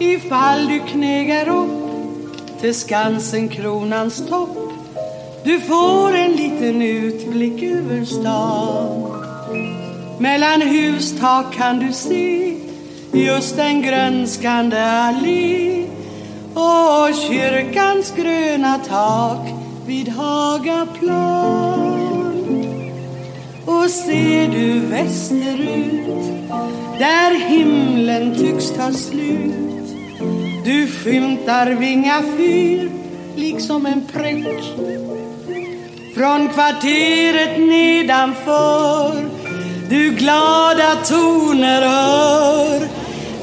Ifall du knegar upp till Skansen, kronans topp Du får en liten utblick över stan Mellan hustak kan du se just en grönskande allé och kyrkans gröna tak vid Hagaplan. Och ser du västerut där himlen tycks ta slut du skymtar Vinga fyr liksom en prick från kvarteret nedanför du glada toner hör.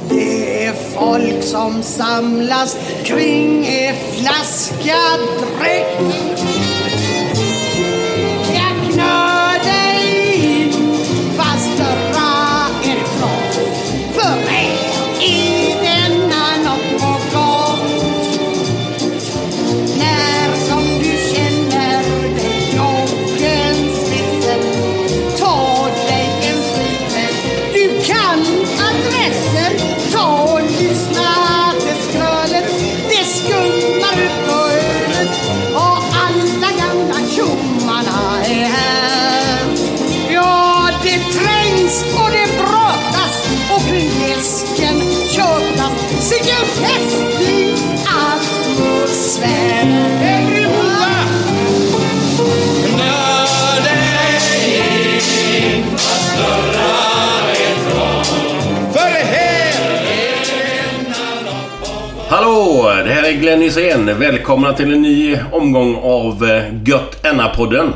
Det är folk som samlas kring en flaska dräck. Det här är Glenn Hysén. Välkomna till en ny omgång av eh, Gött Enna-podden.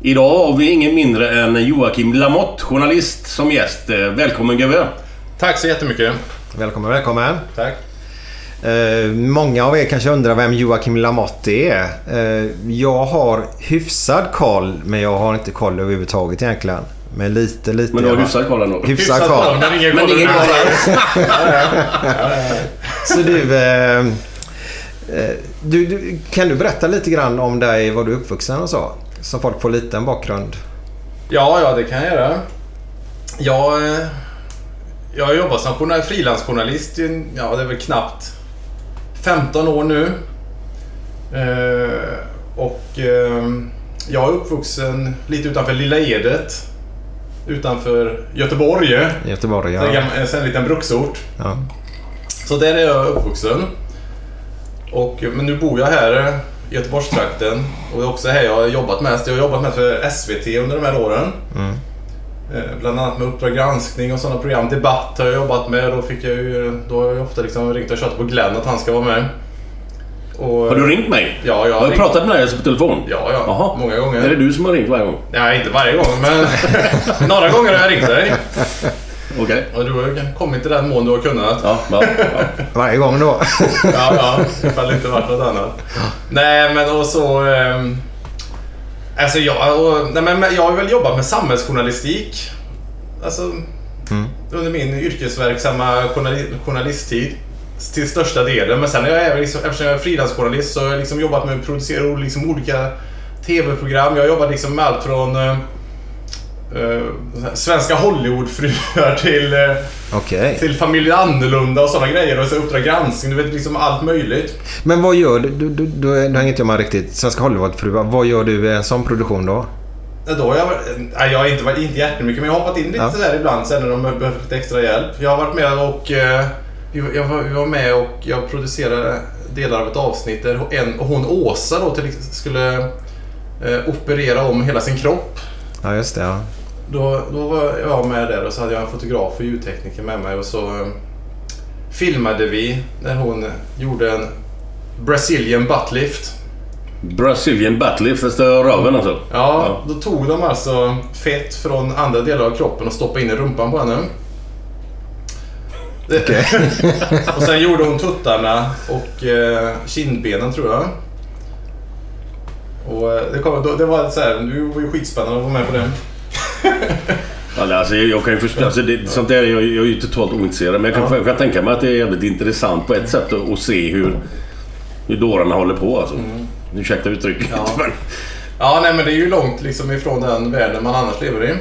Idag har vi ingen mindre än Joakim Lamotte, journalist, som gäst. Eh, Välkommen gubbe! Tack så jättemycket. Välkommen, välkommen. Tack. Eh, många av er kanske undrar vem Joakim Lamotte är. Eh, jag har hyfsad koll, men jag har inte koll överhuvudtaget egentligen. Men lite, lite. Men du har hyfsad koll ändå? Hyfsad koll. men ingen koll över- Så du, eh, du, du... Kan du berätta lite grann om dig, var du är uppvuxen och så? Så folk får lite en bakgrund. Ja, ja, det kan jag göra. Jag, eh, jag har jobbat som journal- frilansjournalist ja, det är väl knappt 15 år nu. Eh, och eh, jag är uppvuxen lite utanför Lilla Edet. Utanför Göteborg. Göteborg, Ja. en liten bruksort. ja. Så där är jag uppvuxen. Och, men nu bor jag här i Göteborgstrakten och det är också här jag har jobbat mest. Jag har jobbat mest för SVT under de här åren. Mm. Eh, Bland annat med Uppdrag granskning och sådana program. Debatt har jag jobbat med. Då, fick jag ju, då har jag ofta liksom ringt och tjatat på Glenn att han ska vara med. Och, Har du ringt mig? Ja, jag Har du ringt- pratat med dig alltså på telefon? Ja, ja. Jaha. Många gånger. Är det du som har ringt varje gång? Nej, inte varje gång, men några gånger har jag ringt dig. Okej. Och du har kommit i den mån du har kunnat. Ja, ja, ja. Varje gång då. Ja, ja. Ifall det inte varit något annat. Nej, men och så... ehm, Alltså jag, och, nej, men jag har väl jobbat med samhällsjournalistik. Alltså under min yrkesverksamma journali- journalisttid. Till största delen. Men sen jag även, liksom, eftersom jag är frilansjournalist så har jag liksom jobbat med att producera liksom olika TV-program. Jag har jobbat liksom med allt från eh, eh, svenska Hollywoodfruar till, eh, Okej. till Familjen Annorlunda och sådana grejer. Och så Uppdrag granskning, du vet liksom allt möjligt. Men vad gör du? Du, du, du, du hänger inte jag med riktigt. Svenska Hollywoodfruar. Vad gör du i en sån produktion då? Då har jag, nej, jag har inte varit inte jättemycket men jag har hoppat in lite Ja. där ibland sen när de behövt lite extra hjälp. Jag har varit med och eh, jag var, vi var med och jag producerade delar av ett avsnitt där en, och hon Åsa då till, skulle eh, operera om hela sin kropp. Ja, just det. Ja. Då, då var jag med där och så hade jag en fotograf och ljudtekniker med mig och så eh, filmade vi när hon gjorde en Brazilian buttlift. Brazilian buttlift, fast röven alltså. Ja, då tog de alltså fett från andra delar av kroppen och stoppade in i rumpan på henne. Det- och sen gjorde hon tuttarna och eh, kindbenen tror jag. Och eh, det, kom, det var så här, det var ju skitspännande att vara med på det. Ja, alltså, jag kan ju förstå, alltså, det, sånt där är jag, jag är ju totalt ointresserad. Men jag kan, Ja. jag kan tänka mig att det är jävligt intressant på ett sätt att, att se hur, hur dårarna håller på. Alltså. Ursäkta uttrycket. Ja. Men, Ja, nej men det är ju långt liksom ifrån den världen man annars lever i.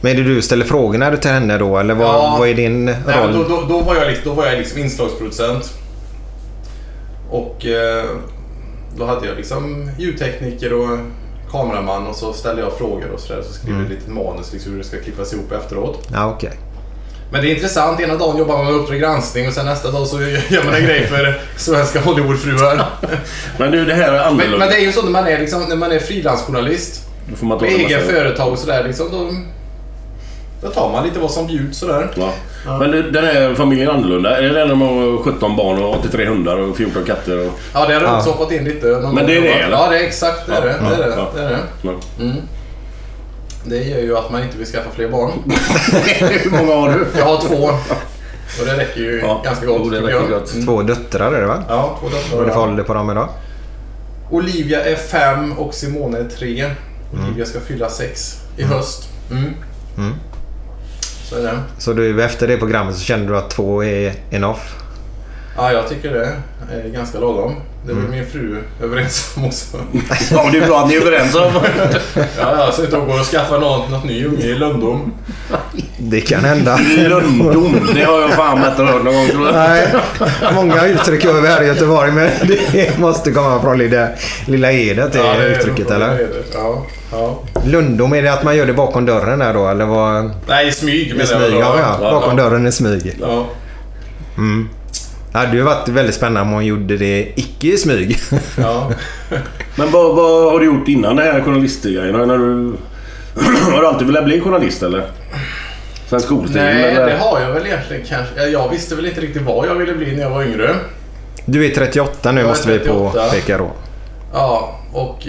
Men är det du ställer frågorna till henne då? Eller vad, Ja. vad är din Nej, roll? då, då, då, var jag liksom, då var jag liksom inslagsproducent. Och eh, då hade jag liksom ljudtekniker och kameraman och så ställde jag frågor och sådär. Så skrev Mm. jag lite manus liksom hur det ska klippas ihop efteråt. Ja, okej. Men det är intressant. Ena dagen jobbar man med Uppdrag granskning och sen nästa dag så gör man en grej för svenska Hollywoodfruar. men du, det här är Men, annorlunda. men det är ju så när man är, liksom, när man är frilansjournalist. Med säger. företag och sådär. Liksom, då, då tar man lite vad som bjuds sådär. Ja. Men du, den här familjen annorlunda. Är det den med 17 barn och 83 hundar och 14 katter? Och... Ja, det har Ja. också hoppat in lite. någon Men det är det, eller? Ja, det är exakt det. Är det. Ja, Det, är det. ja. det, är det. Ja. Mm. det gör ju att man inte vill skaffa fler barn. Hur många har du? Jag har två. Och det räcker ju Ja, ganska gott. jo, det räcker gott. Mm. Två döttrar är det va? Ja, två Vad är det för döttrar. ålder på dem idag? Olivia är fem och Simone är tre. Olivia ska fylla sex i höst. Mm. Mm. Så är det. Så du, efter det programmet så kände du att två är enough? Ja, jag tycker det är ganska lagom. Det var min fru överens om också. Ja, det är bra att ni är överens om. Ja, ja, så inte hon går och skaffar något, något ny unge i lönndom. Det kan hända. Lönndom, det har jag fan inte hört någon gång tror jag. Nej, många uttryck över här i Göteborg men det måste komma från lilla, lilla Edet det Ja, det uttrycket eller? Ja, ja. Lundom, är det att man gör det bakom dörren där då eller vad? Nej, i smyg menar jag. smyg? då. Ja, ja. Bakom dörren i smyg. Ja. Det hade ju varit väldigt spännande om hon gjorde det icke i smyg. Ja. Men vad, vad har du gjort innan det här journalistgrejen? När du... har du alltid velat bli journalist eller? Sen skoltiden Nej, eller? det har jag väl egentligen kanske. Ja, Jag visste väl inte riktigt vad jag ville bli när jag var yngre. Du är 38 nu är måste vi 38. påpeka då. Ja, och...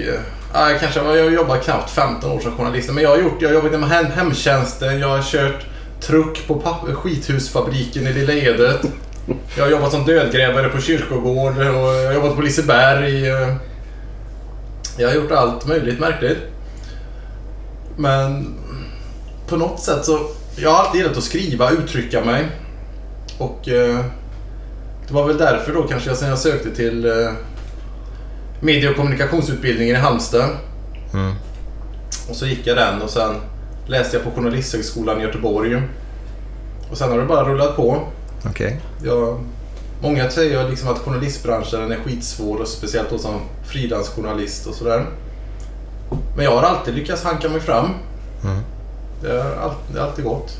Ja, jag kanske var, jag har jobbat knappt 15 år som journalist. Men jag har gjort, jag har jobbat inom hem, hemtjänsten, jag har kört truck på papp- skithusfabriken i Lilla Edet. Jag har jobbat som dödgrävare på kyrkogård och jag har jobbat på Liseberg. eh. Jag har gjort allt möjligt märkligt. Men på något sätt så... Jag har alltid gillat att skriva, uttrycka mig. Och eh, det var väl därför då kanske jag sen jag sökte till eh, medie och kommunikationsutbildningen i Halmstad. Mm. Och så gick jag den och sen läste jag på Journalisthögskolan i Göteborg. Och sen har det bara rullat på. Okej. Jag, många säger liksom att journalistbranschen är skitsvår och speciellt då som frilansjournalist och sådär. Men jag har alltid lyckats hanka mig fram. Mm. Det, har alltid, gått.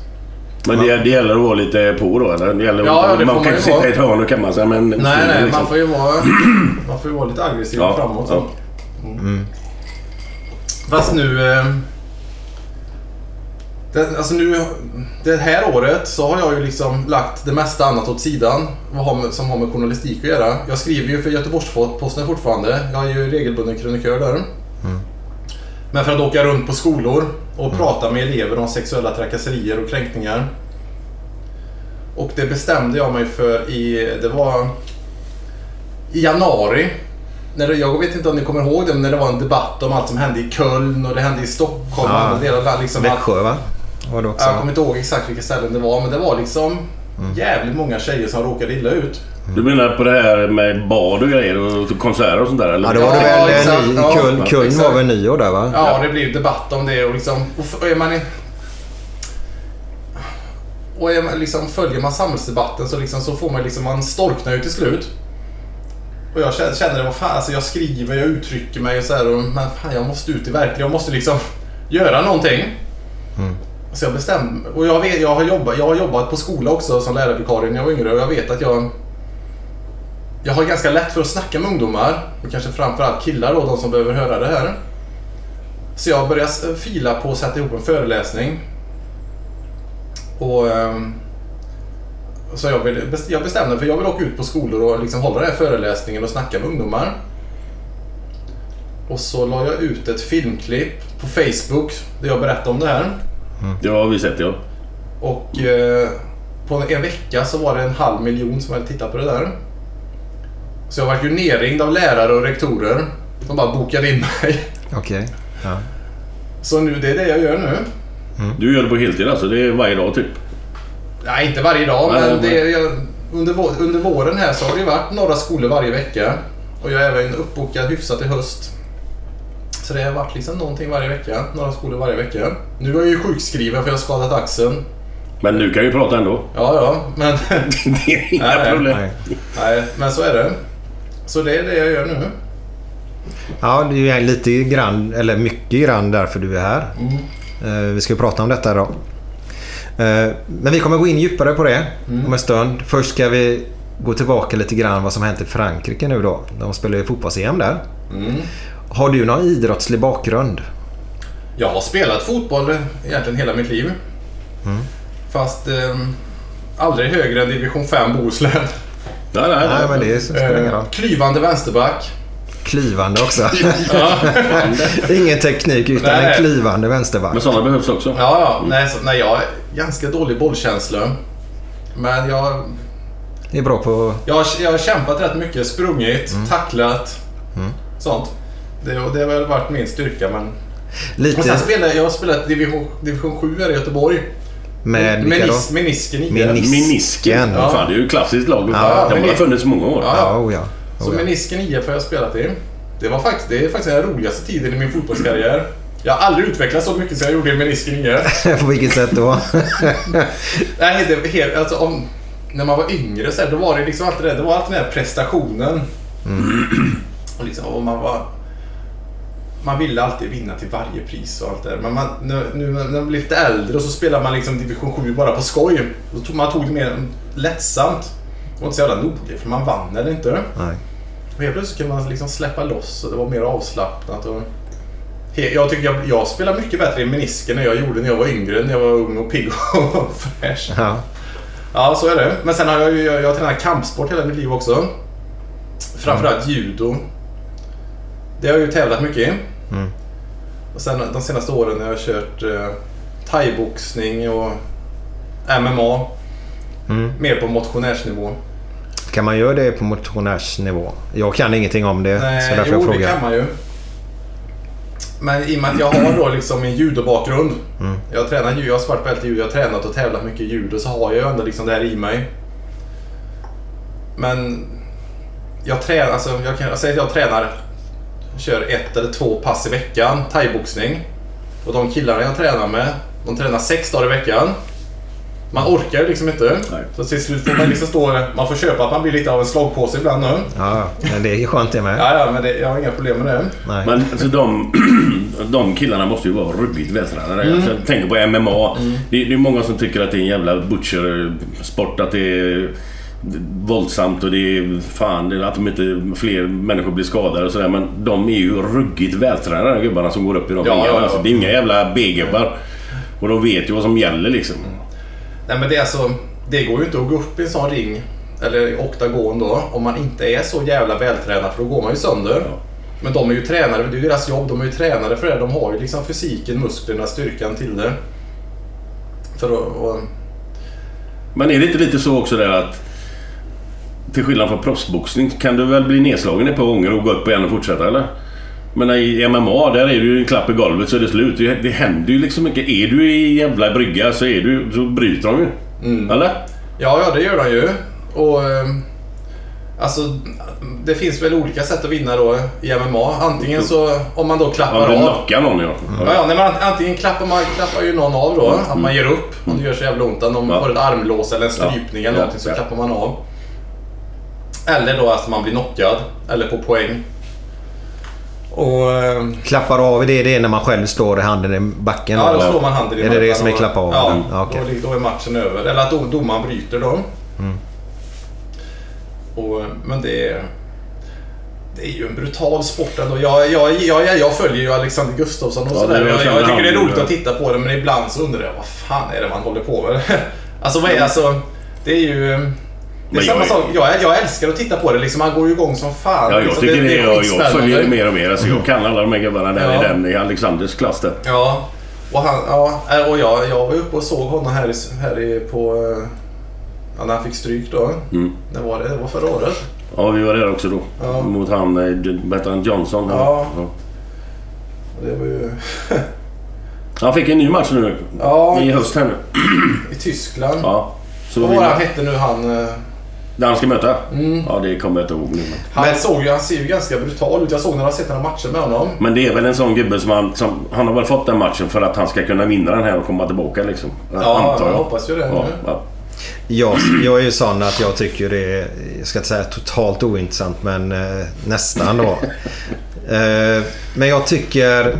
Men det, det gäller att vara lite på då eller? Det gäller Ja, ja, det man får kan man inte ju sitta i ett hörn och kamma sig men... Nej, nej, liksom. man får ju vara, man får ju vara lite aggressiv Ja, framåt. ja. Mm. Fast nu... Eh, det, alltså nu... Det här året så har jag ju liksom lagt det mesta annat åt sidan vad har med, som har med journalistik att göra. Jag skriver ju för Göteborgs-Posten fortfarande. Jag är ju regelbunden krönikör där. Men för att åka runt på skolor och prata med elever om sexuella trakasserier och kränkningar. Och det bestämde jag mig för i... Det var i januari när det, jag vet inte om ni kommer ihåg det, men när det var en debatt om allt som hände i Köln och det hände i Stockholm. Ja. Och delar liksom Växjö va? Var det också? jag kommer inte ihåg exakt vilka ställen det var, men det var liksom jävligt många tjejer som råkade illa ut. Du menar på det här med bad och grejer och konserter och sånt där? Eller? Ja, då var det Ja, väl exakt. ny, Ja, Köln, Köln var väl nyår där va? Ja, det blev debatt om det och liksom... Och är man i, och är man, liksom, följer man samhällsdebatten så, liksom, så får man liksom... Man storknar ju till slut. Och jag känner, vad fan, alltså jag skriver, jag uttrycker mig och så här, och, men fan jag måste ut i verkligheten. Jag måste liksom göra någonting. Så jag bestämde och jag, vet, jag, har jobbat, jag har jobbat på skola också som lärarvikarie när jag var yngre och jag vet att jag jag har ganska lätt för att snacka med ungdomar, och kanske framförallt killar då, de som behöver höra det här. Så jag började fila på att sätta ihop en föreläsning. Och ehm, så jag, bes- jag bestämde för jag vill åka ut på skolor och liksom hålla den här föreläsningen och snacka med ungdomar. Och så la jag ut ett filmklipp på Facebook där jag berättade om det här. Det har vi sett ja. Och eh, på en vecka så var det en halv miljon som hade tittat på det där. Så jag var ju nerringd av lärare och rektorer. De bara bokade in mig. Okej. Ja. Så nu, det är det jag gör nu. Du gör det på heltid alltså? Det är varje dag typ? Nej, inte varje dag, Nej, men men- det är, jag, under, under våren här så har det ju varit några skolor varje vecka. Och jag är även uppbokad hyfsat i höst. Så det har varit liksom någonting varje vecka. Några skolor varje vecka. Nu är jag ju sjukskriven för jag har skadat axeln. Men du kan ju prata ändå. Ja, ja, men... det är inga Nej, problem. Nej. Nej, men så är det. Så det är det jag gör nu. Ja, det är lite grann, eller mycket grann därför du är här. Eh, Vi ska ju prata om detta idag. Eh, Men vi kommer gå in djupare på det om en stund. Först ska vi gå tillbaka lite grann vad som hänt i Frankrike nu då. De spelar ju fotbolls-EM där. Har du någon idrottslig bakgrund? Jag har spelat fotboll egentligen hela mitt liv. Fast eh, aldrig högre än division 5 Bohuslän. Nej, nej, Nej, men det spelar ingen Eh, roll. klyvande vänsterback. Klivande också. Ingen teknik utan Nej. en klivande vänsterback. Men sådana behövs också. Ja, ja. Nej, så, nej, jag har ganska dålig bollkänsla. Men jag, Det är bra på... jag, har, jag har kämpat rätt mycket. Sprungit, tacklat, sånt. Det, och det har väl varit min styrka. Men... Och Lite sen spelade jag har spelat division, division 7 här i Göteborg. Med vilka då? Menis, menisken i. Menis- Menisken. Ja. Fan, det är ju klassiskt lag. Ja, det men har det- funnits många år. Ja. Ja, oh ja. Så Oh ja. menisken IF har jag spelat i. Det, var faktiskt, det är faktiskt den roligaste tiden i min fotbollskarriär. Jag har aldrig utvecklats så mycket som jag gjorde i menisken IF. på vilket sätt då? Nej, det var helt, alltså, om, när man var yngre så här, då var det liksom alltid det. Det var alltid den här prestationen. Och liksom, och man var... Man ville alltid vinna till varje pris och allt det där. Men man, nu, nu när man blir lite äldre och så spelar man liksom division 7 bara på skoj. Då tog, man tog det mer lättsamt. Det var inte så jävla noga för man vann eller inte. Nej. Och helt plötsligt kunde man liksom släppa loss och det var mer avslappnat. Och... Jag tycker jag, jag spelar mycket bättre i menisken än jag gjorde när jag var yngre, när jag var ung och pigg och fräsch. Ja. Ja, så är det. Men sen har jag ju jag, jag tränat kampsport hela mitt liv också. Framförallt judo. Det har jag ju tävlat mycket i. Och sen de senaste åren har jag kört eh, thaiboxning och MMA. Mer på motionärsnivå. Kan man göra det på motionärsnivå? Jag kan ingenting om det. så Nej, därför jo, jag det frågar. kan man ju. Men i och med att jag har då liksom en judobakgrund. Mm. Jag, tränar, ju- jag har svart bälte i judo, jag har tränat och tävlat mycket i judo. Så har jag ju ändå liksom det här i mig. Men jag tränar, alltså jag kan säger att jag tränar, kör ett eller två pass i veckan, thaiboxning. Och de killarna jag tränar med, de tränar sex dagar i veckan. Man orkar liksom inte. Nej. Så till slut får man liksom stå, man får köpa att man blir lite av en slagpåse ibland nu. Ja, men det är skönt det med. Ja, ja, men det, jag har inga problem med det. Nej. Men alltså, de, de killarna måste ju vara ruggigt vältränade. Mm. Alltså, jag tänker på MMA. Det, det är många som tycker att det är en jävla butcher-sport. Att det är våldsamt och det är fan att de inte fler människor blir skadade och sådär. Men de är ju ruggigt vältränade gubbarna som går upp i de Ja, ringarna. ja, ja. Alltså, det är inga jävla B-gubbar. Och de vet ju vad som gäller liksom. Nej, men det är alltså, det går ju inte att gå upp i en sån ring, eller oktagon då, om man inte är så jävla vältränad för då går man ju sönder. Men de är ju tränare, det är ju deras jobb, de är ju tränare för det. De har ju liksom fysiken, musklerna, styrkan till det. För att, och, Men är det inte lite så också där att till skillnad från proffsboxning kan du väl bli nedslagen ett par gånger och gå upp igen och fortsätta eller? Men i MMA där är det ju en klapp i golvet så är det slut. Det, det händer ju liksom mycket. Är du i jävla brygga så, är du, så bryter de ju. Eller? Ja, ja det gör de ju. Och eh, alltså, det finns väl olika sätt att vinna då i MMA. Antingen så om man då klappar Man av. knocka någon ja. Ja, ja, nej, men antingen klappar man klappar ju någon av då, att man ger upp om det gör så jävla ont. Om de Ja. får ett armlås eller en strypning eller Ja, någonting så ja. klappar man av. Eller då att man blir knockad, eller på poäng. Och... eh, Klappar av, det är det när man själv slår i handen i backen? Ja, då eller? slår man handen i Är det det som är klappa av? Ja, Mm. Ja, okej. då, då är matchen över. Eller att dom- domaren bryter då. Mm. Och, men det är... Det är ju en brutal sport ändå. Jag, jag, jag, jag följer ju Alexander Gustafsson och Ja, sådär. Jag, jag tycker det är roligt att titta på det men ibland så undrar jag vad fan är det man håller på med? alltså vad är alltså... Det är ju... Det är Men samma jag- sak. Jag, jag älskar att titta på det. Liksom, man går ju igång som fan. Ja, jag liksom, tycker det, är, jag, jag skitspännande. följer det mer och mer. Alltså, jag kan alla de här gubbarna där Ja. i den i Alexanders klass där. Ja, och, han, ja, och jag, jag var uppe och såg honom här, i, här i, på... eh, Ja, när han fick stryk då. Mm. När var det? Det var förra året. Ja, vi var där också då. Ja. Mot han, eh, vad han, Johnson? Ja. Det var ju... Han fick en ny match nu Ja, i höst här nu. i Tyskland. Ja. Så Vad var han hette nu han... där han ska möta? Mm. Ja, det kommer jag inte ihåg nu. men- Han, såg ju, han ser ju ganska brutal ut. Jag såg när jag sett några matcher med honom. Men det är väl en sån gubbe som han, som, han har väl fått den matchen för att han ska kunna vinna den här och komma tillbaka liksom. Ja, antar jag jag. hoppas ju det. Ja, nu. ja. Jag, jag är ju sån att jag tycker det är, jag ska inte säga totalt ointressant, men eh, nästan då. eh, men jag tycker,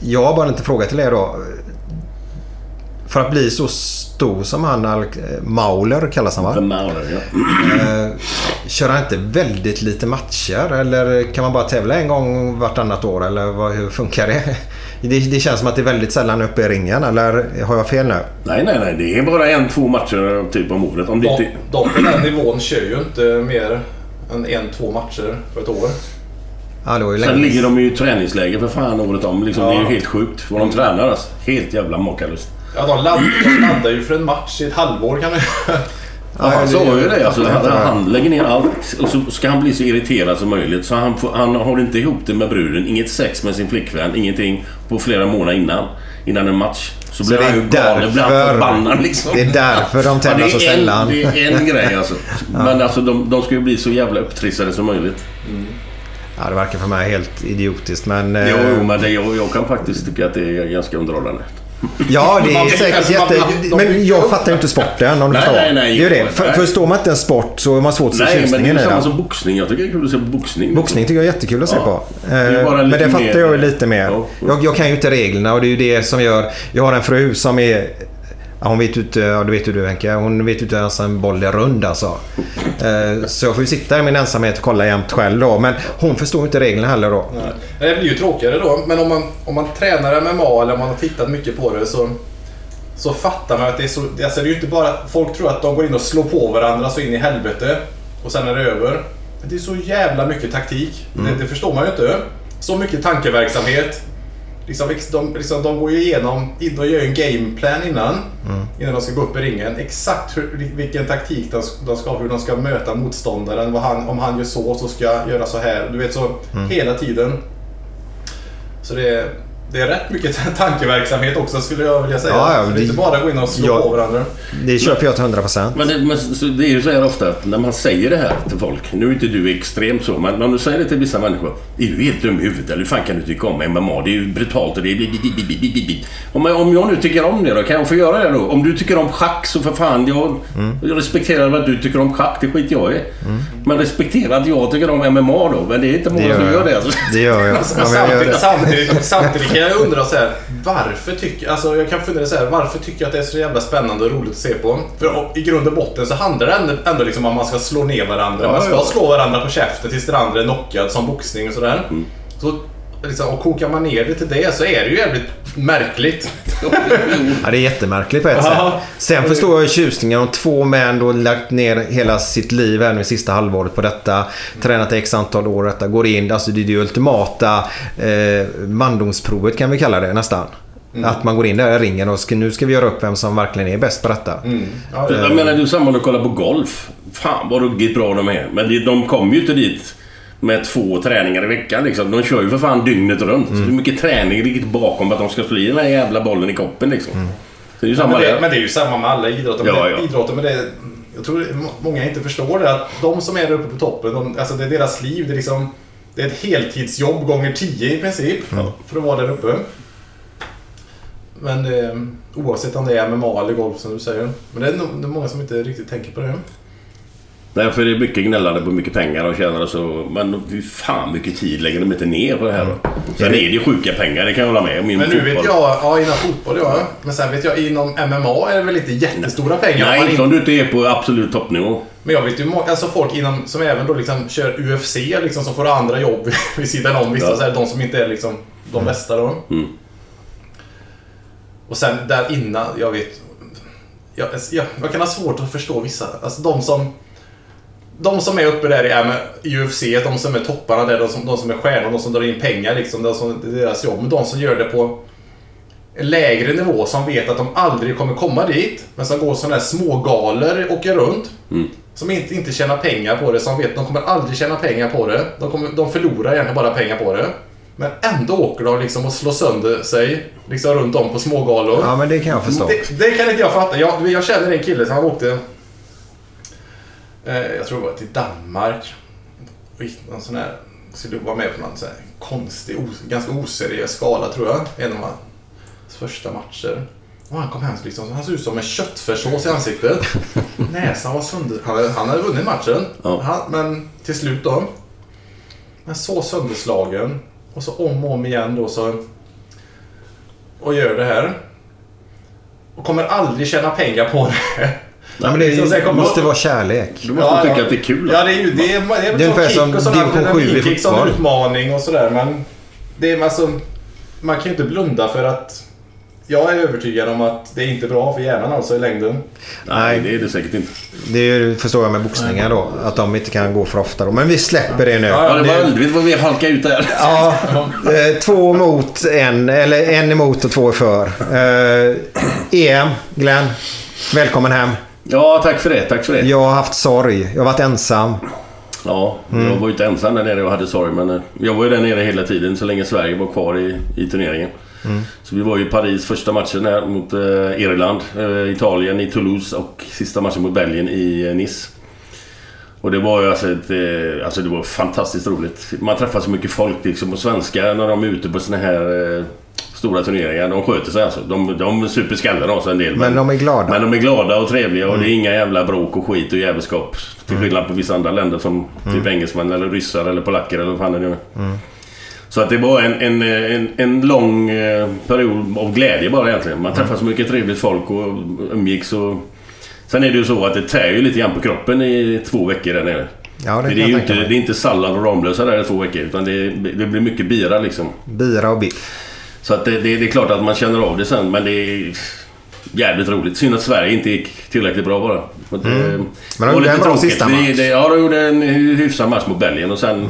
jag har bara lite fråga till er då. För att bli så stor som han, Al- Mauler kallas han va? The Mauler, ja. Eh, kör han inte väldigt lite matcher eller kan man bara tävla en gång vartannat år eller vad, hur funkar det? det? Det känns som att det är väldigt sällan uppe i ringen eller har jag fel nu? Nej, nej, nej. Det är bara en, två matcher typ om året. Om det De, inte... de på den nivån kör ju inte mer än en, två matcher på ett år. Ja, det var ju Sen länge. ligger de ju i träningsläger för fan året om. Liksom, Ja. Det är ju helt sjukt vad de tränar alltså. Helt jävla makalöst. Ja, de, ladd, de laddar ju för en match i ett halvår kan du Ja, han sa ju det. Alltså, han, han lägger ner allt och så ska han bli så irriterad som möjligt. Så han, får, han håller inte ihop det med bruden. Inget sex med sin flickvän. Ingenting på flera månader innan. Innan en match. Så blir det är han ju galen. Blir han förbannad liksom. Det är därför de tävlar Ja, så sällan. det är en grej alltså. Men alltså de, de ska ju bli så jävla upptrissade som möjligt. Ja, det verkar för mig helt idiotiskt men... eh, Jo, jo, men det, jag, jag kan faktiskt tycka att det är ganska underhållande. Ja, det är säkert jätte... Men jag fattar ju inte sporten om du Nej, nej, nej, det är det. För, förstår man inte en sport så är man svårt att se Nej, men det är tjusningen samma som boxning. Jag tycker det är kul att se boxning. Boxning tycker jag är jättekul att se på. Eh, Men det fattar jag ju lite mer. Ja. Jag, jag kan ju inte reglerna och det är ju det som gör... Jag har en fru som är... Ja, hon vet ju inte, ja, det vet ju du Henke. Hon vet ju inte ens en boll är rund alltså. Eh, Så jag får ju sitta i min ensamhet och kolla jämt själv då. Men hon förstår ju inte reglerna heller då. Nej, Det blir ju tråkigare då. Men om man, om man tränar MMA eller om man har tittat mycket på det så, så fattar man att det är så... Alltså det är ju inte bara... Folk tror att de går in och slår på varandra så in i helvete och sen är det över. Men det är så jävla mycket taktik. Det, det förstår man ju inte. Så mycket tankeverksamhet. Liksom, de, liksom, de går ju igenom, de gör ju en gameplan innan. Innan de ska gå upp i ringen. Exakt hur, vilken taktik de, de ska ha, hur de ska möta motståndaren. Vad han, om han gör så, så ska jag göra så här. Du vet så hela tiden. Så det är, det är rätt mycket tankeverksamhet också skulle jag vilja säga. Ja, ja, Så det är det- inte bara gå in och slå jag- på varandra. Det köper jag till 100%. Men det, men så det är ju så här ofta att när man säger det här till folk. Nu är inte du extremt så, men om du säger det till vissa människor. Är du helt dum i huvudet eller hur fan kan du tycka om MMA? Det är ju brutalt och det är... Om jag, om jag nu tycker om det då, kan jag få göra det då? Om du tycker om schack så för fan, jag, jag respekterar att du tycker om schack, det skiter jag i. Men respektera att jag tycker om MMA då, men det är inte Det många som gör det. Alltså. Det gör jag. Ja, samtidigt, det. samtidigt, samtidigt kan jag undra så här, varför tycker, alltså jag kan fundera så här, varför tycker jag att det är så jävla spännande och roligt att se på? För i grund och botten så handlar det ändå, ändå liksom om att man ska slå ner varandra. Ja, man ska ja. slå varandra på käften tills den andra är knockad som boxning och sådär. Mm. Så, liksom, och kokar man ner det till det så är det ju jävligt märkligt. Ja, det är jättemärkligt på ett sätt. Sen förstår jag ju tjusningen om två män då lagt ner hela sitt liv här nu sista halvåret på detta. Tränat i x antal år detta. Går in, alltså det är det ultimata eh, mandomsprovet kan vi kalla det nästan. Att man går in där i ringen och ska, nu ska vi göra upp vem som verkligen är bäst på detta. Ja, Jag menar, du samma när du kollar på golf. Fan vad ruggigt bra de är. Men det- de kommer ju inte dit med två träningar i veckan liksom. De kör ju för fan dygnet runt. Mm. Hur mycket träning ligger bakom att de ska slå i den här jävla bollen i koppen liksom. Så det är ju samma Men det, där. men det är ju samma med alla idrotter. Ja, ja. idrotter men det, jag tror må- många inte förstår det. Att de som är där uppe på toppen, de, alltså det är deras liv. Det är, liksom, det är ett heltidsjobb gånger tio i princip. För att vara där uppe. Men eh, oavsett om det är MMA eller golf som du säger. Men det är nog det är många som inte riktigt tänker på det. Därför är det mycket gnällande på mycket pengar och tjänar och så. Men fy fan mycket tid lägger de inte ner på det här då. Sen är det ju sjuka pengar, det kan jag hålla med om. Men nu fotboll. vet jag, ja inom fotboll ja. Men sen vet jag inom MMA är det väl inte jättestora pengar. Nej, inte om du inte är på absolut toppnivå. Men jag vet ju alltså folk inom, som även då liksom kör UFC liksom, som får andra jobb vid sidan om. Vissa Ja. så här, de som inte är liksom de bästa då. Mm. Och sen där innan, jag vet... Jag, jag, jag kan ha svårt att förstå vissa. Alltså de som... De som är uppe där i, UFC, de som är topparna där, de som, de som är stjärnor, de som drar in pengar liksom. De som, det är deras jobb. Men de som gör det på en lägre nivå som vet att de aldrig kommer komma dit. Men som går sådana här smågalor och åker runt. Mm. Som inte, inte tjänar pengar på det, som vet att de kommer aldrig tjäna pengar på det. De, kommer, de förlorar egentligen bara pengar på det. Men ändå åker de liksom och slår sönder sig liksom runt om på smågalor. Ja, men det kan jag förstå. Det, det kan inte jag fatta. Jag, jag känner en kille som åkte... Eh, jag tror det var till Danmark. Och gick någon sån här... Skulle vara med på någon sån här konstig, os, ganska oseriös skala tror jag. En av hans första matcher. Och han kom hem så liksom, han såg ut som en köttfärssås i ansiktet. Näsan var sönder... Han hade, han hade vunnit matchen. Ja. Han, men till slut då. Men så sönderslagen. Och så om och om igen då så... Och gör det här. Och kommer aldrig tjäna pengar på det. Ja, men det kommer- måste vara kärlek. Du måste tycka att det är kul. Ja, det är ju det. Är, det är, Det är ungefär som division sju i adrenalinkick som fotboll. utmaning och sådär. Men det är alltså... Man kan ju inte blunda för att... Jag är övertygad om att det är inte bra för hjärnan alltså i längden. Nej, det är det säkert inte. Det är ju- förstår jag med boxningar då. Att de inte kan gå för ofta då. Men vi släpper det nu. Ja, det var väldigt vad vi halkade ut där. Ja, eh, två mot en. Eller en emot och två för. Eh, EM, Glenn. Välkommen hem. Ja, tack för det. Tack för det. Jag har haft sorg. Jag har varit ensam. Ja, Mm. jag var ju inte ensam där nere och hade sorg. Men eh, jag var ju där nere hela tiden så länge Sverige var kvar i, i turneringen. Mm. Så vi var ju i Paris första matchen här mot eh, Irland. Eh, Italien i Toulouse och sista matchen mot Belgien i eh, Nice. Och det var ju alltså, ett, eh, alltså det var fantastiskt roligt. Man träffar så mycket folk liksom. Och svenskar när de är ute på såna här eh, stora turneringar. De sköter sig alltså. De, de super skallen av sig en del. Men de är glada. Men de är glada och trevliga och det är inga jävla bråk och skit och jävelskap. Till skillnad på vissa andra länder som typ engelsmän eller ryssar eller polacker eller vad fan det nu är. Så att det var en, en, en, en lång eh, period av glädje bara egentligen. Man träffade så mycket trevligt folk och umgicks och... Sen är det ju så att det tär ju lite grann på kroppen i två veckor där nere. Ja, det det är inte, det är inte sallad och Ramlösa där i två veckor utan det, det blir mycket bira liksom. Bira och biff. Så att det, det, det är klart att man känner av det sen men det är jävligt roligt. Synd att Sverige inte gick tillräckligt bra bara. Det- Mm. Men de gjorde en bra sista Vi- match. Det, ja, de gjorde en hy- hyfsad match mot Belgien och sen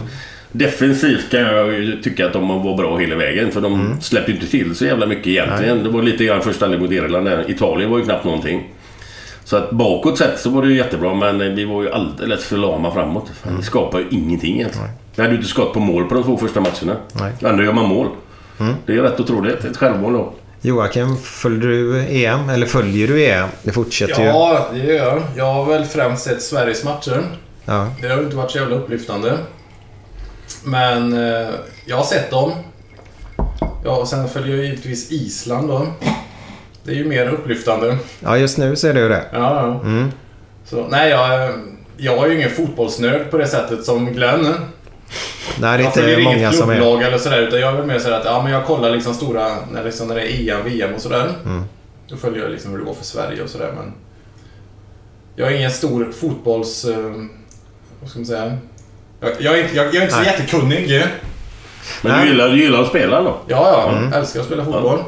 Defensivt kan jag tycka att de var bra hela vägen för de Mm. släppte inte till så jävla mycket egentligen. Det var lite grann första halvlek mot Irland där. Italien var ju knappt någonting. Så att bakåt sett så var det ju jättebra men vi var ju alldeles för lama framåt. Mm. Vi skapade ju ingenting egentligen. Vi hade ju inte skott på mål på de två första matcherna. Nej. Ändå gör man mål. Mm. Det är rätt otroligt. Ett självmål då. Joakim, följer du EM? Eller följer du EM? Det fortsätter ju. Ja, det gör jag. Jag har väl främst sett Sveriges matcher. Ja. Det har inte varit så jävla upplyftande. Men eh, jag har sett dem. Ja, och sen följer jag givetvis Island då. Det är ju mer upplyftande. ja, just nu så är det. Ja, ja. Mm. Så, nej, jag, jag är ju ingen fotbollsnörd på det sättet som Glenn. Nej, det är Jag följer inte många inget som är. klubblag eller sådär. Utan jag är väl mer sådär att ja, men jag kollar liksom stora, när, liksom, när det är EM, VM och sådär. Mm. Då följer jag liksom hur det går för Sverige och sådär. Men jag är ingen stor fotbolls... Eh, vad ska man säga? Jag, jag, är, inte, jag, jag är inte så Nej. jättekunnig. Men Nej. du gillar, du gillar att spela då? Ja, ja. Mm. Älskar att spela fotboll.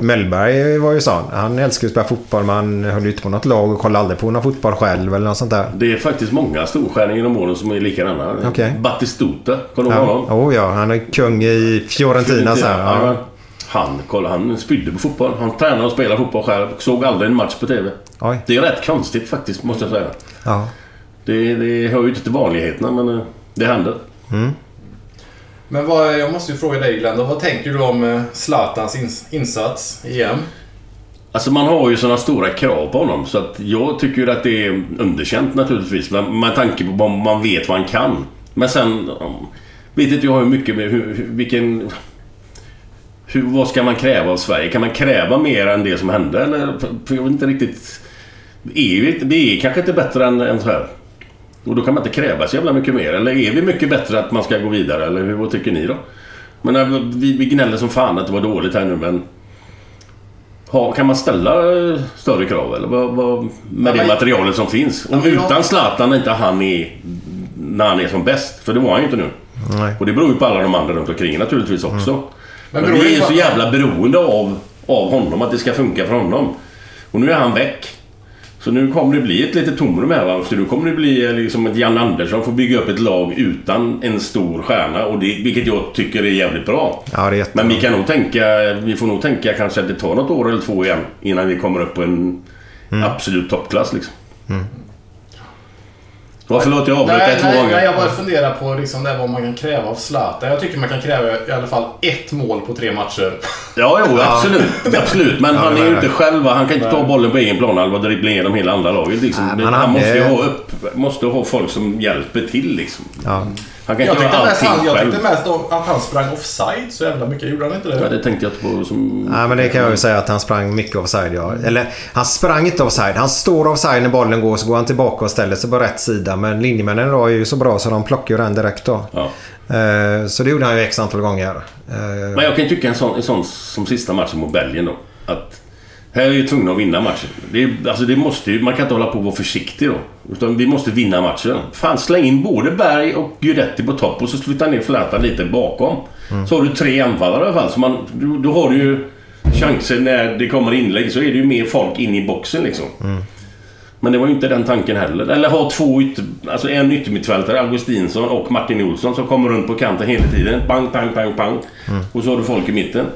Mellberg var ju sån. Han älskar att spela fotboll men han höll ju inte på något lag och kollade aldrig på någon fotboll själv eller något sånt där. Det är faktiskt många storstjärnor inom åren som är likadana. Okej. Battistuta, kommer du ihåg Ja. honom? Oh, ja, han är kung i Fiorentina så här. Ja. Han, kolla, han spydde på fotboll. Han tränade och spelade fotboll själv. Såg aldrig en match på TV. Oj. Det är rätt konstigt faktiskt, måste jag säga. Ja. Det, det hör ju inte till vanligheterna men eh, det händer. Men vad, jag måste ju fråga dig Glenn, vad tänker du om eh, Zlatans ins- insats i EM? Alltså man har ju sådana stora krav på honom så att jag tycker ju att det är underkänt naturligtvis. Men med tanke på om man vet vad han kan. Men sen... Vet inte jag hur mycket... Hur, hur, vilken... Hur, vad ska man kräva av Sverige? Kan man kräva mer än det som hände? Eller, för, för jag vet inte riktigt... EU, det är kanske inte bättre än, än så här. Och då kan man inte kräva så jävla mycket mer. Eller är vi mycket bättre att man ska gå vidare? Eller hur, vad tycker ni då? Men äh, vi, vi gnäller som fan att det var dåligt här nu men... Ha, kan man ställa eh, större krav eller vad, vad, med det men- materialet som finns? Ja, Och men utan Zlatan är inte han är när han är som bäst. För det var han ju inte nu. Nej. Och det beror ju på alla de andra runt omkring naturligtvis också. Men Men, beror vi det är på- så jävla beroende av, av honom, att det ska funka för honom. Och nu är han väck. Så nu kommer det bli ett litet tomrum här va. Så nu kommer det bli eh, liksom att Jan Andersson får bygga upp ett lag utan en stor stjärna. Och det, vilket jag tycker är jävligt bra. Ja, det är jättebra. Men vi kan nog tänka, vi får nog tänka kanske att det tar något år eller två igen innan vi kommer upp på en Mm. absolut toppklass liksom. Varför låter jag avbryta Nej, två nej, gånger? nej, jag bara funderar på liksom det vad man kan kräva av Zlatan. Jag tycker man kan kräva i alla fall ett mål på tre matcher. Ja, jo, absolut. absolut. Men Ja, han är ju inte själv. Han kan inte ta bollen på egen plan och dribbla igenom hela andra laget. Liksom. Men han han måste ju ha, upp, måste ha folk som hjälper till liksom. Ja. Han kan Jag inte tyckte, göra mest, allting han, jag själv. tyckte mest om att han sprang offside så jävla mycket. Gjorde han inte det? Ja, det tänkte jag inte på som... Nej, men det kan jag ju säga att han sprang mycket offside. Ja. Eller han sprang inte offside. Han står offside när bollen går så går han tillbaka och ställer sig på rätt sida. Men linjemännen idag är ju så bra så de plockar ju den direkt då. Ja. Eh, Så det gjorde han ju x antal gånger. Eh, Men jag kan tycka en sån, en sån som sista matchen mot Belgien då. Att här är vi tvungna att vinna matchen. Det, alltså det måste ju, man kan inte hålla på och vara försiktig då. Utan vi måste vinna matchen. Fan, släng in både Berg och Guidetti på topp och så flytta ner Zlatan lite bakom. Så har du tre anfallare i alla fall. Så man, då, då har du ju chanser när det kommer inlägg så är det ju mer folk in i boxen liksom. Men det var ju inte den tanken heller. Eller ha två ytter, alltså en yttermittfältare, Augustinsson och Martin Olsson som kommer runt på kanten hela tiden. Pang, pang, pang, pang. Och så har du folk i mitten.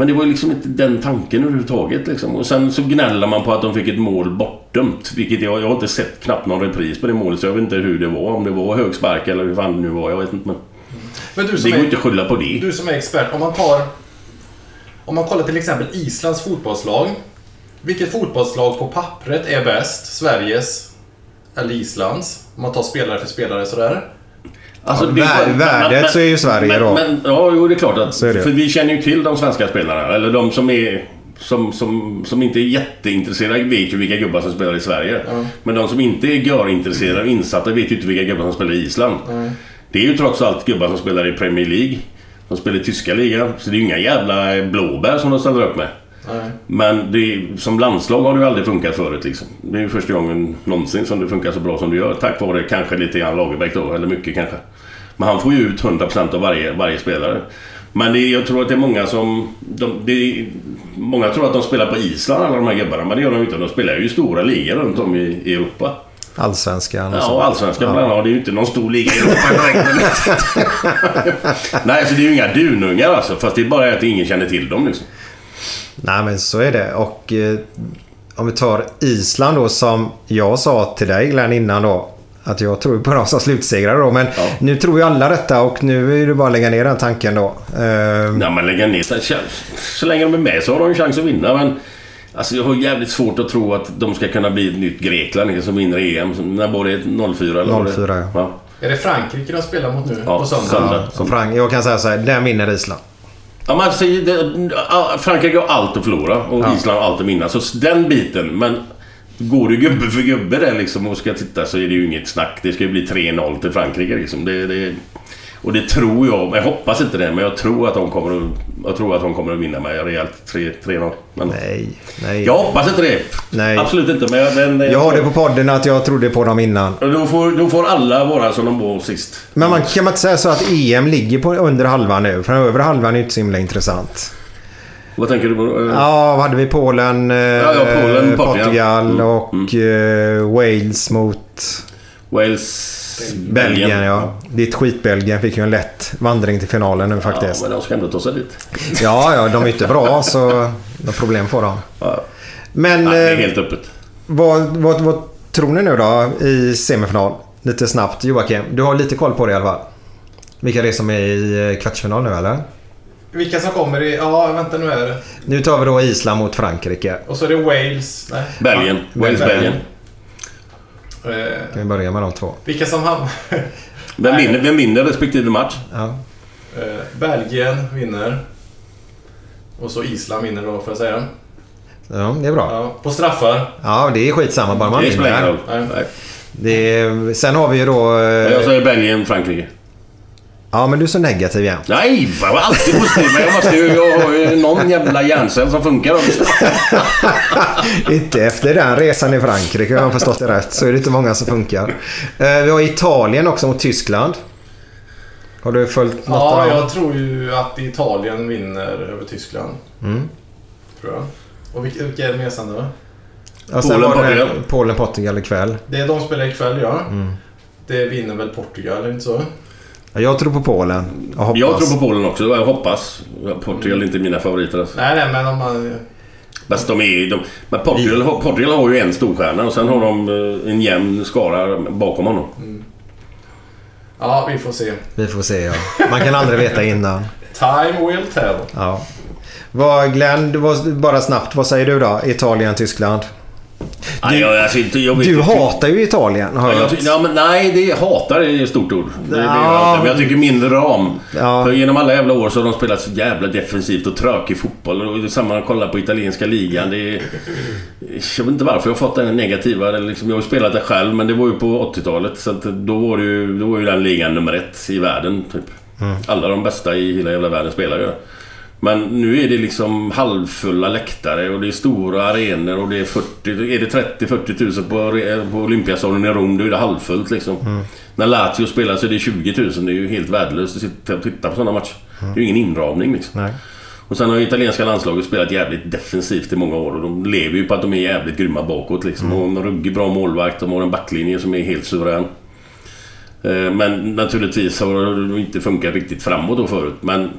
Men det var ju liksom inte den tanken överhuvudtaget. Liksom. Och sen så gnäller man på att de fick ett mål bortdömt. Vilket jag, jag har inte sett knappt någon repris på det målet så jag vet inte hur det var. Om det var högspark eller hur fan det nu var. Jag vet inte. Men Men du det går är, inte att skylla på det. du som är expert, om man tar... Om man kollar till exempel Islands fotbollslag. Vilket fotbollslag på pappret är bäst? Sveriges eller Islands? Om man tar spelare för spelare sådär. Alltså, Ja, vär- värdet men- så är ju Sverige men, då. Men, ja, jo, det är klart att... Så är det. För vi känner ju till de svenska spelarna. Eller de som är... Som, som, som inte är jätteintresserade vet ju vilka gubbar som spelar i Sverige. Men de som inte är görintresserade och insatta vet ju inte vilka gubbar som spelar i Island. Det är ju trots allt gubbar som spelar i Premier League. De spelar i tyska ligan. Så det är ju inga jävla blåbär som de ställer upp med. Nej. Men det, som landslag har det ju aldrig funkat förut liksom. Det är ju första gången någonsin som det funkar så bra som det gör. Tack vare kanske lite grann Lagerbäck då, eller mycket kanske. Men han får ju ut 100% av varje, varje spelare. Men det, jag tror att det är många som... De, det, många tror att de spelar på Island alla de här gubbarna, men det gör de inte. De spelar ju i stora ligor runt om i, i Europa. Allsvenskan och så. Ja, och allsvenskan bland annat. Det är ju inte någon stor liga i Europa direkt. Nej, så det är ju inga dunungar alltså. Fast det är bara att ingen känner till dem liksom. Nej men så är det. Och eh, om vi tar Island då som jag sa till dig Glenn innan då. Att jag tror på dem som slutsegrare då. Men Ja. nu tror ju alla detta och nu är det bara att lägga ner den tanken då. Eh, Ja, men lägga ner så, länge de är med så har de en chans att vinna. Men alltså, jag har jävligt svårt att tro att de ska kunna bli ett nytt Grekland liksom, som vinner EM. När var det? 04? Eller var det? 04, ja. ja. Är det Frankrike de spelar mot nu Ja, på söndag? söndag. så Frank, jag kan säga så här, den vinner Island. Ja, men alltså, det, ja, Frankrike har allt att förlora och Ja. Island har allt att vinna. Så den biten. Men går du gubbe för gubbe där liksom och ska titta så är det ju inget snack. Det ska ju bli 3-0 till Frankrike liksom. Det, det, och det tror jag. men Jag hoppas inte det, men jag tror att de kommer att, jag tror att de kommer att vinna med rejält 3 3-0. Men Nej, nej. jag hoppas inte det. Nej. Absolut inte. Men, jag- men Jag hörde på podden att jag trodde på dem innan. Då får, då får alla vara som de var sist. Men man kan man inte säga så att EM ligger på under halvan nu? För den övre halvan är inte så himla intressant. Vad tänker du på? Ja, vad hade vi? Polen, eh, ja, Polen, Portugal. Portugal Mm, och eh, Wales mot Wales, Belgien. Ja. Ditt skit-Belgien fick ju en lätt vandring till finalen nu Ja, faktiskt. men de ska ändå ta sig dit. Ja, ja, de är inte bra så de problem får de. Ja. Men Nej, det är eh, helt öppet. vad, vad, vad tror ni nu då i semifinal? Lite snabbt. Joakim, du har lite koll på det i alla fall. Vilka det är som är i eh, kvartsfinal nu eller? Vilka som kommer i... Ja, vänta nu är det. Nu tar vi då Island mot Frankrike. Och så är det Wales. Nej. Belgien. Wales, Belgien. Eh, Kan vi börja med de två? vilka som hamnar... Vem vinner, vem vinner respektive match? Ja. Eh, Belgien vinner. Och så Island vinner då, får jag säga. ja, det är bra. Ja, på straffar. Ja, det är skitsamma bara man Det spelar ingen vinner. roll. Nej. Nej. Det är, sen har vi ju då... eh, Jag säger Belgien, Frankrike. Ja, men du är så negativ igen. Nej, jag var alltid positiv. Men jag måste ju... Ju någon jävla hjärncell som funkar också. inte efter den resan i Frankrike, om jag har förstått det rätt, så är det inte många som funkar. Eh, vi har Italien också mot Tyskland. Har du följt något Ja, jag tror ju att Italien vinner över Tyskland. Mm. Tror jag. Och vilka, vilka är det mer sen då? Ja, sen Polen, Portugal. Polen, Portugal ikväll. Det är de spelar ikväll, ja. Mm. Det vinner väl Portugal, inte så? Ja, Jag tror på Polen. Jag hoppas. Jag tror på Polen också. Jag hoppas. Portugal är inte mina favoriter. Alltså. Nej, nej, men om man... Fast de är... De, men Portugal, har- Portugal har ju en storstjärna och sen har de eh, en jämn skara bakom honom. Ja, vi får se. Vi får se, ja. Man kan aldrig veta innan. Time will tell. Ja. Vad, Glenn, det var bara snabbt. Vad säger du då? Italien, Tyskland? Nej, jag, alltså, inte, jag Du hatar ju Italien, har Ja, jag jag ja, men nej, det hatar är ett stort ord. Det, det Ja. Men jag tycker mindre ram. Ja. För genom alla jävla år så har de spelat så jävla defensivt och tråkig fotboll. Och det är samma när man kollar på italienska ligan. Det är, jag vet inte varför jag har fått den negativa... Liksom, jag har ju spelat det själv, men det var ju på 80-talet. Så då, var det ju, då var ju den ligan nummer ett i världen. Typ. Alla de bästa i hela jävla världen spelar ju. Men nu är det liksom halvfulla läktare och det är stora arenor och det är 40... Är det 30-40 000 på, på Olympiastaden i Rom, då är det halvfullt liksom. När Lazio spelar så är det 20 000. Det är ju helt värdelöst att sitta och titta på sådana matcher. Det är ju ingen inramning liksom. Nej. Och sen har ju italienska landslaget spelat jävligt defensivt i många år och de lever ju på att de är jävligt grymma bakåt liksom. Och en ruggig bra målvakt. De har en backlinje som är helt suverän. Eh, Men naturligtvis har det inte funkat riktigt framåt då förut. Men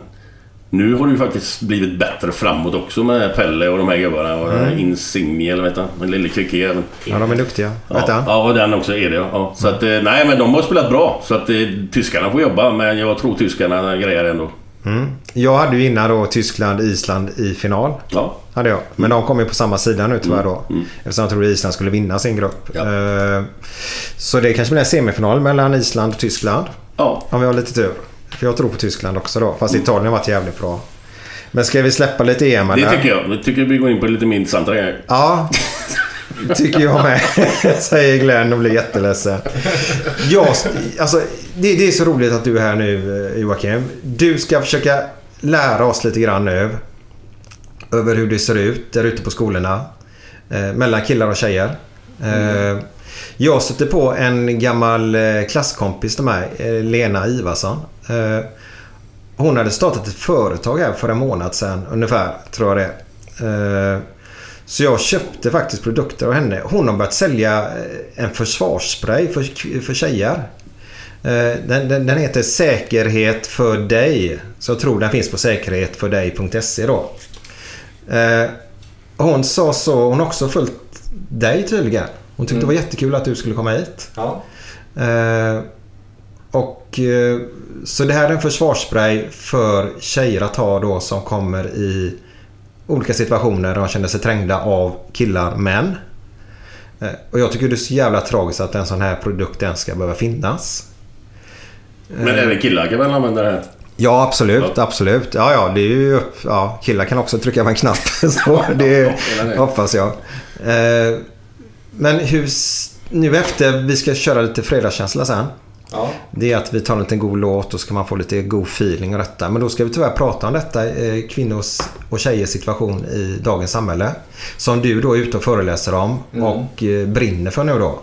nu har det ju faktiskt blivit bättre framåt också med Pelle och de här gubbarna. Och här Insigne eller vad heter han? Lille kvicke även. Ja, de är duktiga. Ja, ja, och den också är det. Ja. Så att, eh, nej, men de har spelat bra. Så att eh, tyskarna får jobba, men jag tror tyskarna grejer ändå. Jag hade ju innan då Tyskland, Island i final. Ja. Hade jag. Men de kom ju på samma sida nu tyvärr då. Eftersom jag trodde Island skulle vinna sin grupp. Ja. Eh, Så det kanske blir en semifinal mellan Island och Tyskland. Ja. Om vi har lite tur. För jag tror på Tyskland också då. Fast Italien har varit jävligt bra. Men ska vi släppa lite EM Det eller? tycker jag. Jag tycker vi går in på lite mer intressanta grejer. Ja, tycker jag med. Säger Glenn och blir jätteledsen. Jag, alltså, det, det är så roligt att du är här nu eh, Joakim. Du ska försöka lära oss lite grann nu. Över hur det ser ut där ute på skolorna. Eh, mellan killar och tjejer. Eh, jag stötte på en gammal eh, klasskompis till mig, eh, Lena Ivarsson. Eh, hon hade startat ett företag här för en månad sedan ungefär, tror jag det är. Så jag köpte faktiskt produkter av henne. Hon har börjat sälja en försvarsspray för, för tjejer. Den, den, den heter Säkerhet för dig. Så jag tror den finns på säkerhetfördig.se då. Hon sa så, hon har också följt dig tydligen. Hon tyckte det var jättekul att du skulle komma hit. Ja. Eh, och eh, Så det här är en försvarsspray för tjejer att ha då som kommer i olika situationer där de känner sig trängda av killar, män. Eh, och jag tycker det är så jävla tragiskt att en sån här produkt ens ska behöva finnas. Men även killar kan väl använda det här? Ja, absolut. Absolut. Ja, ja, det är ju. Ja, killar kan också trycka på en knapp. Så det. hoppas jag. Eh, Men hur... Nu efter vi ska köra lite fredagskänsla sen. Ja. Det är att vi tar en liten god låt och så ska man få lite god feeling och detta. Men då ska vi tyvärr prata om detta. eh, Kvinnors och tjejers situation i dagens samhälle. Som du då är ute och föreläser om och eh, brinner för nu då.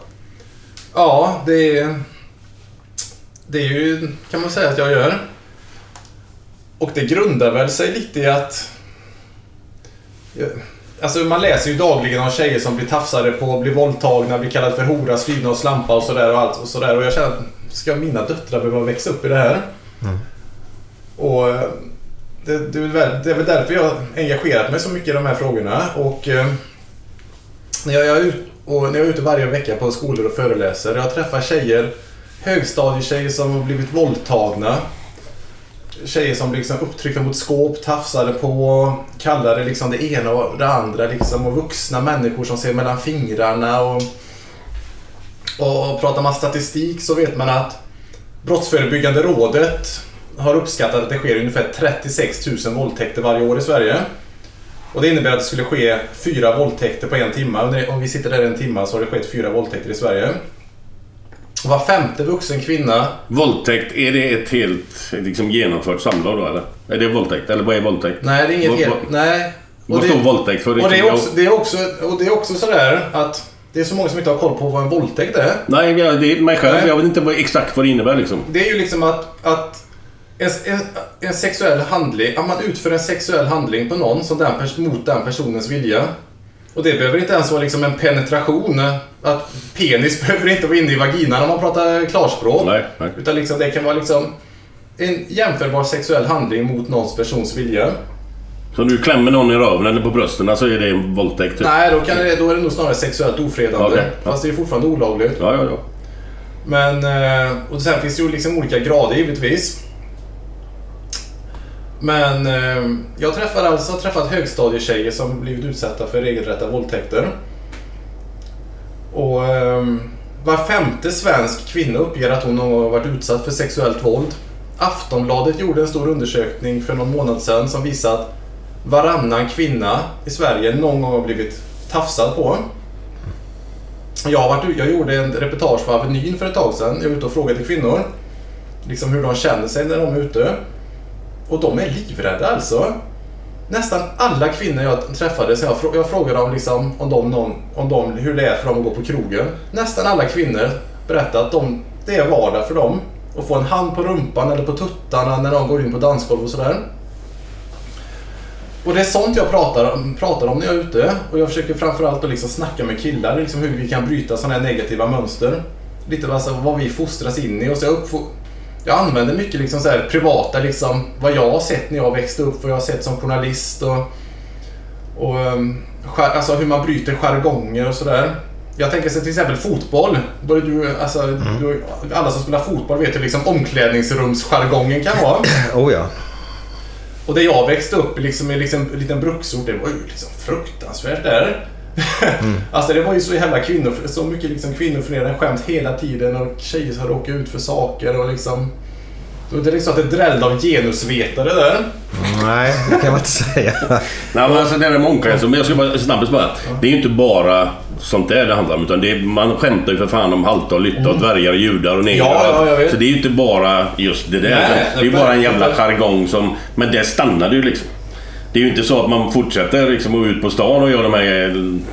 Ja, det är... Det är ju, kan man säga att jag gör. Och det grundar väl sig lite i att... Alltså man läser ju dagligen om tjejer som blir tafsade på, blir våldtagna, blir kallade för hora, skrivna och slampa och sådär och allt och sådär. Och jag känner att ska mina döttrar behöva växa upp i det här? Och eh, det, det, är väl, det är väl därför jag har engagerat mig så mycket i de här frågorna. Och eh, när jag, jag Och när jag är ute varje vecka på skolor och föreläser. Jag träffar tjejer, högstadietjejer som har blivit våldtagna. Tjejer som liksom upptryckta mot skåp, tafsade på, kallade liksom det ena och det andra. Liksom, och vuxna människor som ser mellan fingrarna. Och, och pratar man statistik så vet man att Brottsförebyggande rådet har uppskattat att det sker ungefär 36 000 våldtäkter varje år i Sverige. Och det innebär att det skulle ske fyra våldtäkter på en timme. Om vi sitter där en timme så har det skett fyra våldtäkter i Sverige. Och Var femte vuxen kvinna Våldtäkt, är det ett helt liksom, genomfört samlag då eller? Är det våldtäkt? Eller vad är våldtäkt? Nej, det är inget helt... Nej. Vad det- står våldtäkt för? Och det, är Jag- också, det, är också, och det är också sådär att det är så många som inte har koll på vad en våldtäkt är. Nej, jag- det är mig själv. Nej. Jag vet inte vad, exakt vad det innebär liksom. Det är ju liksom att, att en, en, en sexuell handling, att man utför en sexuell handling på någon som den, mot den personens vilja. Och det behöver inte ens vara liksom en penetration. Att penis behöver inte vara inne i vaginan om man pratar klarspråk. Nej, nej. Utan liksom, det kan vara liksom en jämförbar sexuell handling mot någons persons vilja. Så om du klämmer någon i röven eller på brösten så är det en våldtäkt? Typ. Nej, då, kan det, då är det nog snarare sexuellt ofredande. Okej, ja. Fast det är fortfarande olagligt. Ja, ja, ja. Men, eh, och sen finns det ju liksom olika grader givetvis. Men eh, jag träffar alltså har träffat högstadietjejer som blivit utsatta för regelrätta våldtäkter. Och eh, var femte svensk kvinna uppger att hon någon gång har varit utsatt för sexuellt våld. Aftonbladet gjorde en stor undersökning för någon månad sedan som visade att varannan kvinna i Sverige någon gång har blivit tafsad på. Jag, har varit, jag gjorde en reportage på Avenyn för ett tag sedan. Jag var ute och frågade kvinnor liksom hur de känner sig när de är ute. Och de är livrädda alltså. Nästan alla kvinnor jag träffade, så jag, jag frågade dem liksom om, de, någon, om de, hur det är för dem att gå på krogen. Nästan alla kvinnor berättade att de, det är vardag för dem att få en hand på rumpan eller på tuttarna när de går in på dansgolv och sådär. Och det är sånt jag pratar, om- pratar om när jag är ute. Och jag försöker framförallt att liksom snacka med killar, liksom hur vi kan bryta sådana här negativa mönster. Lite alltså vad vi fostras in i. Och så jag, jag använder mycket liksom så här privata, liksom, vad jag har sett när jag växte upp, vad jag har sett som journalist. Och, och um, skär, alltså hur man bryter jargonger och sådär. Jag tänker sig till exempel fotboll. Både du, alltså, du, alla som spelar fotboll vet hur liksom omklädningsrumsjargongen kan vara. Oh ja. Och där jag växte upp liksom, i liksom, en liten bruksort, det var ju liksom fruktansvärt där. Alltså det var ju så jävla kvinnor, så mycket liksom kvinnoförnedrande skämt hela tiden och tjejer som råkade ut för saker och liksom... Det är liksom att det drällde av genusvetare där. Nej, det kan man inte säga. Nej, men alltså det där med omklädningsrum, jag ska bara snabbt bara. Det är ju inte bara sånt där det handlar om. Utan det är, man skämtar ju för fan om halta och lytta och dvärgar och judar och negrer. Mm. Ja, ja. Så det är ju inte bara just det där. Nej, det är ju bara en jävla jargong som... Men det stannar ju liksom. Det är ju inte så att man fortsätter liksom att gå ut på stan och göra de här...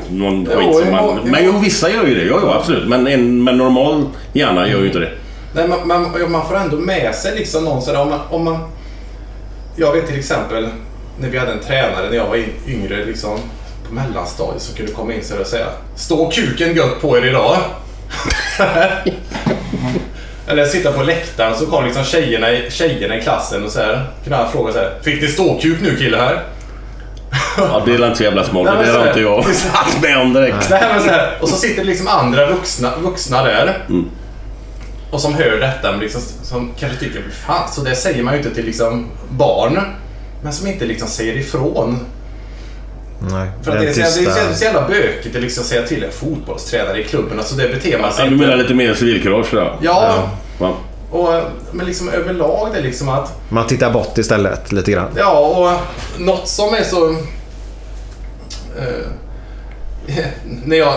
Någon Jo, skit som jo, man... jo. Men jo, vissa gör ju det. Jo, jo, absolut. Men en med normal hjärna gör ju inte det. Nej, man, man, man får ändå med sig liksom någon sådär om man, om man... Jag vet till exempel när vi hade en tränare när jag var yngre liksom på mellanstadiet som kunde komma in så och säga Stå kuken gött på er idag. Eller sitta på läktaren så kom liksom tjejerna, i- tjejerna i klassen och så här kunde han fråga så här Fick ni ståkuk nu kille här? Ja, det är inte så jävla smart. Nej, men Det så har här- inte jag haft med om direkt. Nej, men så här, och så sitter det liksom andra vuxna, vuxna där. Och som hör detta, men liksom, som kanske tycker, fan, så det säger man ju inte till liksom barn. Men som inte liksom säger ifrån. Nej, För att det är, så, det är så, tysta... så jävla bökigt att liksom säga till en fotbollstränare i klubben. Alltså det beter man sig Ja, du menar lite mer civilkurage då? Ja, Ja. och, men liksom överlag det är liksom att Man tittar bort istället lite grann. Ja, och något som är så... Eh, när jag...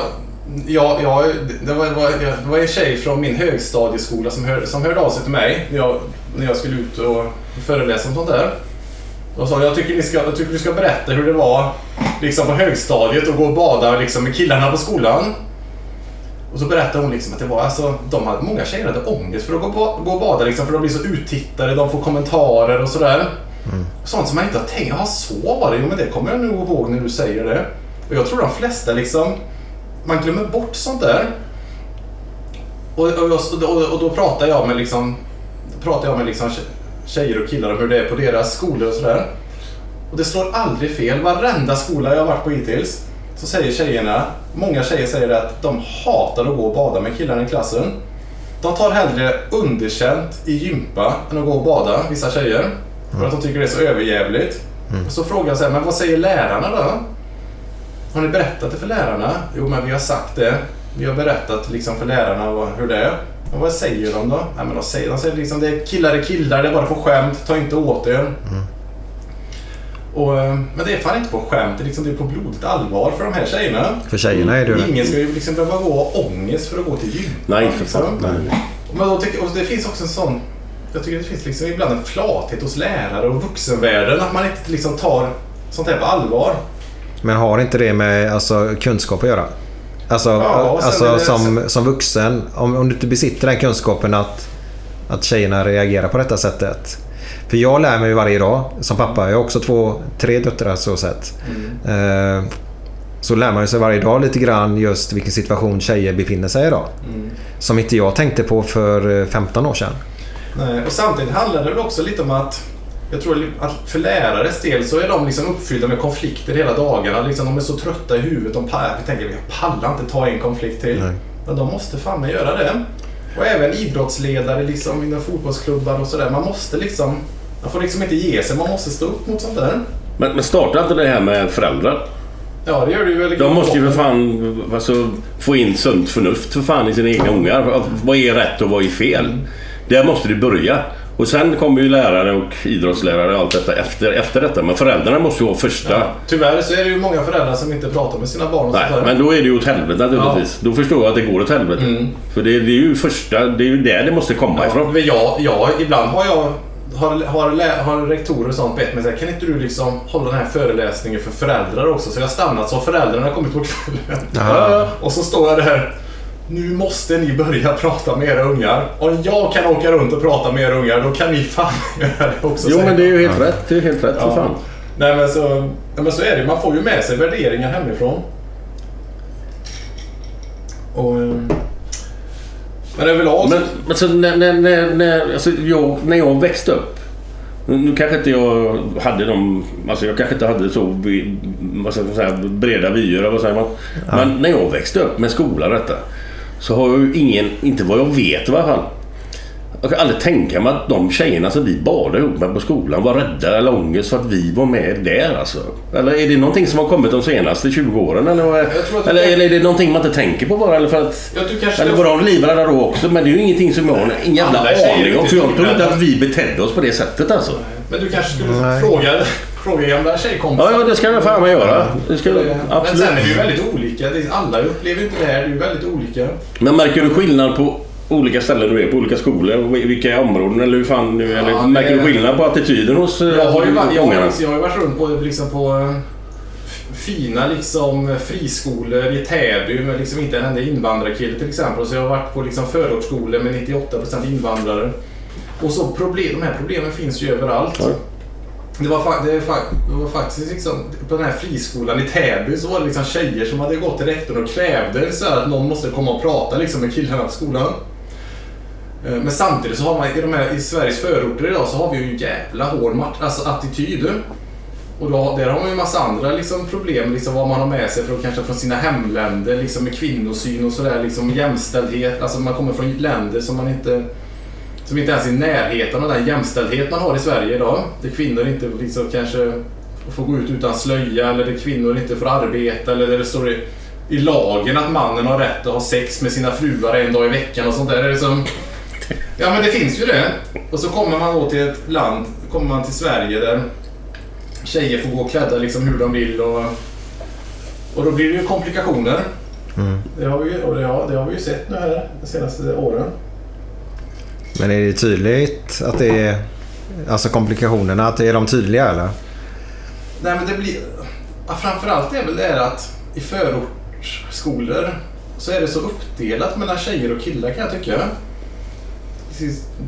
Jag, jag, det, var, det var- det var en tjej från min högstadieskola som, hör, som hörde av sig till mig när jag, när jag skulle ut och föreläsa om sånt där. Och sa jag tycker, ni ska, jag tycker du ska berätta hur det var liksom på högstadiet och gå och bada liksom, med killarna på skolan. Och så berättade hon liksom att det var alltså, de hade, många tjejer hade ångest för att gå, gå och bada liksom, för de blir så uttittade, de får kommentarer och sådär. Sånt som man inte har tänkt, ja så var det, jo men det kommer jag nog ihåg när du säger det. Och jag tror de flesta liksom, man glömmer bort sånt där. Och, och, och, och då pratar jag med liksom, pratar jag med liksom tjejer och killar om hur det är på deras skolor och sådär. Och det slår aldrig fel, varenda skola jag har varit på hittills. så säger tjejerna, många tjejer säger att de hatar att gå och bada med killarna i klassen. De tar hellre underkänt i gympa än att gå och bada, vissa tjejer. För att de tycker det är så överjävligt. Och så frågar jag så här, men vad säger lärarna då? Har ni berättat det för lärarna? Jo, men vi har sagt det. Vi har berättat liksom för lärarna hur det är. Och vad säger de då? Nej, men de säger, de säger liksom det är killar är killar, det är bara på skämt, ta inte åt er. Och, eh, men det är fan inte på skämt, det är, liksom, det är på blodigt allvar för de här tjejerna. För tjejerna är det ju. Ingen ska ju liksom behöva gå och ångest för att gå till gym. Nej, för fan. Nej. Men då tycker, och det finns också en sån... Jag tycker det finns liksom ibland en flathet hos lärare och vuxenvärlden. Att man inte liksom tar sånt här på allvar. Men har inte det med alltså, kunskap att göra? Alltså, Ja, alltså som, som vuxen, om, om du inte besitter den kunskapen att, att tjejerna reagerar på detta sättet. För jag lär mig varje dag som pappa. Jag har också två, tre döttrar så sett. Mm. Eh, så lär man sig varje dag lite grann just vilken situation tjejer befinner sig i idag. Mm. Som inte jag tänkte på för eh, 15 år sedan. Nej, och samtidigt handlar det väl också lite om att jag tror att för lärares del så är de liksom uppfyllda med konflikter hela dagarna. Liksom, de är så trötta i huvudet. De vi tänker jag pallar inte ta en konflikt till. Nej. Men de måste fan med göra det. Och även idrottsledare liksom, inom fotbollsklubbar och sådär. Man måste liksom... Man får liksom inte ge sig. Man måste stå upp mot sånt där. Men, men starta inte det här med föräldrar. Ja, det gör du ju väldigt De måste ju för fan alltså, få in sunt förnuft för fan i sina egna ungar. Vad är rätt och vad är fel? Där måste du börja. Och sen kommer ju lärare och idrottslärare och allt detta efter, efter detta. Men föräldrarna måste ju vara första. Ja. Tyvärr så är det ju många föräldrar som inte pratar med sina barn och Nej, men då är det ju åt helvete naturligtvis. Då förstår jag att det går åt helvete. För det, det är ju första, det är ju där det måste komma Ja, ifrån. men jag, jag, ibland har jag har, har, har rektorer och sånt bett mig kan inte du liksom hålla den här föreläsningen för föräldrar också? Så jag har stannat så föräldrarna har kommit på kvällen. Och så står jag där. Nu måste ni börja prata med era ungar. Om jag kan åka runt och prata med era ungar, då kan ni fan göra det också. Jo men det är ju helt rätt. Det är helt rätt för Ja. fan. Nej men så, nej, men så är det Man får ju med sig värderingar hemifrån. Och, eh, men överlag så... Men alltså, när, när, när, när, alltså, jag, när jag växte upp. Nu kanske inte jag hade de... Alltså jag kanske inte hade så vad ska man säga, breda vyer, vad säger man? Men när jag växte upp med skola och detta. Så har ju ingen, inte vad jag vet i alla fall. Jag kan aldrig tänka mig att de tjejerna som vi badade ihop med på skolan var rädda eller ångest för att vi var med där alltså. Eller är det någonting som har kommit de senaste 20 åren? Eller, eller, eller är det någonting man inte tänker på bara? Eller för att... Eller var de livrädda då också? Men det är ju ingenting som jag har en jävla aning om. För jag tror inte att vi betedde oss på det sättet alltså. Men du kanske skulle Nej. fråga, fråga gamla tjejkompisar. Ja, ja det ska jag fan med göra. Det ska, Men absolut. sen är det ju väldigt olika. Alla upplever inte det här. Det är ju väldigt olika. Men märker du skillnad på olika ställen du är på, olika skolor? Vilka områden? Eller hur fan nu? Eller Ja, märker du skillnad på attityden hos eh, Jag har ju, varit- jag jag har ju varit runt på, liksom på eh, fina liksom, friskolor i Täby med liksom inte en enda invandrarkille till exempel. Så jag har varit på liksom, förortsskolor med 98% invandrare. Och så problem, de här problemen finns ju överallt. Ja. Det var, det, det var faktiskt liksom, på den här friskolan i Täby så var det liksom tjejer som hade gått till rektorn och krävde så att någon måste komma och prata liksom med killarna på skolan. Eh, Men samtidigt så har man i, de här, i Sveriges förorter idag så har vi ju en jävla hård alltså attityd. Och då, där har man ju en massa andra liksom, problem, liksom, vad man har med sig från, kanske från sina hemländer, liksom, med kvinnosyn och sådär, liksom, jämställdhet. Alltså man kommer från länder som man inte som inte ens är i närheten av den jämställdhet man har i Sverige idag. Där kvinnor inte liksom kanske får gå ut utan slöja eller där kvinnor inte får arbeta eller där det står i, i lagen att mannen har rätt att ha sex med sina fruar en dag i veckan och sånt där. Det är som, ja men det finns ju det. Och så kommer man då till ett land, kommer man till Sverige där tjejer får gå klädda liksom hur de vill och, och då blir det ju komplikationer. Det, har vi, och det, har, det har vi ju sett nu här de senaste åren. Men är det tydligt att det är... Alltså komplikationerna, att är de tydliga eller? Nej men det blir... Ja, framförallt är väl det att i förortsskolor så är det så uppdelat mellan tjejer och killar kan jag tycka.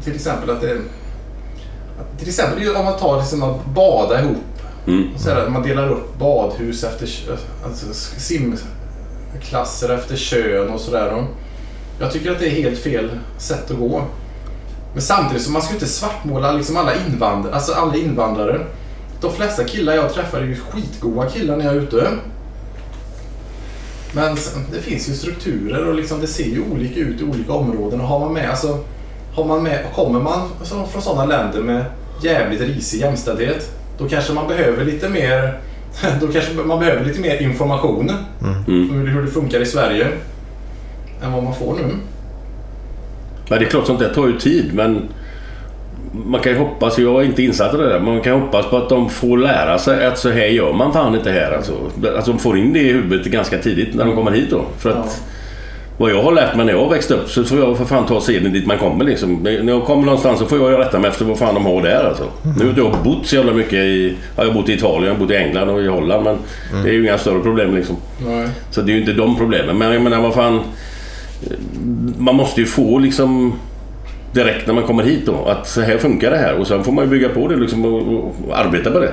Till, exempel att det... Till exempel ju om man tar liksom att bada ihop. Mm. Så här, att man delar upp badhus efter alltså simklasser efter kön och sådär. Jag tycker att det är helt fel sätt att gå. Men samtidigt så man ska inte svartmåla liksom alla invandrare. Alltså alla invandrare. De flesta killar jag träffar är ju skitgoda killar när jag är ute. Men det finns ju strukturer och liksom, det ser ju olika ut i olika områden. Och har man med, alltså, har man med, kommer man från sådana länder med jävligt risig jämställdhet, då kanske man behöver lite mer då kanske man behöver lite mer information om hur, hur det funkar i Sverige än vad man får nu. Men det är klart sånt där tar ju tid men man kan ju hoppas, jag är inte insatt i det där, men man kan ju hoppas på att de får lära sig att så här gör man fan inte här alltså. Att de får in det i huvudet ganska tidigt när de kommer hit då. För att vad jag har lärt mig när jag växte upp så får jag för fan ta seden dit man kommer liksom. När jag kommer någonstans så får jag rätta mig efter vad fan de har där alltså. Nu har jag bott så jävla mycket i... Jag har bott i Italien, jag har bott i England och i Holland men det är ju inga större problem liksom. Nej. Så det är ju inte de problemen. Men jag menar vad fan... Man måste ju få liksom direkt när man kommer hit då att så här funkar det här och sen får man ju bygga på det liksom och, och arbeta på det.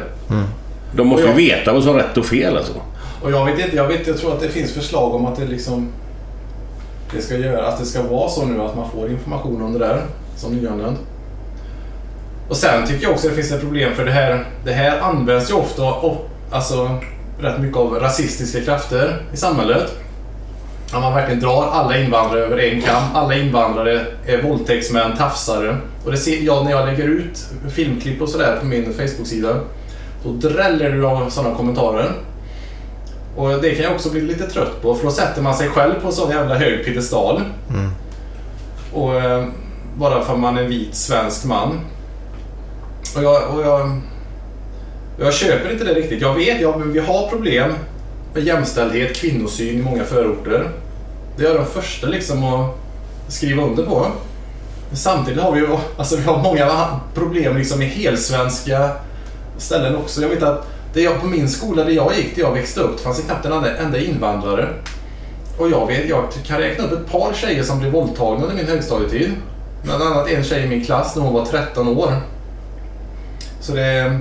De måste ju jag- veta vad som är rätt och fel alltså. Och jag vet inte, jag, vet, jag tror att det finns förslag om att det liksom det ska göra, att det ska vara så nu att man får information om det där som nyanländ. Och sen tycker jag också att det finns ett problem för det här, det här används ju ofta och, alltså, rätt mycket av rasistiska krafter i samhället. Att man verkligen drar alla invandrare över en kam. Alla invandrare är våldtäktsmän, tafsare. Och det ser jag när jag lägger ut filmklipp och sådär på min Facebook-sida. Då dräller du av sådana kommentarer. Och det kan jag också bli lite trött på för då sätter man sig själv på en sån jävla hög piedestal. Och eh, bara för att man är en vit svensk man. Och jag, och jag, jag köper inte det riktigt. Jag vet, ja, men vi har problem jämställdhet, kvinnosyn i många förorter. Det är jag den första liksom att skriva under på. Men samtidigt har vi ju alltså, vi har många problem liksom i helsvenska ställen också. Jag vet att det jag, på min skola där jag gick, där jag växte upp, det fanns det knappt en enda, enda invandrare. Och jag vet, jag kan räkna upp ett par tjejer som blev våldtagna under min högstadietid. Bland annat en tjej i min klass när hon var 13 år. Så det...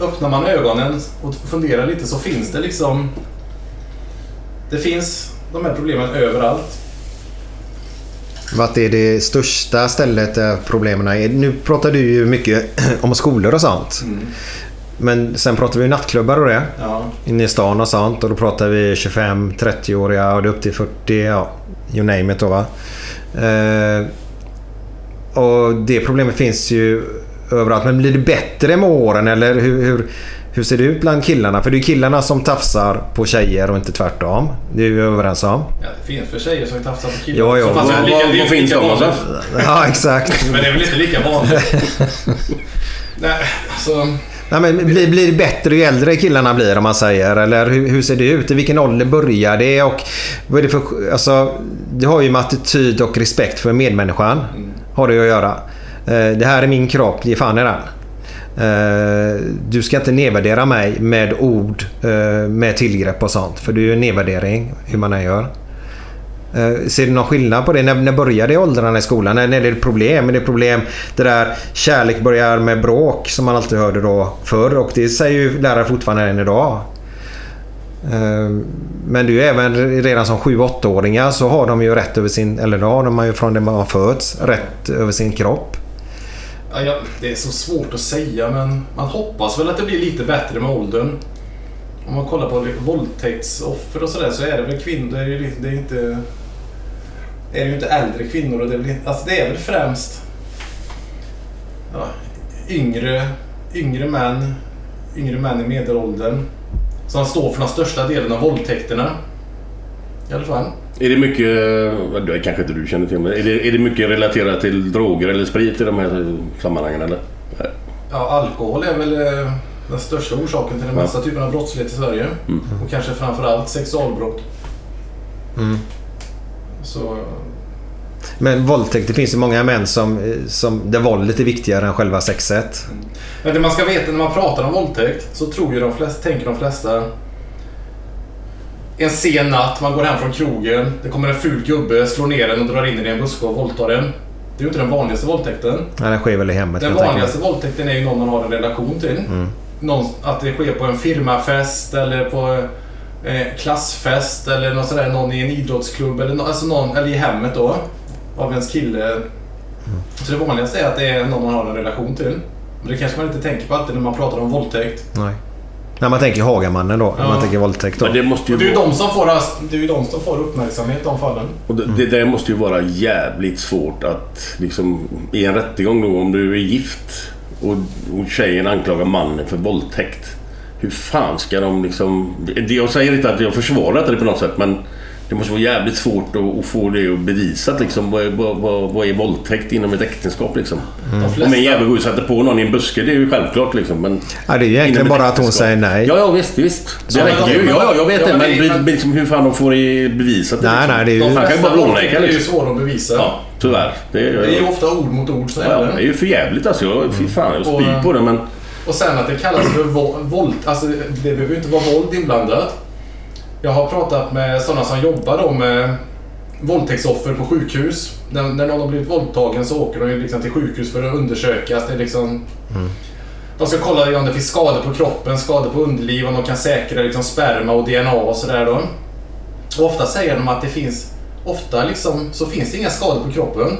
Öppnar man ögonen och funderar lite så finns det liksom... Det finns de här problemen överallt. Vart är det största stället där problemen är? Nu pratar du ju mycket om skolor och sånt. Men sen pratar vi nattklubbar och det. Ja. Inne i stan och sånt. Och då pratar vi 25-30-åriga och det är upp till 40. Ja, you name it då va. Eh, och det problemet finns ju överallt. Men blir det bättre med åren eller hur, hur, hur ser det ut bland killarna? För det är killarna som tafsar på tjejer och inte tvärtom. Det är vi överens om. Ja, det finns för tjejer som tafsar på killar. Ja, ja. Så fast det är Vad- lika- vad- vad finns lika de alltså? Ja, exakt. Men det är väl inte lika vanligt. Nej, alltså... Nej, men blir, blir det bättre ju äldre killarna blir om man säger? Eller hur, hur ser det ut? I vilken ålder börjar det? Och vad är det, för, alltså, det har ju med attityd och respekt för medmänniskan. Har det att göra. Eh, det här är min kropp, ge fan i den. Eh, du ska inte nedvärdera mig med ord, eh, med tillgrepp och sånt. För det är ju en nedvärdering hur man än gör. Ser du någon skillnad på det? När, när börjar det i åldrarna i skolan? När, när är det problem? Är det problem det där kärlek börjar med bråk som man alltid hörde då förr? Och det säger ju lärare fortfarande än idag. Men det är ju även redan som 7-8-åringar så har de ju rätt över sin, eller då har de ju från det man föds, rätt över sin kropp. Ja, ja, det är så svårt att säga men man hoppas väl att det blir lite bättre med åldern. Om man kollar på våldtäktsoffer och sådär så är det väl kvinnor, det är, ju, det är inte... Är det ju inte äldre kvinnor och det är väl, alltså det är väl främst ja, yngre, yngre män, yngre män i medelåldern som står för den största delen av våldtäkterna. I alla fall. Är det mycket, det kanske inte du känner till, men är det, är det mycket relaterat till droger eller sprit i de här sammanhangen eller? Ja, alkohol är väl eh, den största orsaken till den Ja. mesta typen av brottslighet i Sverige. Och kanske framförallt sexualbrott. Så, Men våldtäkt, det finns ju många män som, eh, som, där våldet är viktigare än själva sexet. men det man ska veta när man pratar om våldtäkt så tror ju de flesta, tänker de flesta en sen natt, man går hem från krogen, det kommer en ful gubbe, slår ner den och drar in den i en buske och våldtar den. Det är ju inte den vanligaste våldtäkten. Ja, den sker väl i hemmet Den vanligaste våldtäkten är ju någon man har en relation till. Någon, att det sker på en firmafest eller på eh, klassfest eller något sådär, någon i en idrottsklubb eller, alltså någon, eller i hemmet då. Av ens kille. Så det vanligaste är att det är någon man har en relation till. Men det kanske man inte tänker på alltid när man pratar om våldtäkt. Nej. När man tänker Hagamannen då. När man tänker våldtäkt då. Men det måste ju det är ju vara... de som får, det är ju de som får uppmärksamhet de fallen. Och det, det där måste ju vara jävligt svårt att liksom i en rättegång då om du är gift och, och tjejen anklagar mannen för våldtäkt. Hur fan ska de liksom... Jag säger inte att jag försvarar det på något sätt men det måste vara jävligt svårt att, att få det bevisat liksom. Vad, är- vad, vad, är våldtäkt inom ett äktenskap liksom? De Om en jävel går och sätter på någon i en buske, det är ju självklart liksom. Men Ja, det är ju egentligen bara att hon säger nej. Ja, ja visst, visst. Det Ja, räcker ju. Ja, ja, jag vet Ja, det. men Men, det men- liksom, hur fan de får det bevisat? Nej, liksom. nej, det är ju... de kan ju flesta bara blåneka, våldtäkter är ju liksom. svåra att bevisa. Ja, tyvärr. Det är, Det är ju ofta ord mot ord. Så ja, är det är ju för jävligt alltså. Jag, fy fan, jag spyr på det men... Och sen att det kallas för vå- våld. Alltså det behöver ju inte vara våld inblandat. Jag har pratat med sådana som jobbar då med våldtäktsoffer på sjukhus. När, när någon har blivit våldtagen så åker de liksom till sjukhus för att undersökas. Det är liksom, De ska kolla om det finns skador på kroppen, skador på underliv, om de kan säkra liksom sperma och DNA och sådär då. Och ofta säger de att det finns, ofta liksom, så finns det inga skador på kroppen.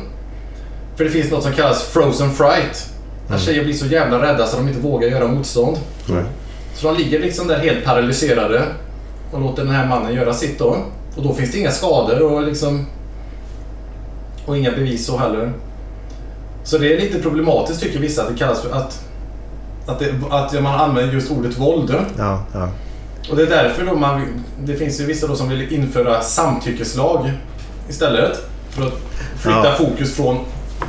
För det finns något som kallas frozen fright. När tjejer blir så jävla rädda så de inte vågar göra motstånd. Nej. Så de ligger liksom där helt paralyserade och låter den här mannen göra sitt då. Och då finns det inga skador och liksom... Och inga bevis så heller. Så det är lite problematiskt tycker vissa att det kallas för att... Att, det, att man använder just ordet våld. Ja, ja. Och det är därför då man... Det finns ju vissa då som vill införa samtyckeslag istället. För att flytta Ja. fokus från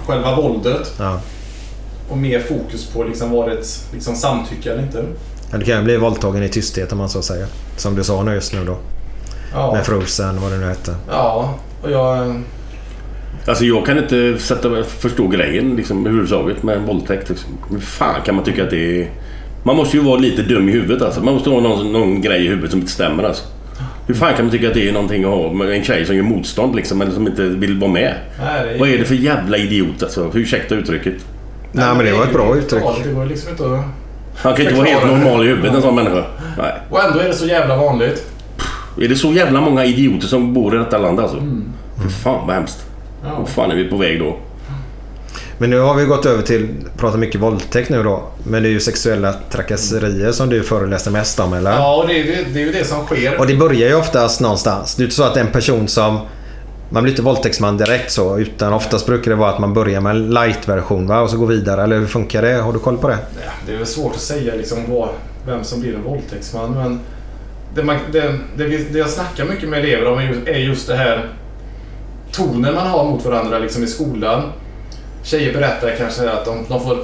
själva våldet och mer fokus på liksom var det ett liksom samtycke eller inte. Ja, Du kan ju bli våldtagen i tysthet om man så säger. Som du sa nu just nu då. Ja, Med Frozen, vad det nu hette. ja och jag... Alltså jag kan inte sätta, förstå grejen liksom, överhuvudtaget med en våldtäkt. Liksom. Hur fan kan man tycka att det är... Man måste ju vara lite dum i huvudet alltså. Man måste ha någon, någon grej i huvudet som inte stämmer alltså. Hur fan kan man tycka att det är någonting att ha med en tjej som gör motstånd liksom, eller som inte vill vara med? Nej, det Vad är det för jävla idiot alltså? Ursäkta uttrycket. Nej, men det var ett bra uttryck. Ja, det var liksom inte... att- Han kan inte vara helt normal i huvudet en sån människa. Nej. Och ändå är det så jävla vanligt. Är det så jävla många idioter som bor i detta land alltså? Fy fan vad hemskt. Ja. Vad fan är vi på väg då? Men nu har vi gått över till, prata mycket våldtäkt nu då. Men det är ju sexuella trakasserier som du föreläser mest om eller? Ja, och det är, det, det är ju det som sker. Och det börjar ju oftast någonstans. Det är inte så att en person som... Man blir inte våldtäktsman direkt så. Utan oftast brukar det vara att man börjar med en light-version va? och så går vidare. Eller hur funkar det? Har du koll på det? Det är väl svårt att säga liksom vad, vem som blir en våldtäktsman. Men det, man, det, det, vi, det jag snackar mycket med elever om är just, är just det här tonen man har mot varandra liksom i skolan. Tjejer berättar kanske att de, de får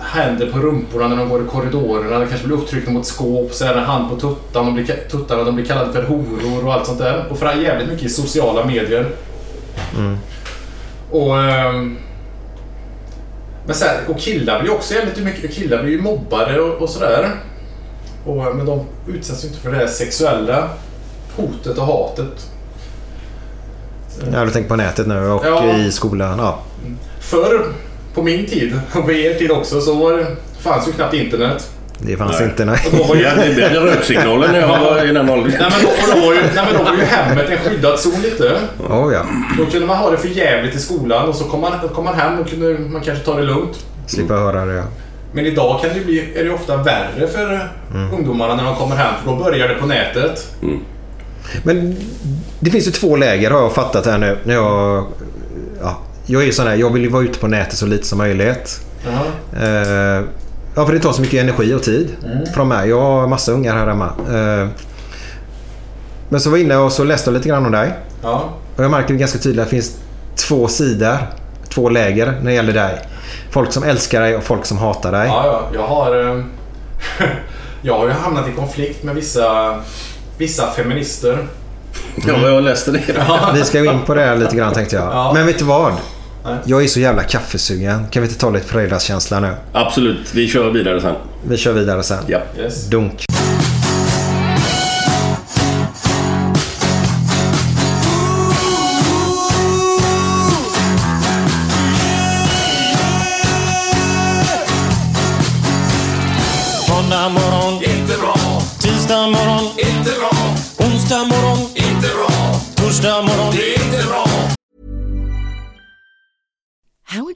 händer på rumporna när de går i korridorerna. De kanske blir upptryckta mot skåp. Så är det hand på tuttan. De blir, tuttarna, de blir kallade för horor och allt sånt där. Och för jävligt mycket i sociala medier. Och... ehm, men sen, och killar blir också jävligt mycket... Killar blir ju mobbade och, och sådär. Och, men de utsätts ju inte för det här sexuella hotet och hatet. Ja, du tänker på nätet nu och Ja. i skolan. Ja. Förr, på min tid, och på er tid också, så var det, fanns ju knappt internet. Det fanns Nej. inte. Nej. Och då var ju, Ja, det blev röksignalen när jag var i den åldern. nej, men då, var ju, nej, men då var ju hemmet en skyddad zon lite. Oh, ja. Då kunde man ha det för jävligt i skolan och så kom man, kom man hem och kunde man kanske ta det lugnt. Slippa höra det. ja. Men idag kan det bli, är det ofta värre för ungdomarna när de kommer hem för då börjar det på nätet. Men det finns ju två läger har jag fattat här nu. När jag, ja, jag är ju sån här, jag vill ju vara ute på nätet så lite som möjligt. Eh, ja, för det tar så mycket energi och tid från mig. Jag har massa ungar här hemma. Eh, men så var jag inne och så läste jag lite grann om dig. Ja. Och jag märker ganska tydligt att det finns två sidor, två läger när det gäller dig. Folk som älskar dig och folk som hatar dig. Ja, ja. Jag har... eh, jag har ju hamnat i konflikt med vissa, vissa feminister. Ja, jag läste det. Vi ska gå in på det här lite grann tänkte jag. Ja. Men vet du vad? Jag är så jävla kaffesugen. Kan vi inte ta lite fredagskänsla nu? Absolut, vi kör vidare sen. Vi kör vidare sen. Ja. Yes. Dunk.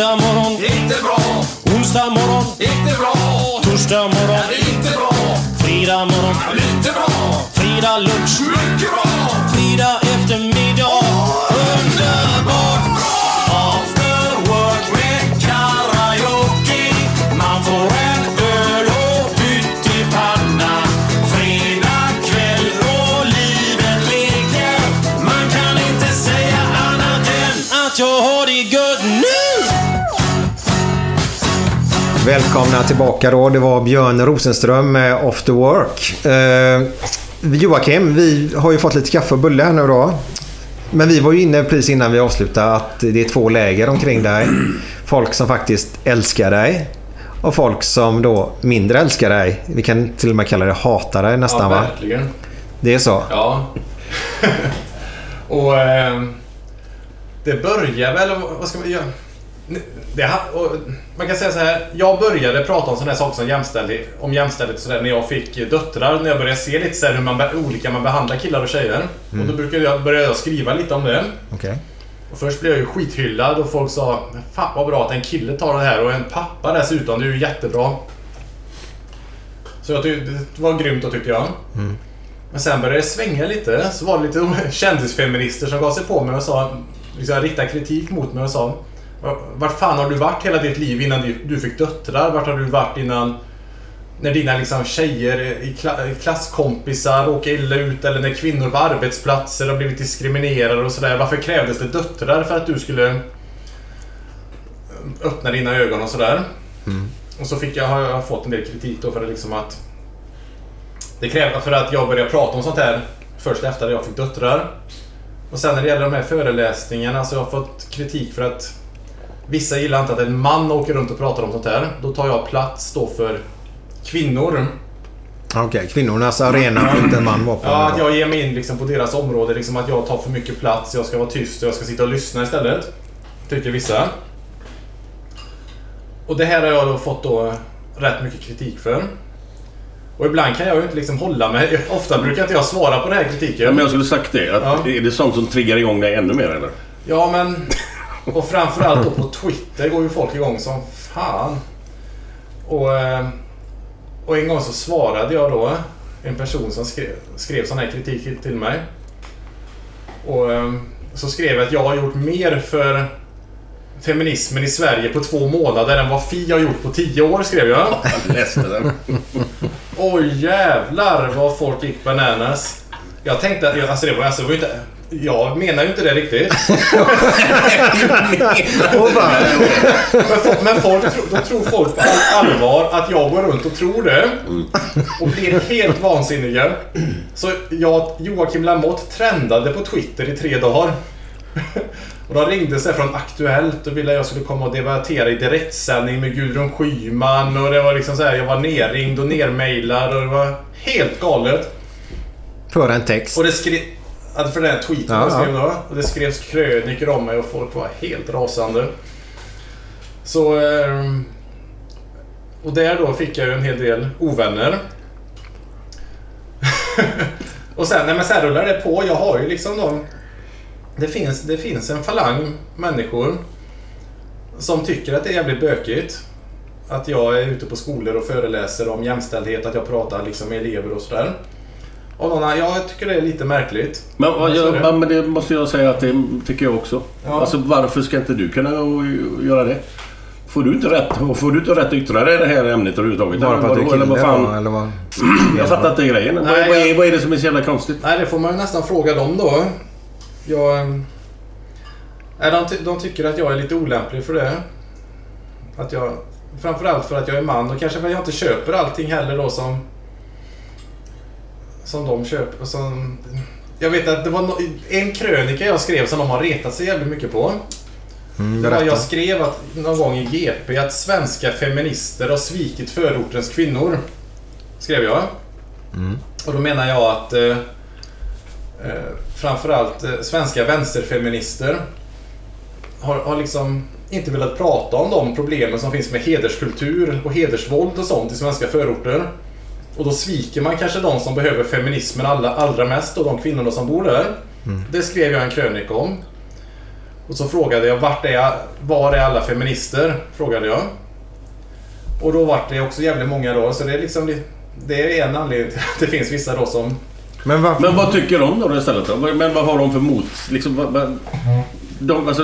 Tisdag morgon, inte bra. Onsdag morgon, inte bra. Torsdag morgon, inte bra. Fredag morgon, lite bra. Fredag lunch, mycket bra. Fredag eftermiddag, Välkomna tillbaka då. Det var Björn Rosenström med After Work. Eh, Joakim, vi har ju fått lite kaffe och bulle här nu då. Men vi var ju inne precis innan vi avslutade att det är två läger omkring dig. Folk som faktiskt älskar dig. Och folk som då mindre älskar dig. Vi kan till och med kalla det hatar dig nästan ja, va? verkligen. Det är så? Ja. och eh, det börjar väl, vad ska man göra? Det, och man kan säga så här, jag började prata om sådana saker som jämställdhet, om jämställdhet sådär när jag fick döttrar. När jag började se lite så här hur man, olika man behandlar killar och tjejer. Mm. Och då brukade jag, började jag skriva lite om det. Okej. Och först blev jag ju skithyllad och folk sa Fan vad bra att en kille tar det här och en pappa dessutom, det är ju jättebra. Så jag tyckte, det var grymt då tyckte jag. Mm. Men sen började det svänga lite, så var det lite kändisfeminister som gav sig på mig och sa, liksom riktade kritik mot mig och sa Vart fan har du varit hela ditt liv innan du- fick döttrar? Vart har du varit innan när dina liksom tjejer, klasskompisar åker illa ut eller när kvinnor på arbetsplatser har blivit diskriminerade och sådär. Varför krävdes det döttrar för att du skulle öppna dina ögon och sådär? Och så fick jag, har jag fått en del kritik då för det liksom att det krävde för att jag började prata om sånt här först efter att jag fick döttrar. Och sen när det gäller de här föreläsningarna så har jag fått kritik för att vissa gillar inte att en man åker runt och pratar om sånt här. Då tar jag plats då för kvinnor. Okej, kvinnornas arena får inte en man vara på. Ja, att jag ger mig in liksom på deras område. Liksom att jag tar för mycket plats. Jag ska vara tyst och jag ska sitta och lyssna istället. Tycker vissa. Och det här har jag då fått då rätt mycket kritik för. Och ibland kan jag ju inte liksom hålla mig. Ofta brukar inte jag svara på den här kritiken. Ja, men jag skulle sagt det. Att Ja. Är det sånt som triggar igång dig ännu mer eller? Ja, men... Och framförallt då på Twitter går ju folk igång som fan. Och, eh, och en gång så svarade jag då en person som skrev, skrev sån här kritik till- mig. Och eh, så skrev jag att jag har gjort mer för feminismen i Sverige på två månader än vad Fi har gjort på tio år, skrev jag. Jag läste den. Oj jävlar vad folk gick bananas. Jag tänkte att, alltså det var, alltså det var ju inte... Jag menar ju inte det riktigt. men, men folk, då tror folk på all allvar att jag går runt och tror det. Och blir helt vansinniga. Så jag, Joakim Lamotte trendade på Twitter i tre dagar. Och de ringde sig från Aktuellt och ville att jag skulle komma och debattera i direktsändning med Gudrun Schyman. Och det var liksom så här, jag var nerringd och nermailad och det var helt galet. För en text. Och det skrev... Alltså för den här tweeten Ja, jag skrev då. Och det skrevs krönikor om mig och folk var helt rasande. Så... ehm, Och där då fick jag ju en hel del ovänner. och sen, nej men sen rullar det på. Jag har ju liksom de... Det finns, det finns en falang människor som tycker att det är jävligt bökigt. Att jag är ute på skolor och föreläser om jämställdhet, att jag pratar liksom med elever och sådär. Och någon, annan- jag tycker det är lite märkligt. Men, vad- Jag men det måste jag säga att det tycker jag också. Ja. Alltså varför ska inte du kunna göra det? Får du inte rätt, får du inte rätt att yttra dig i det här ämnet överhuvudtaget? Bara för att du är kille Eller vad fan? eller vad? Jag fattar inte grejen. Vad, Nej, vad, är, jag- vad är det som är så jävla konstigt? Nej, det får man ju nästan fråga dem då. Jag... ehm, Nej, de, ty- de tycker att jag är lite olämplig för det. Att jag... Framförallt för att jag är man och kanske för att jag inte köper allting heller då som... Som de köper. Som, jag vet att det var en krönika jag skrev som de har retat sig jävligt mycket på. Mm, Det var, jag skrev att, någon gång i GP att svenska feminister har svikit förortens kvinnor. Skrev jag. Mm. Och då menar jag att eh, eh, framförallt eh, svenska vänsterfeminister har, har liksom inte velat prata om de problemen som finns med hederskultur och hedersvåld och sånt i svenska förorter. Och då sviker man kanske de som behöver feminismen allra, allra mest och de kvinnorna som bor där. Det skrev jag en krönika om. Och så frågade jag vart är, var är alla feminister? Frågade jag. Och då vart det också jävligt många då. Så det är liksom det, det är en anledning till att det finns vissa då som... Men, varför? Men vad tycker de då istället då? Men vad har de för mot? Liksom, vad, vad, de, alltså,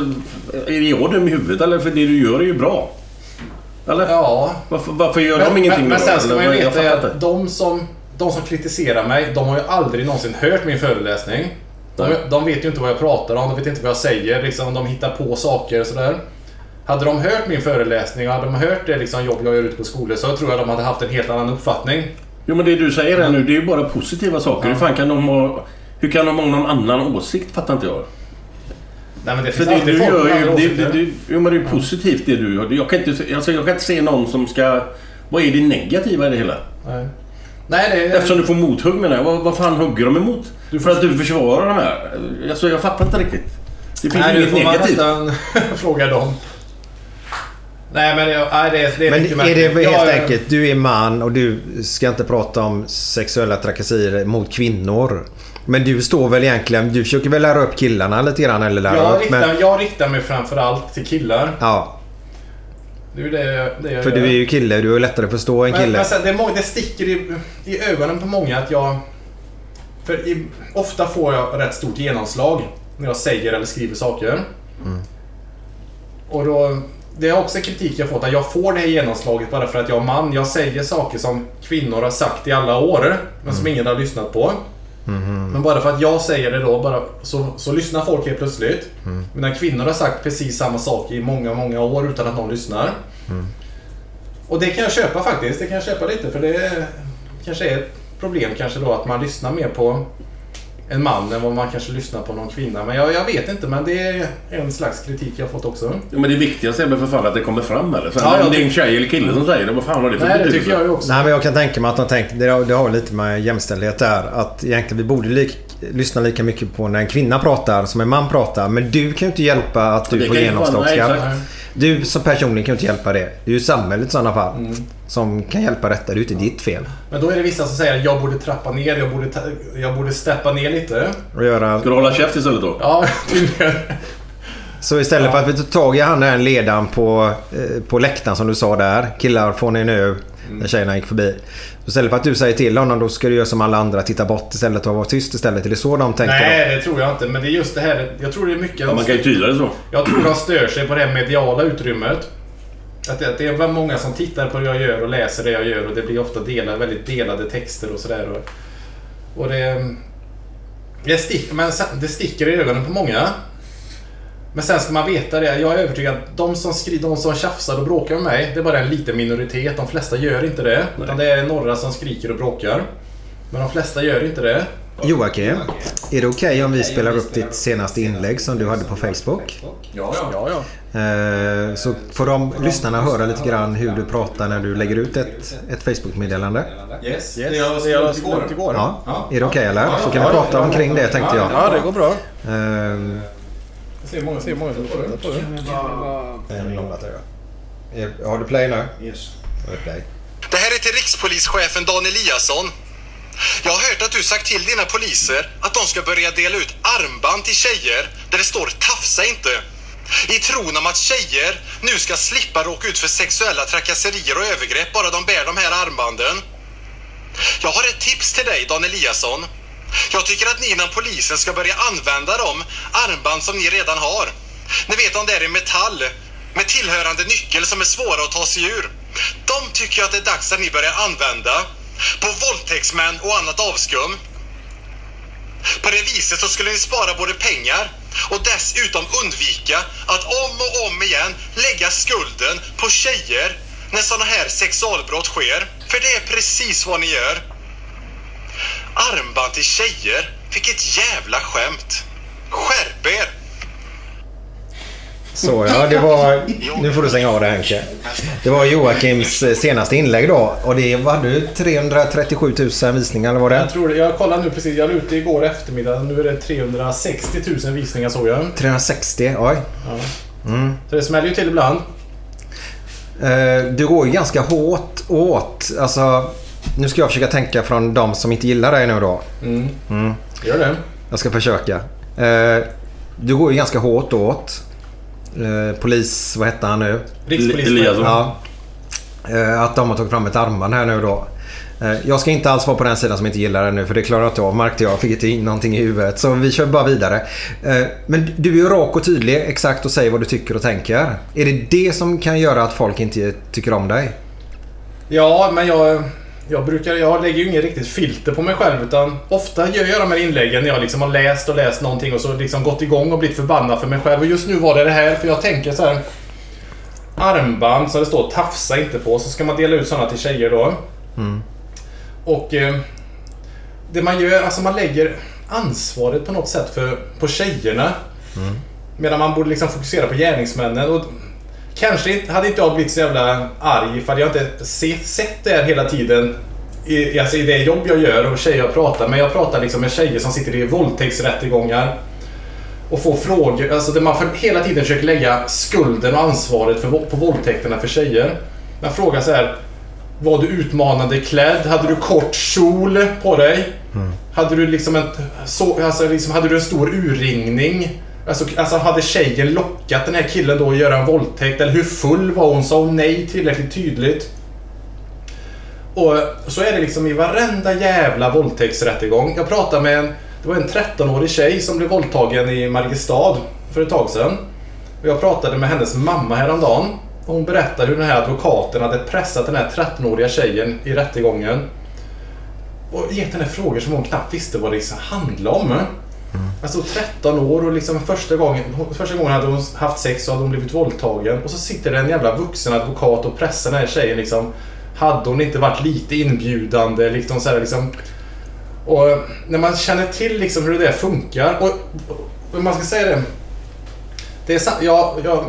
är jag dum i huvudet eller? För det du gör är ju bra. Eller? Ja. Varför, varför gör Men, de ingenting men, men sen ska man ju veta att de som, de som kritiserar mig, de har ju aldrig någonsin hört min föreläsning. De, de vet ju inte vad jag pratar om, de vet inte vad jag säger, liksom, de hittar på saker och sådär. Hade de hört min föreläsning och hade de hört det liksom, jobb jag gör ute på skolor så tror jag de hade haft en helt annan uppfattning. Jo men det du säger här nu, det är ju bara positiva saker. Hur fan kan de ha... Hur kan de ha någon annan åsikt? Fattar inte jag. Nej men det För finns det alltid du gör ju... Det, det, det, jo men det är ju positivt det du gör. Jag kan inte, alltså, jag kan inte se någon som ska... Vad är det negativa i det hela? Nej. Nej, det är... Eftersom du får mothugg menar jag. Vad, vad fan hugger de emot? För att du försvarar de här? Alltså jag fattar inte riktigt. Det finns Nej, inget får man negativt. nästan fråga dem. Nej men jag, nej, det, är- det är Men mycket är det helt Jag- enkelt, du är man och du ska inte prata om sexuella trakasserier mot kvinnor. Men du står väl egentligen, du försöker väl lära upp killarna lite grann eller lära Jag upp. riktar, Men, jag riktar mig framförallt till killar. ja, Det är det, det jag för gör. du är ju kille, du är lättare att förstå en Men, kille. men sen, det, det sticker i, i ögonen på många att jag... För i, ofta får jag rätt stort genomslag när jag säger eller skriver saker. Mm. Och då... Det är också kritik jag fått, att jag får det här genomslaget bara för att jag är man. Jag säger saker som kvinnor har sagt i alla år, men som ingen har lyssnat på. Mhm. Men bara för att jag säger det då, bara, så, så lyssnar folk helt plötsligt. Mm. Medan kvinnor har sagt precis samma sak i många, många år utan att någon lyssnar. Mm. Och det kan jag köpa faktiskt. Det kan jag köpa lite för det kanske är ett problem kanske då att man lyssnar mer på en man än vad man kanske lyssnar på någon kvinna. Men jag, jag vet inte, men det är en slags kritik jag fått också. Ja, men det viktigaste är väl för fan att det kommer fram eller? För Ja, om det är en tjej eller kille som säger det, vad fan har det för Nej, det betydelse? tycker jag också. Nej men jag kan tänka mig att de tänker, det har, det har lite med jämställdhet där. Att egentligen vi borde lik, lyssna lika mycket på när en kvinna pratar som en man pratar. Men du kan ju inte hjälpa att Det du får genomslagskraft. Du som personligen kan ju inte hjälpa det. Det är ju samhället i sådana fall. Som kan hjälpa är ju inte ditt fel. Men då är det vissa som säger att jag borde trappa ner, jag borde, ta, jag borde steppa ner lite. Och göra... Ska du hålla käft istället då? Ja, tydligen. Så istället för att vi tar tag i han den ledaren på, eh, på läktaren som du sa där. Killar får ni nu. När tjejerna gick förbi. Så istället för att du säger till honom då ska du göra som alla andra. Titta bort istället och vara tyst istället. Är det så de tänker Nej, det tror jag inte. Men det är just det här. Jag tror det är mycket... Ja, man kan ju tyda det så. Jag tror de stör sig på det mediala utrymmet. Att det, det är väl många som tittar på det jag gör och läser det jag gör och det blir ofta delade, väldigt delade texter och sådär. Och, och det... Det, stick, men det sticker i ögonen på många. Men sen ska man veta det. Jag är övertygad att de som, skri, de som tjafsar och bråkar med mig, det är bara en liten minoritet. De flesta gör inte det. Utan det är några som skriker och bråkar. Men de flesta gör inte det. Joakim, är det okej om vi spelar upp ditt senaste inlägg som du hade på Facebook? Ja, ja. ja, Eh, Så får de lyssnarna höra lite grann hur du pratar när du lägger ut ett, ett Facebook-meddelande. Yes. Det jag skrev ut igår. igår. Ja. Är det okej eller? Så kan vi prata omkring det tänkte jag. Ja, det går bra. Jag ser många, ser många som kollar på det. Är- Har du play nu? Yes. Det här är till rikspolischefen Dan Eliasson. Jag har hört att du sagt till dina poliser att de ska börja dela ut armband till tjejer där det står “tafsa inte”. I tron om att tjejer nu ska slippa råka ut för sexuella trakasserier och övergrepp bara de bär de här armbanden. Jag har ett tips till dig, Dan Eliasson. Jag tycker att ni inom polisen ska börja använda de armband som ni redan har. Ni vet de där i metall med tillhörande nyckel som är svåra att ta sig ur. De tycker jag att det är dags att ni börjar använda på våldtäktsmän och annat avskum. På det viset så skulle ni spara både pengar och dessutom undvika att om och om igen lägga skulden på tjejer när sådana här sexualbrott sker. För det är precis vad ni gör. Armband till tjejer. Vilket jävla skämt. Skärp er! Så ja, det var... Nu får du stänga av det Henke. Det var Joakims eh, senaste inlägg då. Och det var du 337 000 visningar eller vad det Jag tror det. Jag kollade nu precis. Jag la ut det igår eftermiddag. Nu är det 360 000 visningar såg jag. 360, oj. Ja. Mm. Så det smäller ju till ibland. Eh, Du går ju ganska hårt åt. Alltså, nu ska jag försöka tänka från de som inte gillar dig nu då. Mm. Mm. Gör det. Jag ska försöka. Eh, Du går ju ganska hårt åt. Eh, Polis, vad hette han nu? Eliasson. Ja. Eh, Att de har tagit fram ett armband här nu då. Eh, Jag ska inte alls vara på den sidan som inte gillar det nu för det klarar jag inte av märkte jag. Fick inte in någonting i huvudet. Så vi kör bara vidare. Men du är ju rak och tydlig exakt och säger vad du tycker och tänker. Är det det som kan göra att folk inte tycker om dig? Ja, men jag, jag brukar... Jag lägger ju ingen riktigt filter på mig själv utan ofta gör jag de här inläggen när jag liksom har läst och läst någonting och så liksom gått igång och blivit förbannad för mig själv. Och just nu var det det här för jag tänker så här. Armband som det står tafsa inte på så ska man dela ut sådana till tjejer då. Mm. Och eh, det man gör, alltså man lägger ansvaret på något sätt för, på tjejerna. Medan man borde liksom fokusera på gärningsmännen. Och kanske inte, hade inte jag blivit så jävla arg ifall jag inte se, sett det här hela tiden. I, alltså i det jobb jag gör och tjejer jag pratar med. Jag pratar liksom med tjejer som sitter i våldtäktsrättegångar. Och får frågor, alltså där man för, hela tiden försöker lägga skulden och ansvaret för, på våldtäkterna för tjejer. Man frågar så här. Var du utmanande klädd? Hade du kort kjol på dig? Hade du liksom en, så, alltså liksom, hade du en stor urringning? Alltså, alltså hade tjejen lockat den här killen då att göra en våldtäkt? Eller hur full var hon? Sa hon nej tillräckligt tydligt? Och så är det liksom i varenda jävla våldtäktsrättegång. Jag pratade med en, det var en 13-årig tjej som blev våldtagen i Mariestad för ett tag sedan. Och jag pratade med hennes mamma häromdagen. Och hon berättade hur den här advokaten hade pressat den här 13-åriga tjejen i rättegången. Och gett henne frågor som hon knappt visste vad det liksom handlade om. Alltså 13 år och liksom första gången, första gången hade hon haft sex så hade hon blivit våldtagen. Och så sitter det en jävla vuxen advokat och pressar den här tjejen liksom. Hade hon inte varit lite inbjudande liksom så här, liksom. Och när man känner till liksom hur det där funkar. Och, och man ska säga det. Det är sant, ja, ja,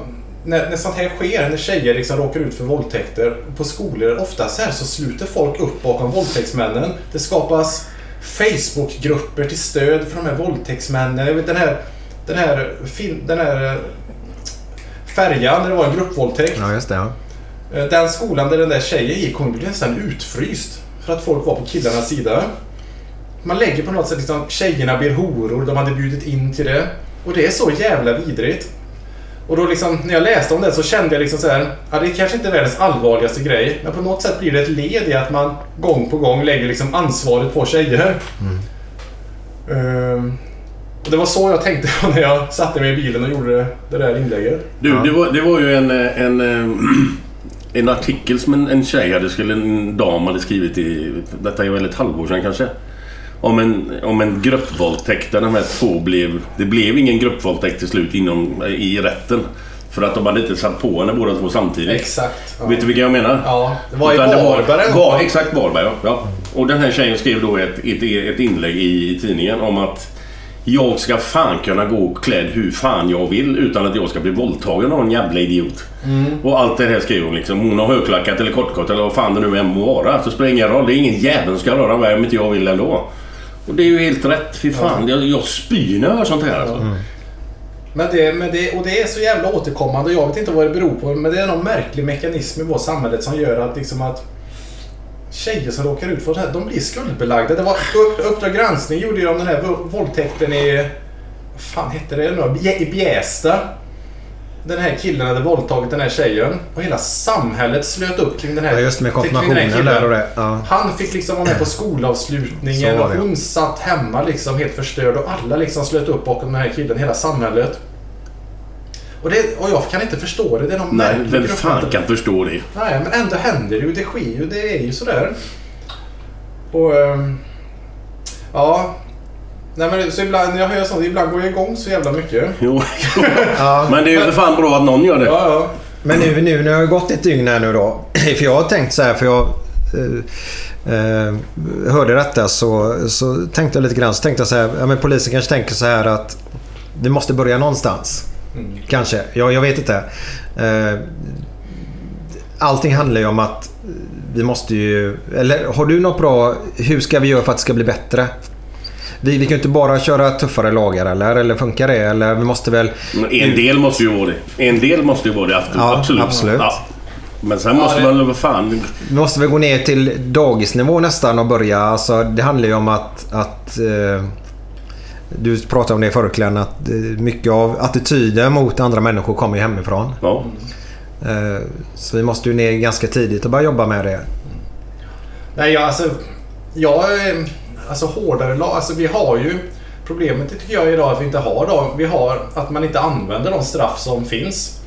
när, när sånt här sker, när tjejer liksom råkar ut för våldtäkter på skolor, ofta så här så sluter folk upp bakom våldtäktsmännen. Det skapas Facebookgrupper till stöd för de här våldtäktsmännen. Jag vet den här, den här, film, den här eh, färjan, när det var en gruppvåldtäkt. Ja, just det. Ja. Eh, Den skolan där den där tjejen gick, hon blev nästan utfryst. För att folk var på killarnas sida. Man lägger på något sätt liksom, tjejerna blir horor, de hade bjudit in till det. Och det är så jävla vidrigt. Och då liksom, när jag läste om det så kände jag liksom så här, ja det är kanske inte världens allvarligaste grej, men på något sätt blir det ett led i att man gång på gång lägger liksom ansvaret på tjejer. Ehm, och det var så jag tänkte när jag satte mig i bilen och gjorde det, där inlägget. Du, det, var, det var ju en, en, eh, en artikel som en, en tjej hade skrivit, en dam hade skrivit i, detta är väl ett halvår sedan kanske. Om en, om en gruppvåldtäkt där de här två blev... Det blev ingen gruppvåldtäkt till slut inom, i rätten. För att de hade inte satt på henne båda två samtidigt. Exakt. Ja. Vet du vilka jag menar? Ja, det var i Utan Varberg var, något. Exakt, Varberg ja. ja. Och den här tjejen skrev då ett, ett, ett inlägg i, i tidningen om att jag ska fan kunna gå klädd hur fan jag vill utan att jag ska bli våldtagen av en jävla idiot. Mm. Och allt det här skrev hon liksom. Hon har högklackat eller kortkort eller vad fan det nu än må vara. Så spelar det ingen roll. Det är ingen jävel som ska röra mig om inte jag vill ändå. Och det är ju helt rätt. Fy fan. Jag, jag spyr när jag hör sånt här alltså. Men det, men det, och det är så jävla återkommande. Jag vet inte vad det beror på. Men det är någon märklig mekanism i vårt samhälle som gör att, liksom att tjejer som råkar ut för det här, de blir skuldbelagda. Det var Upp- Uppdrag granskning gjorde ju om den här vå- våldtäkten i... Vad fan hette det nu? I Bjästa. Den här killen hade våldtagit den här tjejen. Och hela samhället slöt upp kring den här Ja, just med kring den här konfirmationen killen. där och det. Ja. Han fick liksom vara med på skolavslutningen och hon satt hemma liksom helt förstörd och alla liksom slöt upp bakom den här killen, hela samhället. Och, det, och jag kan inte förstå det. Det är någon Nej, vem fan kan förstå det? Nej, men ändå händer det ju. Det sker ju. Det är ju sådär. Och... ehm, ja. Nej men så ibland när jag hör sånt, ibland går jag igång så jävla mycket. Jo, Men det är ju för fan bra att någon gör det. Ja, ja. Men nu, nu när jag har gått ett dygn här nu då. För jag har tänkt så här, för jag eh, eh, hörde detta så, så tänkte jag lite grann. Så tänkte jag så här, ja, men polisen kanske tänker så här att vi måste börja någonstans. Kanske. Jag, jag vet inte. Eh, allting handlar ju om att vi måste ju... Eller har du något bra... Hur ska vi göra för att det ska bli bättre? Vi, vi kan ju inte bara köra tuffare lagar eller? Eller funkar det? Eller vi måste väl... Men en del måste ju vara det. En del måste ju vara det. Absolut. Ja, absolut. absolut. Ja. Men sen måste det- man... Vad fan. Vi måste väl gå ner till dagisnivå nästan och börja. Alltså, det handlar ju om att... att eh, du pratade om det förut Glenn, att eh, mycket av attityden mot andra människor kommer ju hemifrån. Ja. Eh, så vi måste ju ner ganska tidigt och börja jobba med det. Nej, jag, alltså... Jag... Alltså hårdare lag. Alltså vi har ju... Problemet tycker jag idag att vi inte har då. Vi har att man inte använder de straff som finns.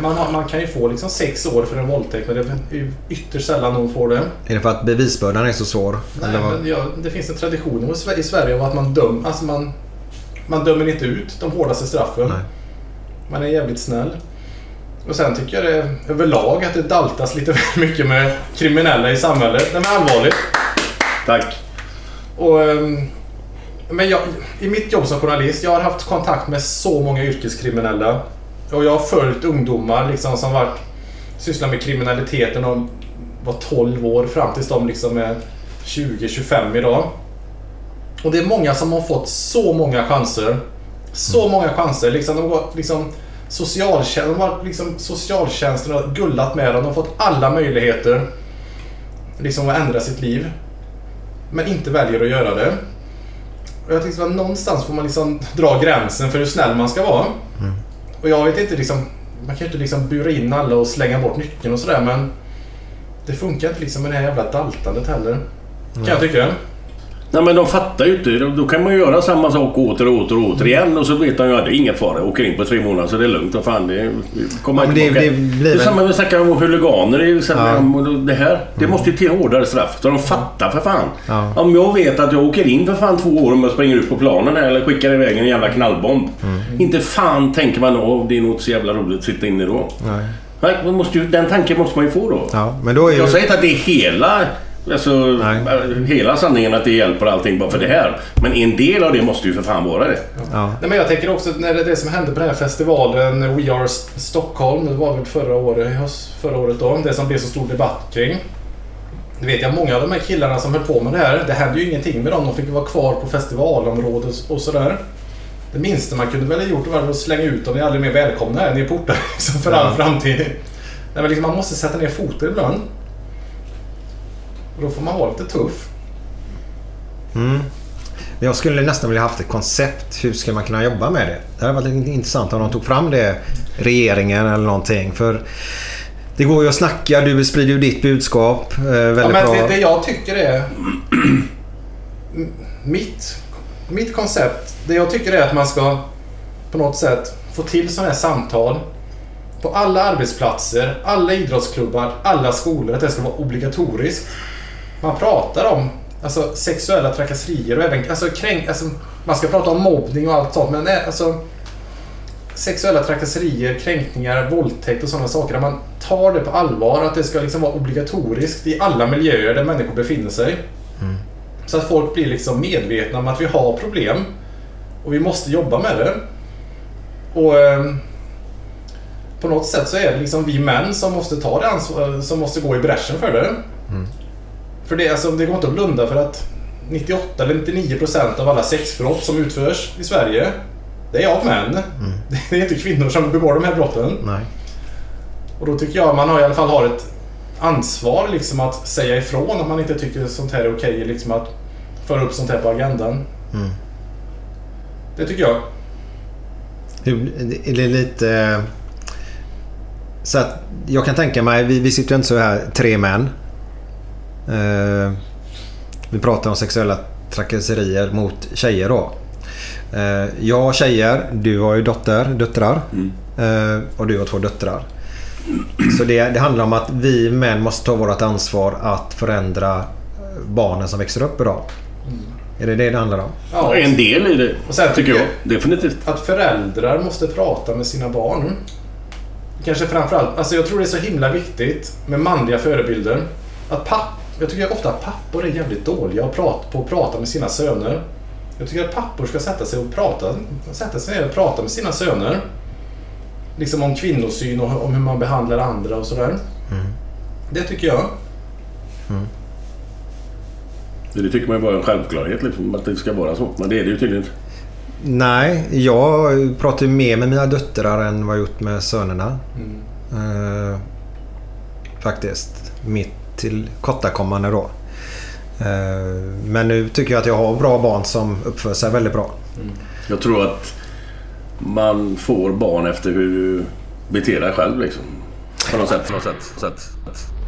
Man, har, man kan ju få liksom sex år för en våldtäkt men det är ytterst sällan någon får det. Är det för att bevisbördan är så svår? Nej, men ja, det finns en tradition i Sverige av att man döm, alltså man, man dömer inte ut de hårdaste straffen. Nej. Man är jävligt snäll. Och sen tycker jag det överlag att det daltas lite väl mycket med kriminella i samhället. Det är allvarligt. Tack. Och, ehm, men jag, I mitt jobb som journalist, jag har haft kontakt med så många yrkeskriminella. Och jag har följt ungdomar liksom, som varit, sysslar med kriminaliteten och var 12 år fram tills de liksom är 20-25 idag. Och det är många som har fått så många chanser. Så många chanser. Liksom, de har, liksom, socialtjänsten, de har liksom, socialtjänsten har gullat med dem. De har fått alla möjligheter liksom, att ändra sitt liv. Men inte väljer att göra det. Och jag tänkte att någonstans får man liksom dra gränsen för hur snäll man ska vara. Och jag vet inte liksom, man kan ju inte liksom bura in alla och slänga bort nyckeln och sådär men det funkar inte liksom med det här jävla daltandet heller. Kan jag tycka. Nej men de fattar ju inte. Då, kan man ju göra samma sak åter och åter och åter igen och så vet de ju att det är inga fara. Jag åker in på tre månader så det är lugnt. Vad fan, det kommer Ja, det- det blir är väl- samma vi snackar om huliganer. Det, är ju Ja. det här. Det måste ju till hårdare straff. Så de fattar för fan. Ja. Om jag vet att jag åker in för fan två år om jag springer ut på planen här eller skickar iväg en jävla knallbomb. Mm. Inte fan tänker man då det är nog så jävla roligt att sitta inne då. Nej. Nej, måste ju, den tanken måste man ju få då. Ja, men då är ju... Jag säger inte att det är hela, alltså, hela sanningen att det hjälper allting bara för det här. Men en del av det måste ju för fan vara det. Ja. Nej, men jag tänker också när det, det som hände på den här festivalen We Are Stockholm, det var väl förra året, förra året då, det som blev så stor debatt kring. Det vet jag, många av de här killarna som höll på med det här, det hände ju ingenting med dem. De fick ju vara kvar på festivalområdet och sådär. Det minsta man kunde väl ha gjort var att slänga ut dem. Ni är aldrig mer välkomna här. Ni är portade liksom för all Ja. framtid. Nej, men liksom, man måste sätta ner foten ibland. Och då får man vara lite tuff. Mm. Men Jag skulle nästan vilja haft ett koncept. Hur ska man kunna jobba med det? Det hade varit intressant om de tog fram det. Regeringen eller någonting. För det går ju att snacka. Du sprider ju ditt budskap. Eh, väldigt Ja, men bra. det, det jag tycker är... mitt, mitt koncept, det jag tycker är att man ska på något sätt få till sådana här samtal på alla arbetsplatser, alla idrottsklubbar, alla skolor, att det ska vara obligatoriskt. Man pratar om alltså, sexuella trakasserier och även alltså, kränk, alltså, man ska prata om mobbning och allt sånt, men nej, alltså sexuella trakasserier, kränkningar, våldtäkt och sådana saker. Där man tar det på allvar. Att det ska liksom vara obligatoriskt i alla miljöer där människor befinner sig. Så att folk blir liksom medvetna om att vi har problem. Och vi måste jobba med det. Och ehm, På något sätt så är det liksom vi män som måste ta det ansvar, som måste gå i bräschen för det. För det, alltså, det går inte att blunda för att 98 eller 99 procent av alla sexbrott som utförs i Sverige det är av män. Det är inte kvinnor som begår de här brotten. Nej. Och då tycker jag man har, i alla fall har ett ansvar liksom att säga ifrån om man inte tycker sånt här är okej. Liksom att föra upp sånt här på agendan. Mm. Det tycker jag. Hur, är det lite... eh, Så att jag kan tänka mig, vi, vi sitter ju inte så här tre män. Eh, vi pratar om sexuella trakasserier mot tjejer då. Eh, jag har tjejer, du har ju dotter, döttrar. Eh, och du har två döttrar. Så det, det handlar om att vi män måste ta vårt ansvar att förändra barnen som växer upp idag. Är det det det handlar om? Ja, en del i det, Och sen tycker jag. Definitivt. Att föräldrar måste prata med sina barn. Kanske framförallt, alltså jag tror det är så himla viktigt med manliga förebilder. Att papp, jag tycker ofta att pappor är jävligt dåliga att prata, på att prata med sina söner. Jag tycker att pappor ska sätta sig och prata, sätta sig ner och prata med sina söner. Liksom om kvinnosyn och om hur man behandlar andra och sådär. Det tycker jag. Det tycker man ju bara är en självklarhet liksom, att det ska vara så. Men det är det ju tydligen inte. Nej, jag pratar ju mer med mina döttrar än vad jag gjort med sönerna. Eh, faktiskt. Mitt till kortakommande då. Eh, men nu tycker jag att jag har bra barn som uppför sig väldigt bra. Jag tror att man får barn efter hur du beter dig själv liksom. På något sätt. På något sätt. sätt.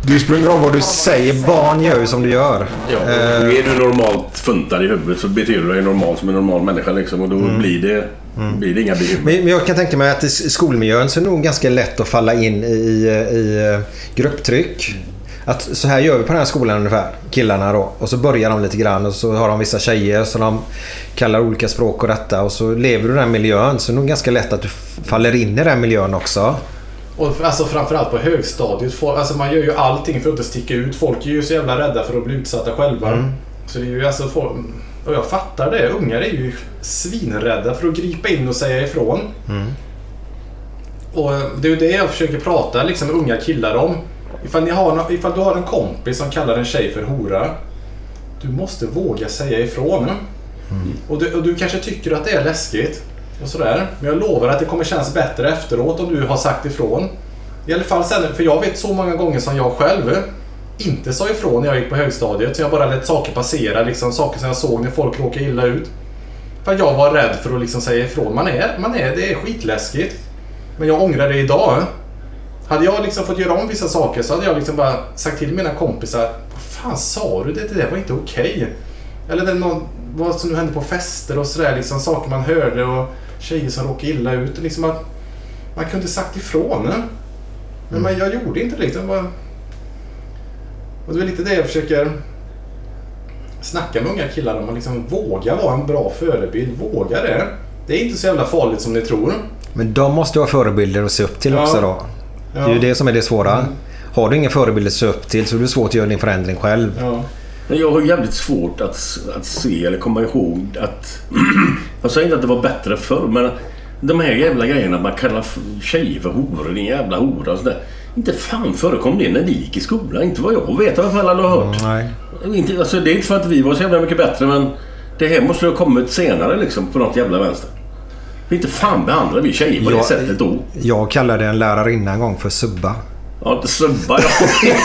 Du springer av vad du säger. Barn gör ju som du gör. Ja, och är du normalt funtad i huvudet så beter du dig normalt som en normal människa liksom. Och då blir, det, blir det inga bekymmer. Men, men jag kan tänka mig att i skolmiljön så är det nog ganska lätt att falla in i, i eh, grupptryck. Att så här gör vi på den här skolan ungefär, killarna då. Och så börjar de lite grann och så har de vissa tjejer som de kallar olika språk och detta. Och så lever du i den miljön så är det nog ganska lätt att du faller in i den miljön också. Och alltså framförallt på högstadiet. Folk, alltså man gör ju allting för att inte sticka ut. Folk är ju så jävla rädda för att bli utsatta själva. Så det är ju alltså folk, Och jag fattar det. Ungar är ju svinrädda för att gripa in och säga ifrån. Och det är ju det jag försöker prata liksom, unga killar om. Ifall, ni har, ifall du har en kompis som kallar en tjej för hora. Du måste våga säga ifrån. Och, du, och du kanske tycker att det är läskigt. Och sådär. Men jag lovar att det kommer kännas bättre efteråt om du har sagt ifrån. I alla fall sen, för jag vet så många gånger som jag själv inte sa ifrån när jag gick på högstadiet. Så jag bara lät saker passera, liksom saker som jag såg när folk råkade illa ut. För att jag var rädd för att liksom säga ifrån. Man är, man är, det är skitläskigt. Men jag ångrar det idag. Hade jag liksom fått göra om vissa saker så hade jag liksom bara sagt till mina kompisar. Vad fan sa du? Det, det där var inte okej. Eller det, någon, vad som nu hände på fester och sådär. Liksom, saker man hörde och tjejer som råkade illa ut. Liksom att man kunde sagt ifrån. eh. Men man, jag gjorde inte det. Liksom. Bara- Och det är lite det jag försöker snacka med unga killar om. Att liksom våga vara en bra förebild. Våga det. Det är inte så jävla farligt som ni tror. Men de måste ju ha förebilder att se upp till Ja. också då. Det är ju det som är det svåra. Har du inga förebilder att se upp till så är det svårt att göra din förändring själv. Ja. Men jag har jävligt svårt att, att se eller komma ihåg att... jag säger inte att det var bättre förr men de här jävla grejerna man kallar tjejer för horor, din jävla hora och sådär. Inte fan förekom det när vi gick i skolan. Inte vad jag vet i alla fall eller har hört. Nej. Inte, alltså, det är inte för att vi var så jävla mycket bättre men det här måste ha kommit senare liksom på något jävla vänster. Inte fan behandlar vi tjejer på det Jag- sättet då. Jag kallade en lärarinna en gång för subba. Ja, subba.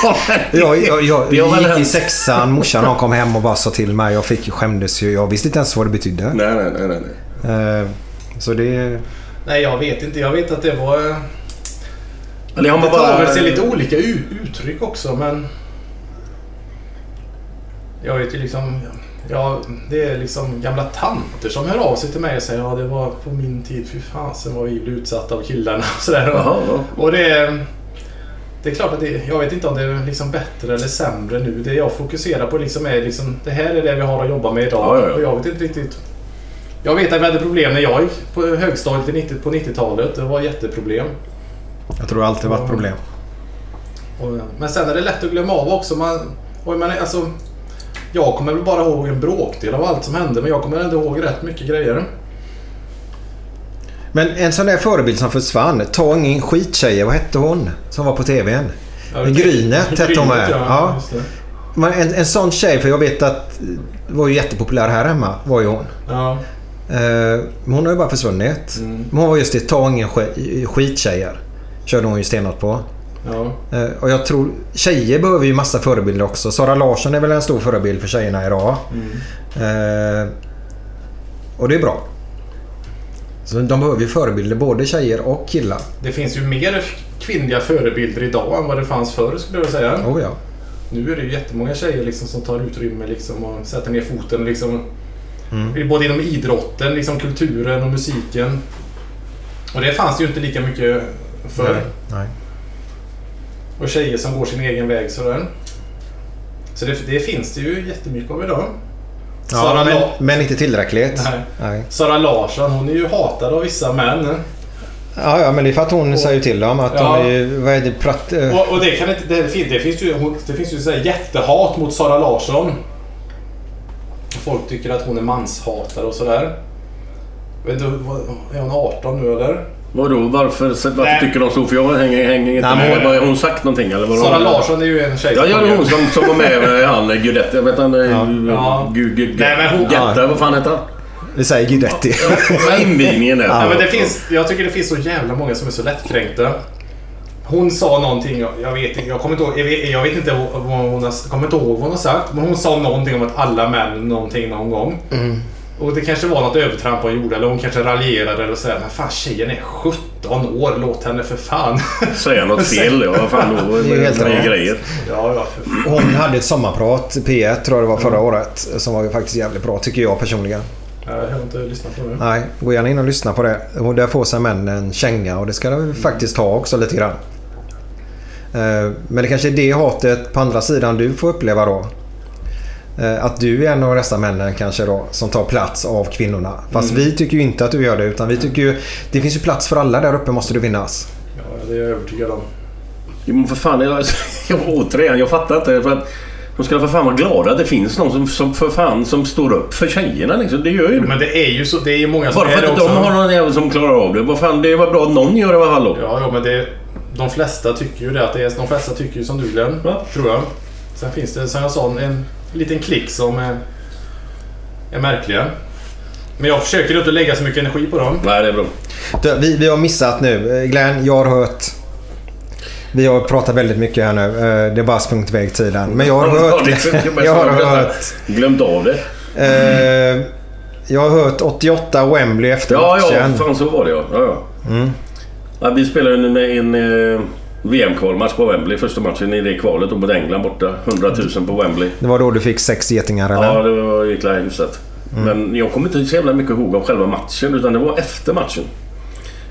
Ja. Jag, jag, jag Det gick i sexan. Morsan hon kom hem och bara sa till mig. Jag fick skämdes ju. Jag visste inte ens vad det betydde. Nej, nej, nej. nej, nej. Eh, Så det... Nej, jag vet inte. Jag vet att det var... eh, Eller har man det tar bara- väl sig lite olika uttryck också, men... Jag vet ju liksom... Ja, det är liksom gamla tanter som hör av sig till mig och säger ja det var på min tid, fy fasen vad vi blev utsatta av killarna och sådär. Jaha, ja. Och det är... Det är klart att det, jag vet inte om det är liksom bättre eller sämre nu. Det jag fokuserar på liksom är liksom, det här är det vi har att jobba med idag. Ja, ja. Och jag vet inte riktigt. Jag vet att vi hade problem när jag gick på högstadiet i 90, på 90-talet. Det var jätteproblem. Jag tror det alltid varit problem. Och, men sen är det lätt att glömma av också. Man, och man, alltså, jag kommer väl bara ihåg en bråkdel av allt som hände men jag kommer ändå ihåg rätt mycket grejer. Men en sån där förebild som försvann. Ta ingen skittjejer. Vad hette hon? Som var på TVn. Ja, Grynet hette hon med. Ja, Ja. en, en sån tjej, för jag vet att det var ju jättepopulär här hemma, var ju hon. Ja. Eh, hon har ju bara försvunnit. Mm. Men hon var just det, ta ingen sk- skittjejer. Körde hon ju stenhårt på. Ja. Eh, och jag tror, tjejer behöver ju massa förebilder också. Sara Larsson är väl en stor förebild för tjejerna idag. Eh, och det är bra. Så de behöver ju förebilder, både tjejer och killar. Det finns ju mer kvinnliga förebilder idag än vad det fanns förr skulle jag säga. Oh ja. Nu är det ju jättemånga tjejer liksom som tar utrymme liksom och sätter ner foten. Liksom, Mm. Både inom idrotten, liksom kulturen och musiken. Och det fanns ju inte lika mycket förr. Nej, nej. Och tjejer som går sin egen väg sådär. Så det, det finns det ju jättemycket av idag. Ja, Sara, men, La- men inte tillräckligt. Nej. Nej. Sara Larsson, hon är ju hatad av vissa män. Ja, ja, men det är för att hon säger till dem att Ja. de är... Vad är det? Pratt, eh, Och, och det, kan inte, det, fin- det finns ju, det finns ju så här jättehat mot Sara Larsson. Folk tycker att hon är manshatare och sådär. Är hon 18 nu eller? Vadå? Varför, varför Nej. tycker de så? För jag hänger, hänger inte Nej, med. Har hon sagt någonting eller? Vad Sara Larsson är ju en tjej Ja, ja, det är hon som, som var med med han Guidetti. Jag vet han... Ja. Ja. Vad fan heter han? Vi säger Guidetti. Invigningen där. Ja, men det finns, jag tycker det finns så jävla många som är så lättkränkta. Hon sa någonting, jag, vet inte, jag kommer inte ihåg, jag vet, jag vet inte vad hon har, kommer inte ihåg vad hon har sagt. Men hon sa någonting om att alla män någonting någon gång. Mm. Och det kanske var något övertramp hon gjorde eller hon kanske raljerade eller så här, Men fan tjejen är 17 år, låt henne för fan. Säga något fel, ja. Vad fan då? Det är helt grejer. Ja, ja. För, Hon hade ett sommarprat, P1 tror jag det var förra året, som var ju faktiskt jävligt bra tycker jag personligen. jag har inte lyssnat på det. Nej, gå gärna in och lyssna på det. Och där får sig män en känga och det ska de faktiskt ha också lite grann. Eh, Men det kanske är det hatet på andra sidan du får uppleva då. Eh, Att du är en av dessa männen kanske då som tar plats av kvinnorna. Fast Mm. vi tycker ju inte att du gör det utan vi tycker ju det finns ju plats för alla där uppe måste du finnas. Ja, det är jag övertygad om. Jo, men för fan, jag, jag, återigen, jag fattar inte. För att de ska för fan vara glada att det finns någon som, som för fan som står upp för tjejerna. Liksom. Det gör ju Men det är ju så, det är ju många som Bara är för det att också. de har någon jävel som klarar av det. Vad fan, det var bra att någon gör det i alla fall då. Ja, ja men det, de flesta tycker ju det. Att det är, de flesta tycker ju som du Glenn. Tror jag. Sen finns det som jag sa en, en liten klick som är, är märkliga. Men jag försöker inte lägga så mycket energi på dem. Nej, det är bra. Du, Vi, vi har missat nu. Eh, Glenn, jag har hört... Vi har pratat väldigt mycket här nu. Eh, Det är bara sprungit iväg tiden. Men jag har hört... jag har hört... Glömt av det. Eh, jag har hört 88 Wembley efter Ja, ja, matchen. fan så var det ja. ja, ja. Mm. ja vi spelade en, en eh, VM-kvalmatch på Wembley. Första matchen i det kvalet och mot England borta. 100 000 på Wembley. Det var då du fick sex getingar eller? Ja, det var jäkla hyfsat. Mm. Men jag kommer inte så jävla mycket ihåg av själva matchen utan det var efter matchen.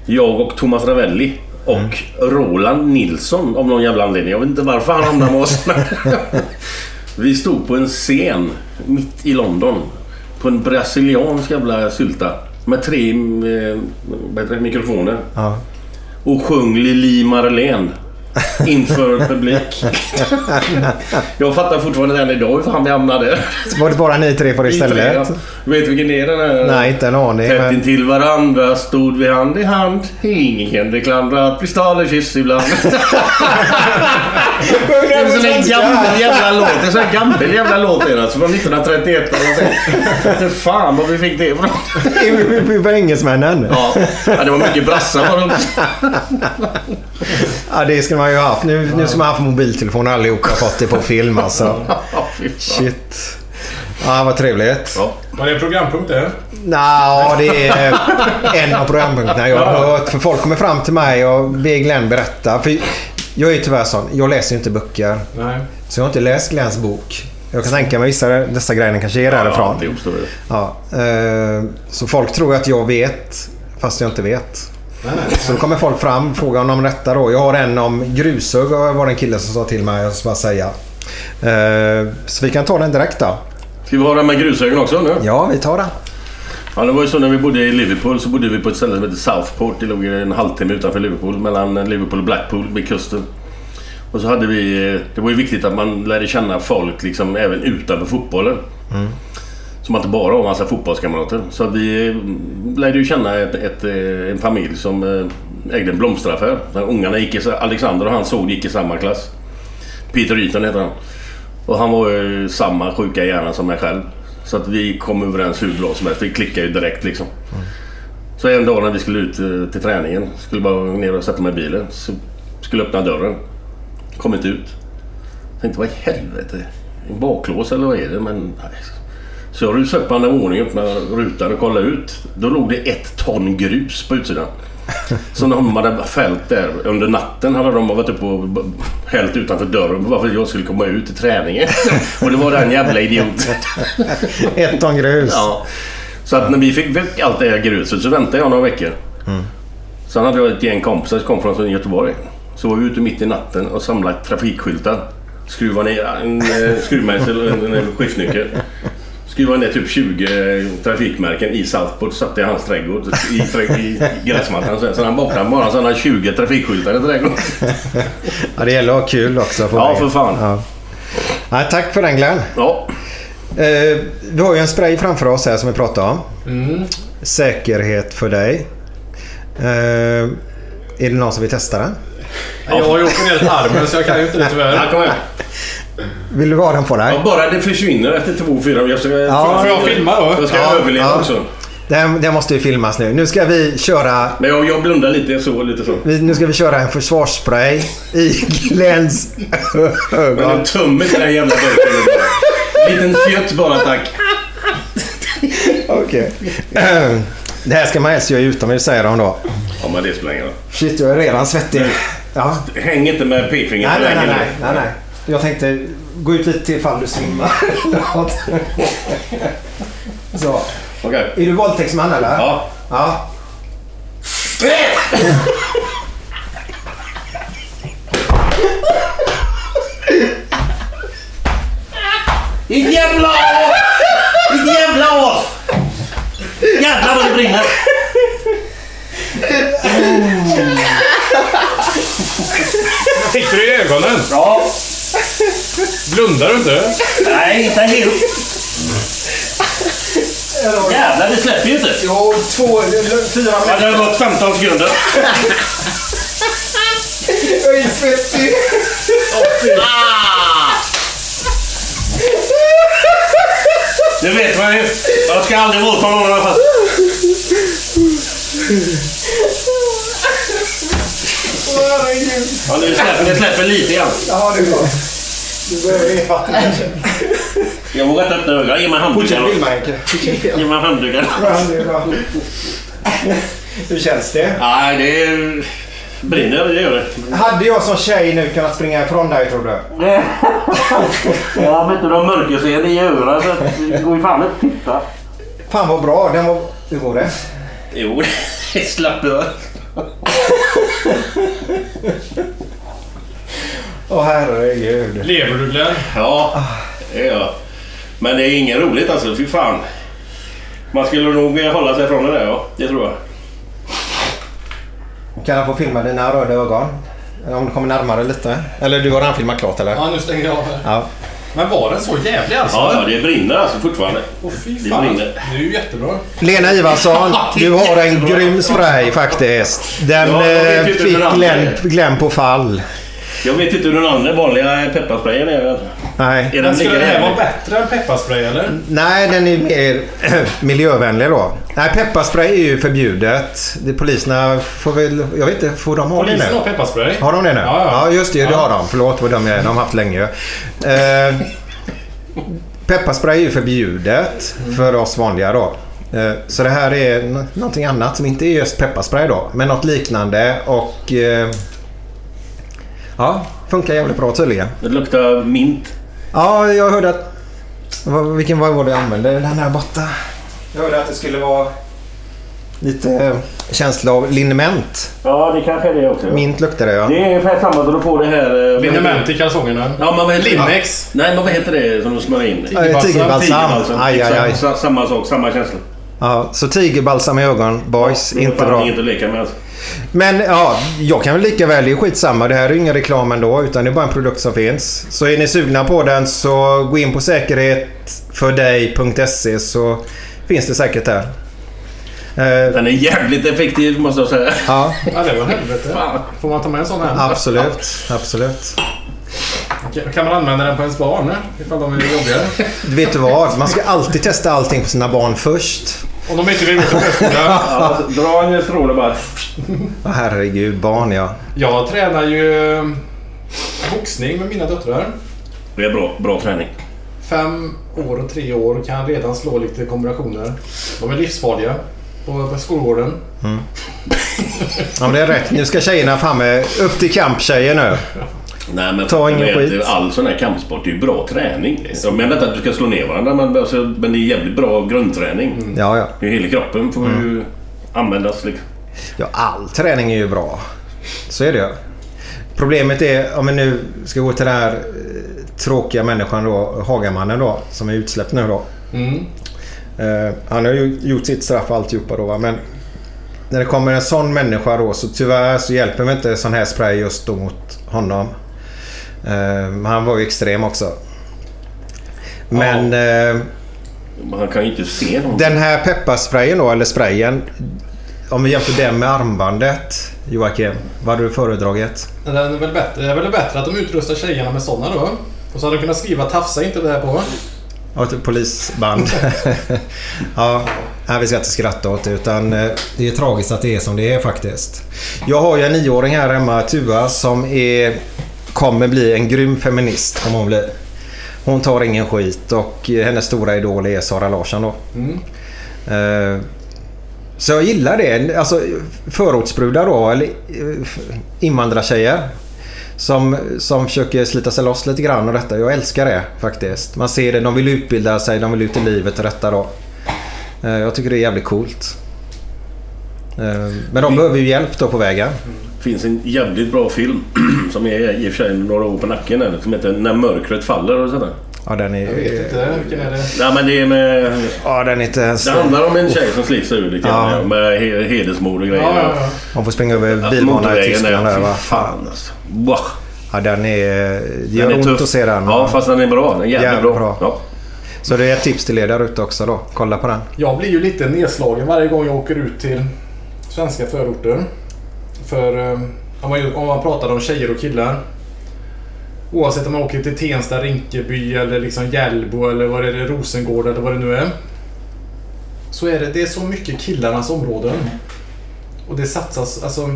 Jag och Thomas Ravelli och Mm. Roland Nilsson av någon jävla anledning. Jag vet inte varför han hamnade med oss. Vi stod på en scen mitt i London. På en brasiliansk jävla sylta. Med tre eh, heter det, mikrofoner. Ja. Och sjöng Lili Marlene. Inför publik. Jag fattar fortfarande än idag hur fan vi hamnade. Var det bara ni tre på det Vi stället? ja. Vet du vilken är den här? Nej, inte en aning. Tätt Men... intill varandra stod vi hand i hand. Ingen kunde klandra att bli kyss ibland. Det är en sån här gammal jävla låt. Det är en sån här gammal jävla låt är alltså från 1931 eller fan vad vi fick det ifrån. Vi var engelsmännen. Ja, det var mycket brassar var det också. Ja, det skulle man ju ha haft. Nu, nu ska man ha haft mobiltelefoner allihopa och fått det på film alltså. Shit. Ja, vad trevligt. Var det en programpunkt det? Nå, det är en av programpunkterna jag har hört. För folk kommer fram till mig och ber Glenn berätta. För jag är ju tyvärr sån. Jag läser ju inte böcker. Nej. Så jag har inte läst Glenns bok. Jag kan tänka mig vissa dessa grejerna kanske är därifrån. det uppstår det. Ja, eh, så folk tror att jag vet, fast jag inte vet. Så då kommer folk fram och frågar om detta då. Jag har en om grushugg var det en kille som sa till mig. Jag ska bara säga. Eh, så vi kan ta den direkt då. Ska vi ha den med grushögen också nu? Ja, vi tar den. Ja, det var ju så när vi bodde i Liverpool så bodde vi på ett ställe som heter Southport. Det låg en halvtimme utanför Liverpool, mellan Liverpool och Blackpool vid kusten. Och så hade vi... Det var ju viktigt att man lärde känna folk liksom även utanför fotbollen. Mm. Så man inte bara har massa fotbollskamrater. Så vi mm, lärde ju känna ett, ett, eh, en familj som eh, ägde en blomsteraffär. Där ungarna gick i, Alexander och hans son gick i samma klass. Peter Yton heter han. Och han var ju samma sjuka hjärna som mig själv. Så att vi kom överens hur bra som helst. Vi klickade ju direkt liksom. Så en dag när vi skulle ut eh, till träningen, skulle bara ner och sätta mig i bilen. Så skulle öppna dörren. Kom inte ut. Tänkte vad i helvete? En baklås eller vad är det? Men nej. Så jag rusade upp andra våningen, öppnade rutan och kollade ut. Då låg det ett ton grus på utsidan. Som de hade fällt där under natten hade de varit uppe och hällt utanför dörren bara för att jag skulle komma ut till träningen. Och det var den jävla idioten. Ett ton grus. Ja. Så att när vi fick väck allt det här gruset så väntade jag några veckor. Mm. Sen hade jag ett gäng kompisar som kom från Göteborg. Så var vi ute mitt i natten och samlade trafikskyltar. Skruva ner en eh, skruvmejsel och en, en skiftnyckel. Skruva ner typ 20 trafikmärken i Southport. Satte i hans trädgård. I, trä- i gräsmattan. Så, så han vaknade bara så han hade 20 trafikskyltar i trädgården. Ja, det gäller att ha kul också. Ja, mig. för fan. Ja. Ja, tack för den Glenn. Ja. Eh, vi har ju en spray framför oss här som vi pratade om. Mm. Säkerhet för dig. Eh, är det någon som vill testa den? Jag har ju åkt ner armen så jag kan ju inte det tyvärr. Ja, kom igen. Vill du ha den på dig? Ja, bara det försvinner efter två, fyra... Jag ska, Ja. Får jag filma då? Jag ska Ja, överleva ja. också. Den, den måste ju filmas nu. Nu ska vi köra... Men jag, jag blundar lite, jag såg lite så. vi- Nu ska vi köra en försvarsspray i Glenns Men ögon. du tömmer inte den jävla burken. Liten fjutt bara tack. Okej. Det här ska man helst göra utomhus säger de då. Ja men det spelar ingen roll. Shit, jag är redan svettig. Ja. Häng inte med pekfingret Nej, nej, nej, nej, nej. Jag tänkte gå ut lite ifall du svimmar. Så. Okej. Är du våldtäktsman eller? Ja. Ja. Ditt jävla as! Ditt jävla as! Jävlar vad det brinner! Fick du det i ögonen? Ja. Blundar du inte? Nej, inte helt. Jävlar, det släpper ju inte. Jo, två, fyra Ja, det har gått 15 sekunder. Jag är svettig. Det vet man ju. Jag ska aldrig våldta någon i alla fall. Ja, det släpper, det släpper lite grann. Ja, det är bra. Du behöver inget vatten kanske. Jag vågar inte öppna ögonen. Ge mig Fortsätt handduken. filma Henke. Ge mig handduken. Hur känns det? Nej, det brinner. Det gör det. Hade jag som tjej nu kunnat springa ifrån dig tror du? Ja, men inte de mörkerseende i ögonen så det går ju fan inte att titta. Fan vad bra. Den var... Hur går det? Jo, det slapp jag. Åh herregud. Lever du Glenn? Ja, det gör jag. Men det är inget roligt alltså. Fy fan. Man skulle nog hålla sig från det där ja. Det tror jag. Kan jag få filma dina röda ögon? Om du kommer närmare lite. Eller du har redan filmat klart eller? Ja, nu stänger jag av här. Ja. Men var den så jävlig alltså? Ja, ja, det brinner alltså fortfarande. Åh fy Det fan. brinner. Det är ju jättebra. Lena Ivarsson, du har en grym spray faktiskt. Den Ja, jag vet eh, inte fick den är. På fall. Jag vet inte hur den andra vanliga pepparsprayen är. Nej. Är den Men det här vara bättre än pepparspray eller? Nej, den är mer miljövänlig då. Nej, pepparspray är ju förbjudet. Det, poliserna får väl... Jag vet inte, får de ha det Polisen nu? har pepparspray. Har de det nu? Ja, ja. just det. Det Ja. har de. Förlåt, vad de är. De har haft länge. Eh, pepparspray är ju förbjudet för oss vanliga då. Eh, så det här är någonting annat som inte är just pepparspray då. Men något liknande och... Eh, ja, funkar jävligt bra tydligen. Det luktar mint. Ja, jag hörde att... vad- Vilken var det jag använde? Den här borta. Jag hörde att det skulle vara lite känsla av liniment. Ja, det kanske är det också. Mint luktar det ja. Det är ungefär samma som du får det här... eh, Liniment i kalsongerna. Ja, men vad heter Linnex. Nej, men vad heter det som de smörjer in? Tigerbalsam. Aj, aj, aj. Samma sak, samma känsla. ja. Så tigerbalsam i ögon, boys. Det är inte bra. Inget att leka med alltså. Men ja, jag kan väl lika väl. Det är skitsamma. Det här är ju ingen reklam ändå. Utan det är bara en produkt som finns. Så är ni sugna på den så gå in på säkerhetfördig.se så finns det säkert där. Eh, Den är jävligt effektiv måste jag säga. Ja, Ja, det var helvete. Fan. Får man ta med en sån här? absolut. Absolut. Kan man använda den på ens barn? Ifall de är jobbiga? Vet du vad? Man ska alltid testa allting på sina barn först. Om de inte vill gå till förskola. Ja, dra en stråle bara. Herregud, barn ja. Jag tränar ju eh, boxning med mina döttrar. Det är bra, bra träning. Fem år och tre år kan redan slå lite kombinationer. De är livsfarliga på, på skolgården. Ja, men det är rätt. Nu ska tjejerna fram med upp till kamp tjejer nu. Nej, men Ta ingen vet, skit. All sån här kampsport är ju bra träning. Jag menar inte att du ska slå ner varandra, men, alltså, men det är jävligt bra grundträning. Ja, ja. Är Hela kroppen får ju användas. Liksom. Ja, all träning är ju bra. Så är det ju. Problemet är, om vi nu ska gå till den här eh, tråkiga människan då, Hagamannen då, som är utsläppt nu då. Mm. Eh, han har ju gjort sitt straff och alltihopa då va. Men när det kommer en sån människa då så tyvärr så hjälper mig inte sån här spray just då mot honom. Eh, han var ju extrem också. Men eh, Men Han kan ju inte se någon. den här pepparsprayen då, eller sprayen. Om vi jämför den med armbandet Joakim. Vad hade du föredragit? Den är väl bättre. Det är väl bättre att de utrustar tjejerna med sådana då. Och så hade de kunnat skriva tafsa inte det här på. Ja, ett polisband. ja, nej, vi ska inte skratta åt det utan eh, det är tragiskt att det är som det är faktiskt. Jag har ju en nioåring här hemma, Tua, som är, kommer bli en grym feminist. Kommer hon, bli. hon tar ingen skit och hennes stora idol är Sara Larsson då. Mm. Eh, Så jag gillar det. Alltså förortsbrudar då, eller eh, invandrartjejer. Som, som försöker slita sig loss lite grann och detta. Jag älskar det faktiskt. Man ser det, de vill utbilda sig, de vill ut i livet och detta då. Eh, Jag tycker det är jävligt coolt. Men de behöver ju hjälp då på vägen. Finns en jävligt bra film som är i och för sig några år på nacken ännu, som heter När mörkret faller. Och sådär. Ja, den är... Jag vet inte. Vilken är det? Ja, men det är med... Ja, den är inte ens... Det handlar om en tjej som slits ur lite Ja. Med he- hedersmord och grejer. Ja, ja, ja. Man får springa över Ja, bilbana i Tyskland där, va? fan alltså. Wow. Ja, den är... Det gör Den är ont tuff. att se den. Ja, fast den är bra. Den är jävligt, Jävligt bra. bra. Ja. Så det är ett tips till er där ute också då. Kolla på den. Jag blir ju lite nedslagen varje gång jag åker ut till svenska förorter. För eh, om man, om man pratar om tjejer och killar. Oavsett om man åker till Tensta, Rinkeby eller liksom Hjällbo eller vad det är, Rosengård eller vad det nu är. Så är det, det är så mycket killarnas områden. Och det satsas, alltså...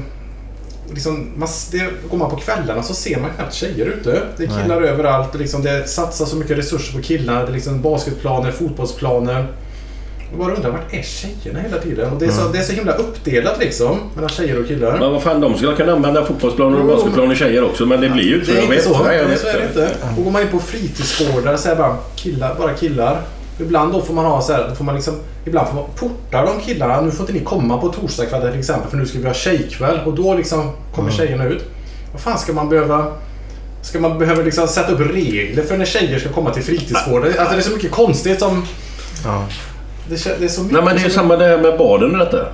Liksom, man, det, går man på kvällarna så ser man knappt tjejer ute. Det är killar överallt. Och liksom, det satsas så mycket resurser på killar. Det är liksom basketplaner, fotbollsplaner. Jag bara undrar, vart är tjejerna hela tiden? Och det, är så, det är så himla uppdelat liksom, mellan tjejer och killar. Men vad fan, de skulle kunna använda fotbollsplaner och basketplaner tjejer också. Men det blir ju Det är inte vet. så. Nej, vet. så är det inte. Och går man in på fritidsgårdar så är det bara killar, bara killar. Ibland då får man ha så här, då får man liksom, ibland får man porta de killarna. Nu får inte ni komma på torsdagskvällar till exempel för nu ska vi ha tjejkväll. Och då liksom kommer tjejerna ut. Vad fan ska man behöva... Ska man behöva liksom sätta upp regler för när tjejer ska komma till fritidsgårdar? Alltså det är så mycket konstigt som... Ja. Det, det är så mycket Nej men det är samma där med baden och detta.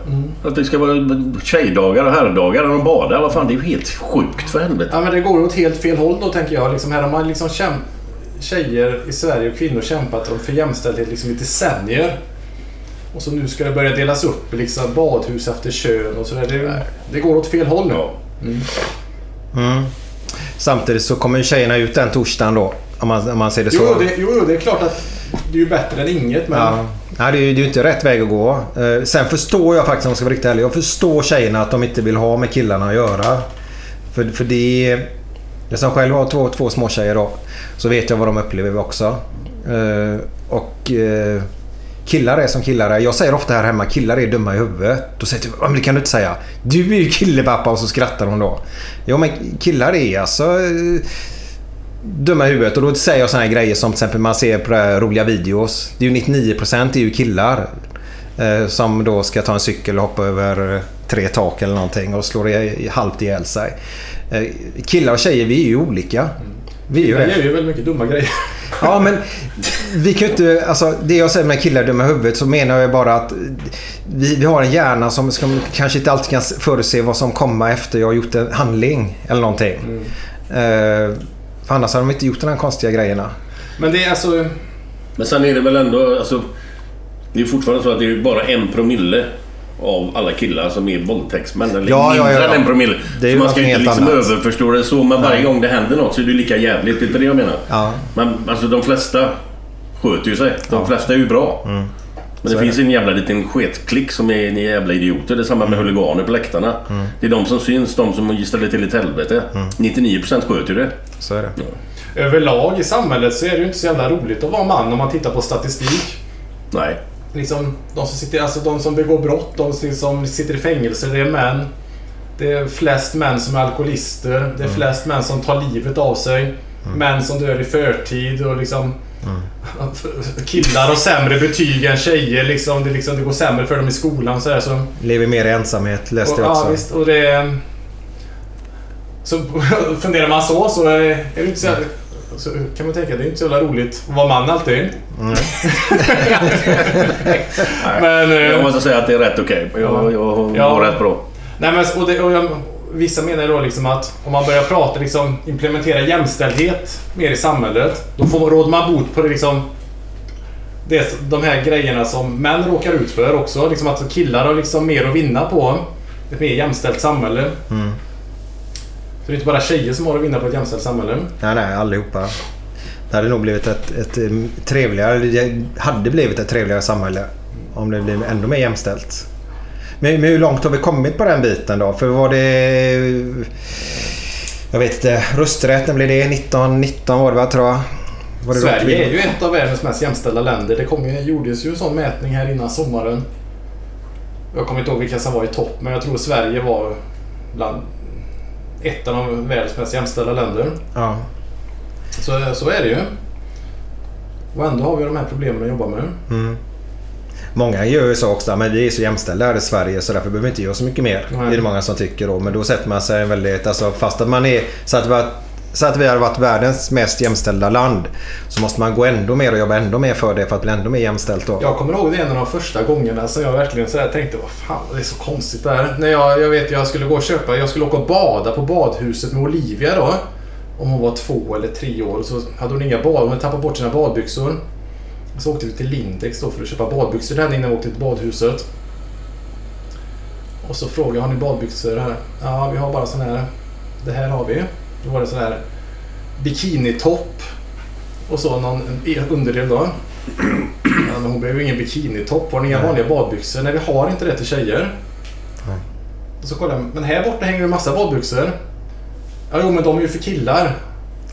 Att det ska vara tjejdagar och herrdagar och de badar. Vad fan, det är ju helt sjukt för helvete. Ja men det går åt helt fel håll då tänker jag. Liksom här har man liksom kämp... Tjejer i Sverige och kvinnor kämpat för jämställdhet liksom i decennier. Och så nu ska det börja delas upp liksom badhus efter kön och sådär. Det, det går åt fel håll nu. Ja. Mm. Samtidigt så kommer ju tjejerna ut den torsdagen då. Om man, om man ser det så. Jo, det, jo, det är klart att det är ju bättre än inget. Men Ja. Nej, det är ju det är inte rätt väg att gå. Eh, sen förstår jag faktiskt, om jag ska vara riktigt ärlig. Jag förstår tjejerna att de inte vill ha med killarna att göra. För, för det är... Jag som själv har två, två små tjejer då. Så vet jag vad de upplever också. Eh, och eh, killar är som killar är. Jag säger ofta här hemma killar är dumma i huvudet. Då säger jag typ, men det kan du inte säga. Du är ju kille pappa och så skrattar hon då. Ja men killar är alltså... Eh, dumma i huvudet. Och då säger jag här grejer som till exempel man ser på roliga videos. Det är ju 99% är ju killar. Eh, som då ska ta en cykel och hoppa över eh, tre tak eller någonting och slår i, halvt ihjäl sig. Eh, killar och tjejer, vi är ju olika. Vi är ju det. gör ju väldigt mycket dumma grejer. Ja, men vi kan ju inte... Alltså, det jag säger med killar dumma i huvudet så menar jag bara att vi, vi har en hjärna som, som kanske inte alltid kan förutse vad som kommer efter jag har gjort en handling eller någonting. Eh, för annars hade de inte gjort de här konstiga grejerna. Men det är alltså... Men sen är det väl ändå... Alltså, det är fortfarande så att det är bara en promille av alla killar som är våldtäktsmän. Eller Ja, mindre ja, ja. än en promille. Det är så man ska inte liksom annat. överförstå det så. Men varje Nej. gång det händer något så är det lika jävligt. Det är det jag menar. Ja. Men alltså de flesta sköter ju sig. De flesta är ju bra. Mm. Så det finns en jävla liten sketklick som är ni jävla idioter. Det är samma med huliganer på läktarna. Mm. Det är de som syns, de som ställer till ett helvete. 99% sköter ju det. Så är det. Överlag i samhället så är det ju inte så jävla roligt att vara man om man tittar på statistik. Nej. Liksom, de, som sitter, alltså de som begår brott, de som sitter i fängelse, det är män. Det är flest män som är alkoholister. Det är flest män som tar livet av sig. Män som dör i förtid och liksom... Killar har sämre betyg än tjejer. Liksom, det, liksom, det går sämre för dem i skolan. Så, där, så Lever mer i ensamhet läste och, jag också. Ja, visst. Och det... Så funderar man så så är det inte så, så kan man tänka det är inte så jävla roligt att vara man alltid. Men, eh, jag måste säga att det är rätt okej. Jag, jag Ja. mår rätt bra. Nej, men, och det, och jag, vissa menar då liksom att om man börjar prata, liksom, implementera jämställdhet mer i samhället, då får, råder man bot på det liksom det, de här grejerna som män råkar ut för också. Liksom att killar har liksom mer att vinna på ett mer jämställt samhälle. Mm. Så det är inte bara tjejer som har att vinna på ett jämställt samhälle. Nej, nej, allihopa. Det hade nog blivit ett, ett trevligare, det hade blivit ett trevligare samhälle om det blev ännu mer jämställt. Men, men hur långt har vi kommit på den biten då? För var det... Jag vet inte. Rösträtten blev det 1919 var det va, tror jag? Sverige är ju ett av världens mest jämställda länder. Det kom ju, gjordes ju en sån mätning här innan sommaren. Jag kommer inte ihåg vilka som var i topp, men jag tror Sverige var bland ett av världens mest jämställda länder. Ja. Så, så är det ju. Och ändå har vi de här problemen att jobba med. Mm. Många gör ju så också, men vi är så jämställda här i Sverige så därför behöver vi inte göra så mycket mer. Nej. Det är det många som tycker då. Men då sätter man sig väldigt, alltså fast att man är, så att vi, har- så att vi har varit världens mest jämställda land så måste man gå ändå mer och jobba ändå mer för det för att bli ändå mer jämställt då. Jag kommer ihåg det en av de första gångerna som jag verkligen så här tänkte vad fan det är så konstigt det här. När jag, jag vet jag skulle gå och köpa, jag skulle åka och bada på badhuset med Olivia då. Om hon var två eller tre år så hade hon inga bad, hon hade tappat bort sina badbyxor. Så åkte vi till Lindex då för att köpa badbyxor henne innan vi åkte till badhuset. Och så frågade jag, har ni badbyxor här? Ja, vi har bara sån här. Det här har vi. Då var det sån här bikinitopp. Och så någon en underdel då. Ja, men hon behöver ju ingen bikinitopp. Har ni inga vanliga badbyxor? Nej, vi har inte det till tjejer. Nej. Och så kollar jag, men här borta hänger en massa badbyxor. Ja, jo, men de är ju för killar.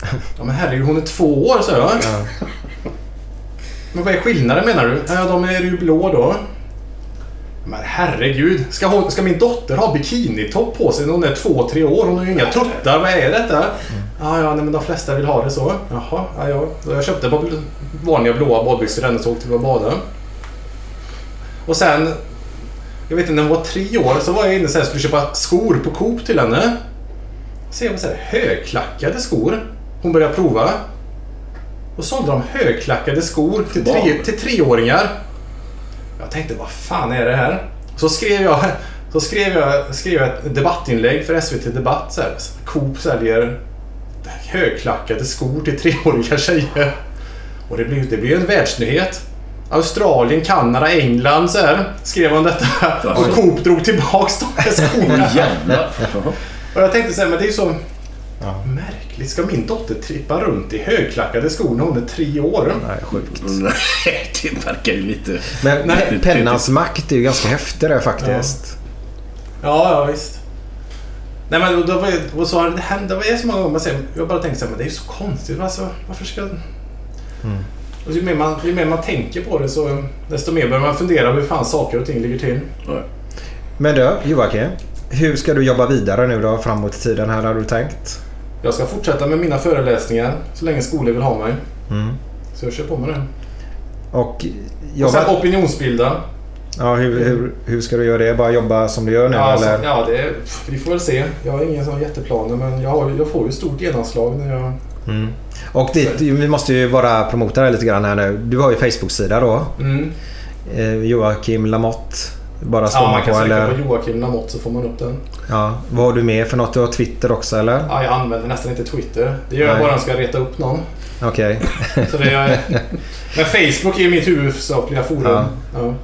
Ja, men herregud, hon är två år, så jag. Men vad är skillnaden menar du? Ja, de är ju blå då. Men herregud, ska, hon, ska min dotter ha bikinitopp på sig när hon är två, tre år? Hon har ju inga tuttar, vad är detta? Ja, ja, nej, men de flesta vill ha det så. Jaha, ja, ja. Jag köpte par vanliga blåa badbyxor till henne så åkte vi och badade. Och sen, jag vet inte, när hon var tre år så var jag inne och skulle köpa skor på Coop till henne. Så jag var så här, högklackade skor. Hon började prova. Och sålde de högklackade skor till, tre, till treåringar. Jag tänkte, vad fan är det här? Så skrev jag, så skrev jag, skrev jag ett debattinlägg för SVT Debatt. Så här, Coop säljer högklackade skor till treåriga tjejer. Och det blev, det blev en världsnyhet. Australien, Kanada, England så här, skrev om detta. Och Coop drog tillbaks de här skorna. Och jag tänkte så här, men det är ju så märkligt äckligt. Ska min dotter trippa runt i högklackade skor när hon är tre år? Nej, sjukt. Nej, det verkar ju lite... Men Nej, pe- pennans makt är ju ganska häftig där faktiskt. Ja, ja visst. Nej men då var, jag- och så har det hänt, det var så många gånger man säger, jag bara tänkte så här, men det är ju så konstigt. Alltså, varför ska... Och ju, mer man, ju mer man tänker på det så desto mer börjar man fundera hur fan saker och ting ligger till. Men du, Joakim. Hur ska du jobba vidare nu då framåt i tiden här har du tänkt? Jag ska fortsätta med mina föreläsningar så länge skolor vill ha mig. Mm. Så jag kör på med det. Och, Och sen jobba, opinionsbilda. ja, hur, hur, hur ska du göra det? Bara jobba som du gör nu Ja, alltså, eller? ja det, vi får väl se. Jag har sån jätteplaner men jag, har, jag får ju stort genomslag när jag... Mm. Och dit, vi måste ju bara promota det lite grann här nu. Du har ju Facebook-sida då. Mm. Eh, Joakim Lamotte. Bara slår Ja, man kan på söka eller? på Joakim Lamotte så får man upp den. Ja. Vad har du med för något? Du har Twitter också eller? Ja, jag använder nästan inte Twitter. Det gör jag Nej. bara om jag ska reta upp någon. Okej. Så det är, men Facebook är mitt huvudsakliga forum. Ja. Ja.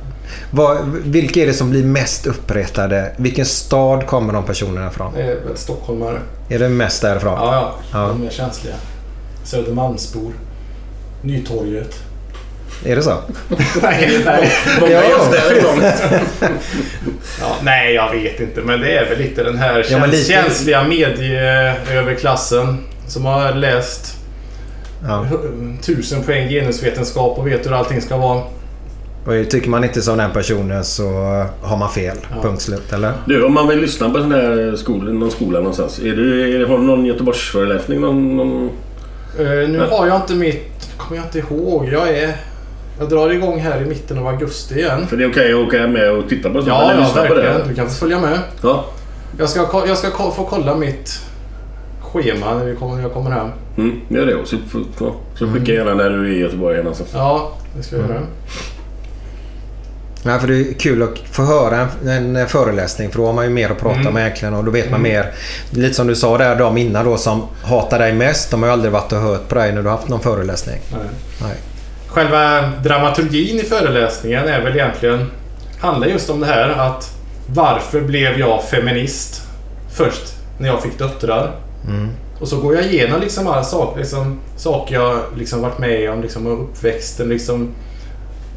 Vad, vilka är det som blir mest uppretade? Vilken stad kommer de personerna ifrån? Det är väl stockholmare. Är det mest därifrån? Ja, ja. Ja. De är känsliga. Södermalmsbor. Nytorget. Är det så? nej, nej. Många är just därifrån. Ja, nej, jag vet inte. Men det är väl lite den här Ja, käns- lite- känsliga medieöverklassen som har läst Ja. tusen poäng genusvetenskap och vet hur allting ska vara. Och tycker man inte som den personen så har man fel. Ja. Punkt slut. Eller? Du, om man vill lyssna på sån här skola, någon skola någonstans. Är du, är, har du någon Göteborgsföreläsning? Någon, någon... Eh, nu Nej. har jag inte mitt... kommer jag inte ihåg. Jag är... Jag drar igång här i mitten av augusti igen. För det är okej att åka med och titta på sånt? Ja, eller ja lyssna på verkligen. det? Du kan följa med. Ja. Jag ska, jag ska få kolla mitt schema när, vi kommer, när jag kommer hem. Mm, gör det. Och så, så, så Mm. skicka gärna när du är i Göteborg igen. Alltså. Ja, det ska jag Mm. göra. Ja, för det är kul att få höra en, en föreläsning för då har man ju mer att prata Mm. om egentligen och då vet man Mm. mer. Lite som du sa där de innan då som hatar dig mest. De har ju aldrig varit och hört på dig när du har haft någon föreläsning. Nej. Nej. Själva dramaturgin i föreläsningen är väl egentligen... Handlar just om det här att varför blev jag feminist först när jag fick döttrar? Mm. Och så går jag igenom liksom alla saker, liksom, saker jag liksom varit med om, liksom, och uppväxten. Liksom,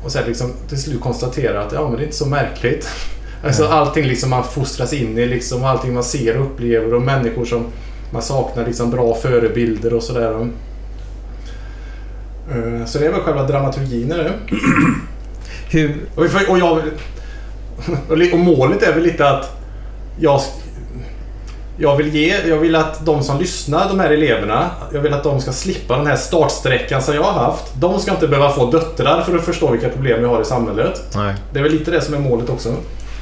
och sen liksom, till slut konstatera att ja, men det är inte så märkligt. Alltså, allting liksom man fostras in i, liksom, allting man ser och upplever och människor som man saknar liksom, bra förebilder och sådär. Eh, Så det är väl själva dramaturgin i det. Hur... Och, och, jag, och målet är väl lite att jag, jag, vill ge, jag vill att de som lyssnar, de här eleverna, jag vill att de ska slippa den här startsträckan som jag har haft. De ska inte behöva få döttrar för att förstå vilka problem vi har i samhället. Nej. Det är väl lite det som är målet också.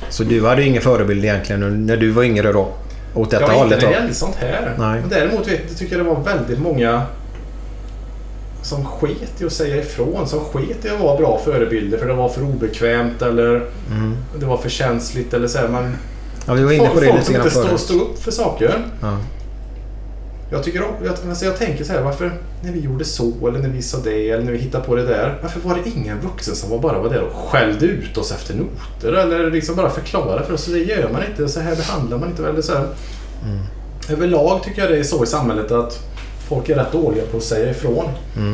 Så du hade ingen förebild egentligen när du var yngre då? Åt detta jag inte hållet när då? det gällde sånt här. Nej. Men däremot jag tycker jag det var väldigt många som sket i att säga ifrån. Som sket i att vara bra förebilder för det var för obekvämt eller Mm. det var för känsligt eller så här. Men Ja, vi var inne på det folk lite som grann inte stå, upp för saker. Ja. Jag, tycker, jag, alltså jag tänker så här, varför när vi gjorde så eller när vi sa det eller när vi hittade på det där. Varför var det ingen vuxen som var bara var där och skällde ut oss efter noter eller liksom bara förklarade för oss. Så det gör man inte, så här behandlar man inte. Eller så här. Mm. Överlag tycker jag det är så i samhället att folk är rätt dåliga på att säga ifrån.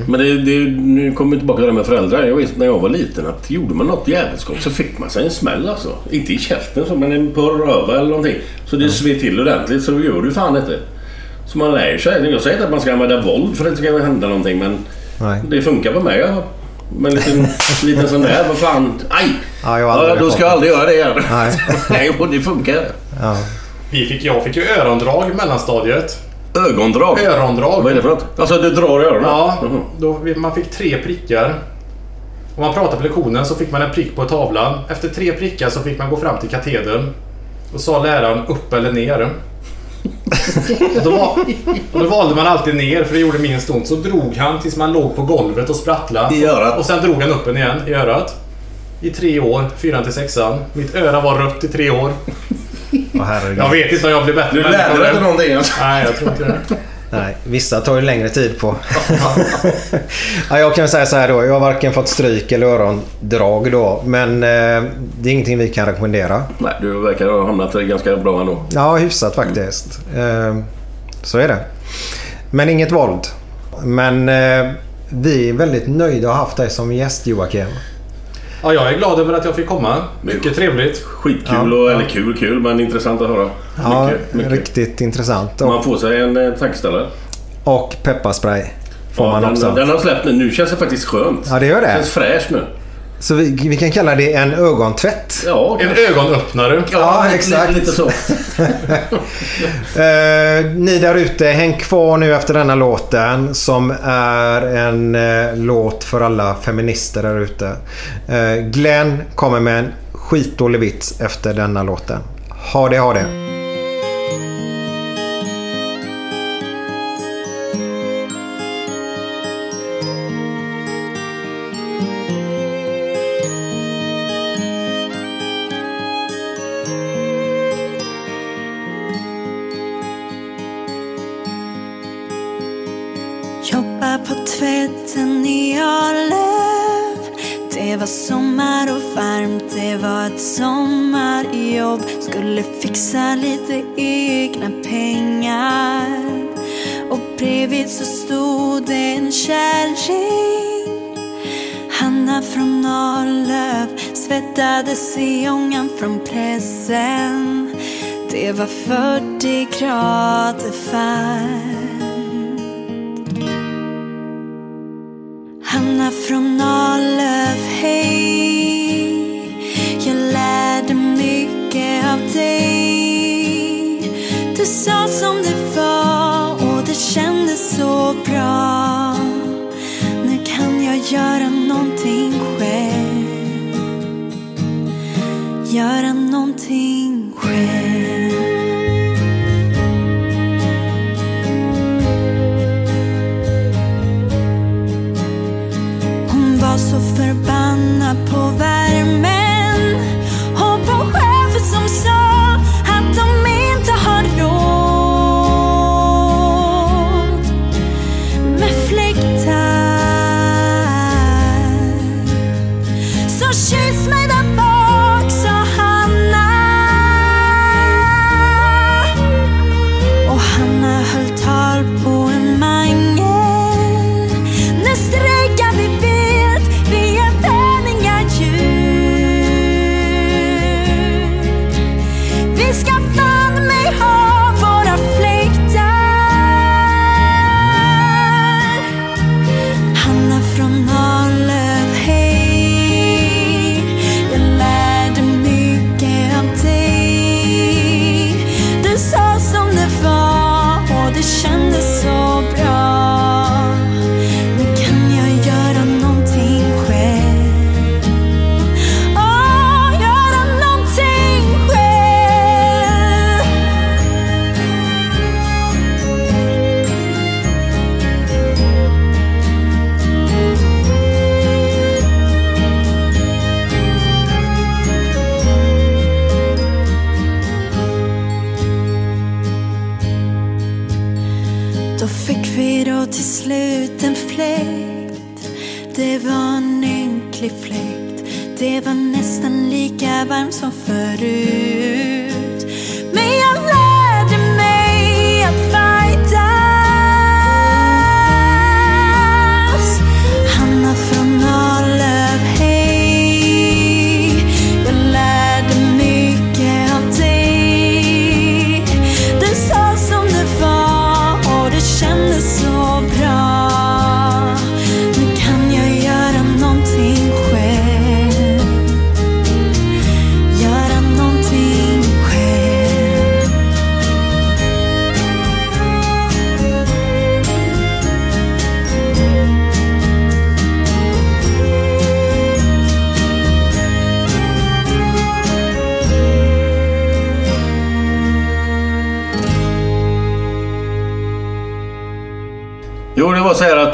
Men det, det, nu kommer vi tillbaka till det här med föräldrar. Jag vet när jag var liten att gjorde man något jävelskap så fick man sig en smäll alltså. Inte i käften så, men en på röva eller någonting. Så det sved till ordentligt så gör du fan inte. Så man lär sig. Jag säger inte att man ska använda våld för att det ska hända någonting men Nej. det funkar på mig. Ja. Men en liten, liten sån där, vad fan. Aj! Ja, Ja, då ska jag aldrig göra det igen. Nej. Nej, och det funkar. Ja. Vi fick, jag fick ju örondrag i mellanstadiet. Ögondrag? Örondrag. Vad är det för något? Alltså du drar i öronen? Ja, Mhm. då, man fick tre prickar. Om man pratade på lektionen så fick man en prick på tavlan. Efter tre prickar så fick man gå fram till katedern. Och sa läraren upp eller ner. Och då, var, och då valde man alltid ner för det gjorde minst ont. Så drog han tills man låg på golvet och sprattlade. I örat? Och sen drog han upp den igen i örat. I tre år, fyran till sexan. Mitt öra var rött i tre år. Herregud. Jag vet inte om jag blev bättre Du lärde dig inte någonting alltså? Nej, jag tror inte det. Nej, vissa tar ju längre tid på. ja, jag kan säga så här då. Jag har varken fått stryk eller örondrag då. Men eh, det är ingenting vi kan rekommendera. Nej, du verkar ha hamnat ganska bra ändå. Ja, hyfsat faktiskt. Eh, så är det. Men inget våld. Men eh, vi är väldigt nöjda att ha haft dig som gäst Joakim. Ja, jag är glad över att jag fick komma. Mycket trevligt. Skitkul, och, eller kul kul, men intressant att höra. Ja, Mycket, mycket. riktigt intressant. Man Och, får sig en eh, tankeställare. och pepparspray får Ja, man den, också. den har släppt nu. Nu känns det faktiskt skönt. Ja, det gör det. känns fräscht nu. Så vi, vi kan kalla det en ögontvätt. Ja, En ögonöppnare. Ja, lite- exakt. Lite så. Eh, ni där ute, häng kvar nu efter denna låten som är en eh, låt för alla feminister där ute. Eh, Glenn kommer med en skitdålig vits efter denna låten. Ha det, ha det. Från pressen. Det var 40 grader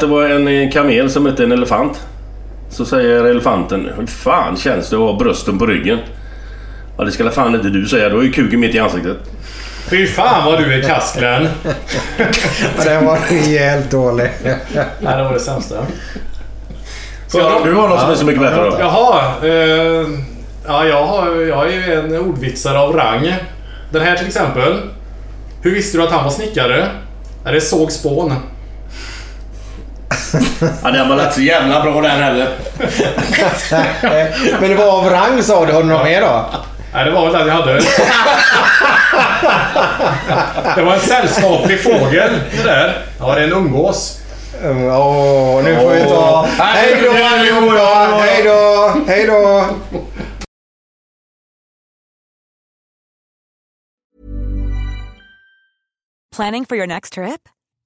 det var en kamel som mötte en elefant. Så säger elefanten, hur fan känns det att ha brösten på ryggen? Ja, det ska fan inte du säga. Du har ju kuken mitt i ansiktet. Fy fan vad du är. Ja, Den var rejält dålig. Nej, det var det sämsta. Så du har något som är så mycket bättre då? Jaha. Eh, ja, jag, har, jag är ju en ordvitsare av rang. Den här till exempel. Hur visste du att han var snickare? Det såg spån. Ja, den var inte så jävla bra den heller. Men det var av rang sa du. Har du något mer då? Nej, det var väl den jag hade. Det var en sällskaplig fågel det där. Ja, det är en umgås. Åh, nu får vi ta... Hej då allihopa! Hej då! Hej då! Planning for your next trip?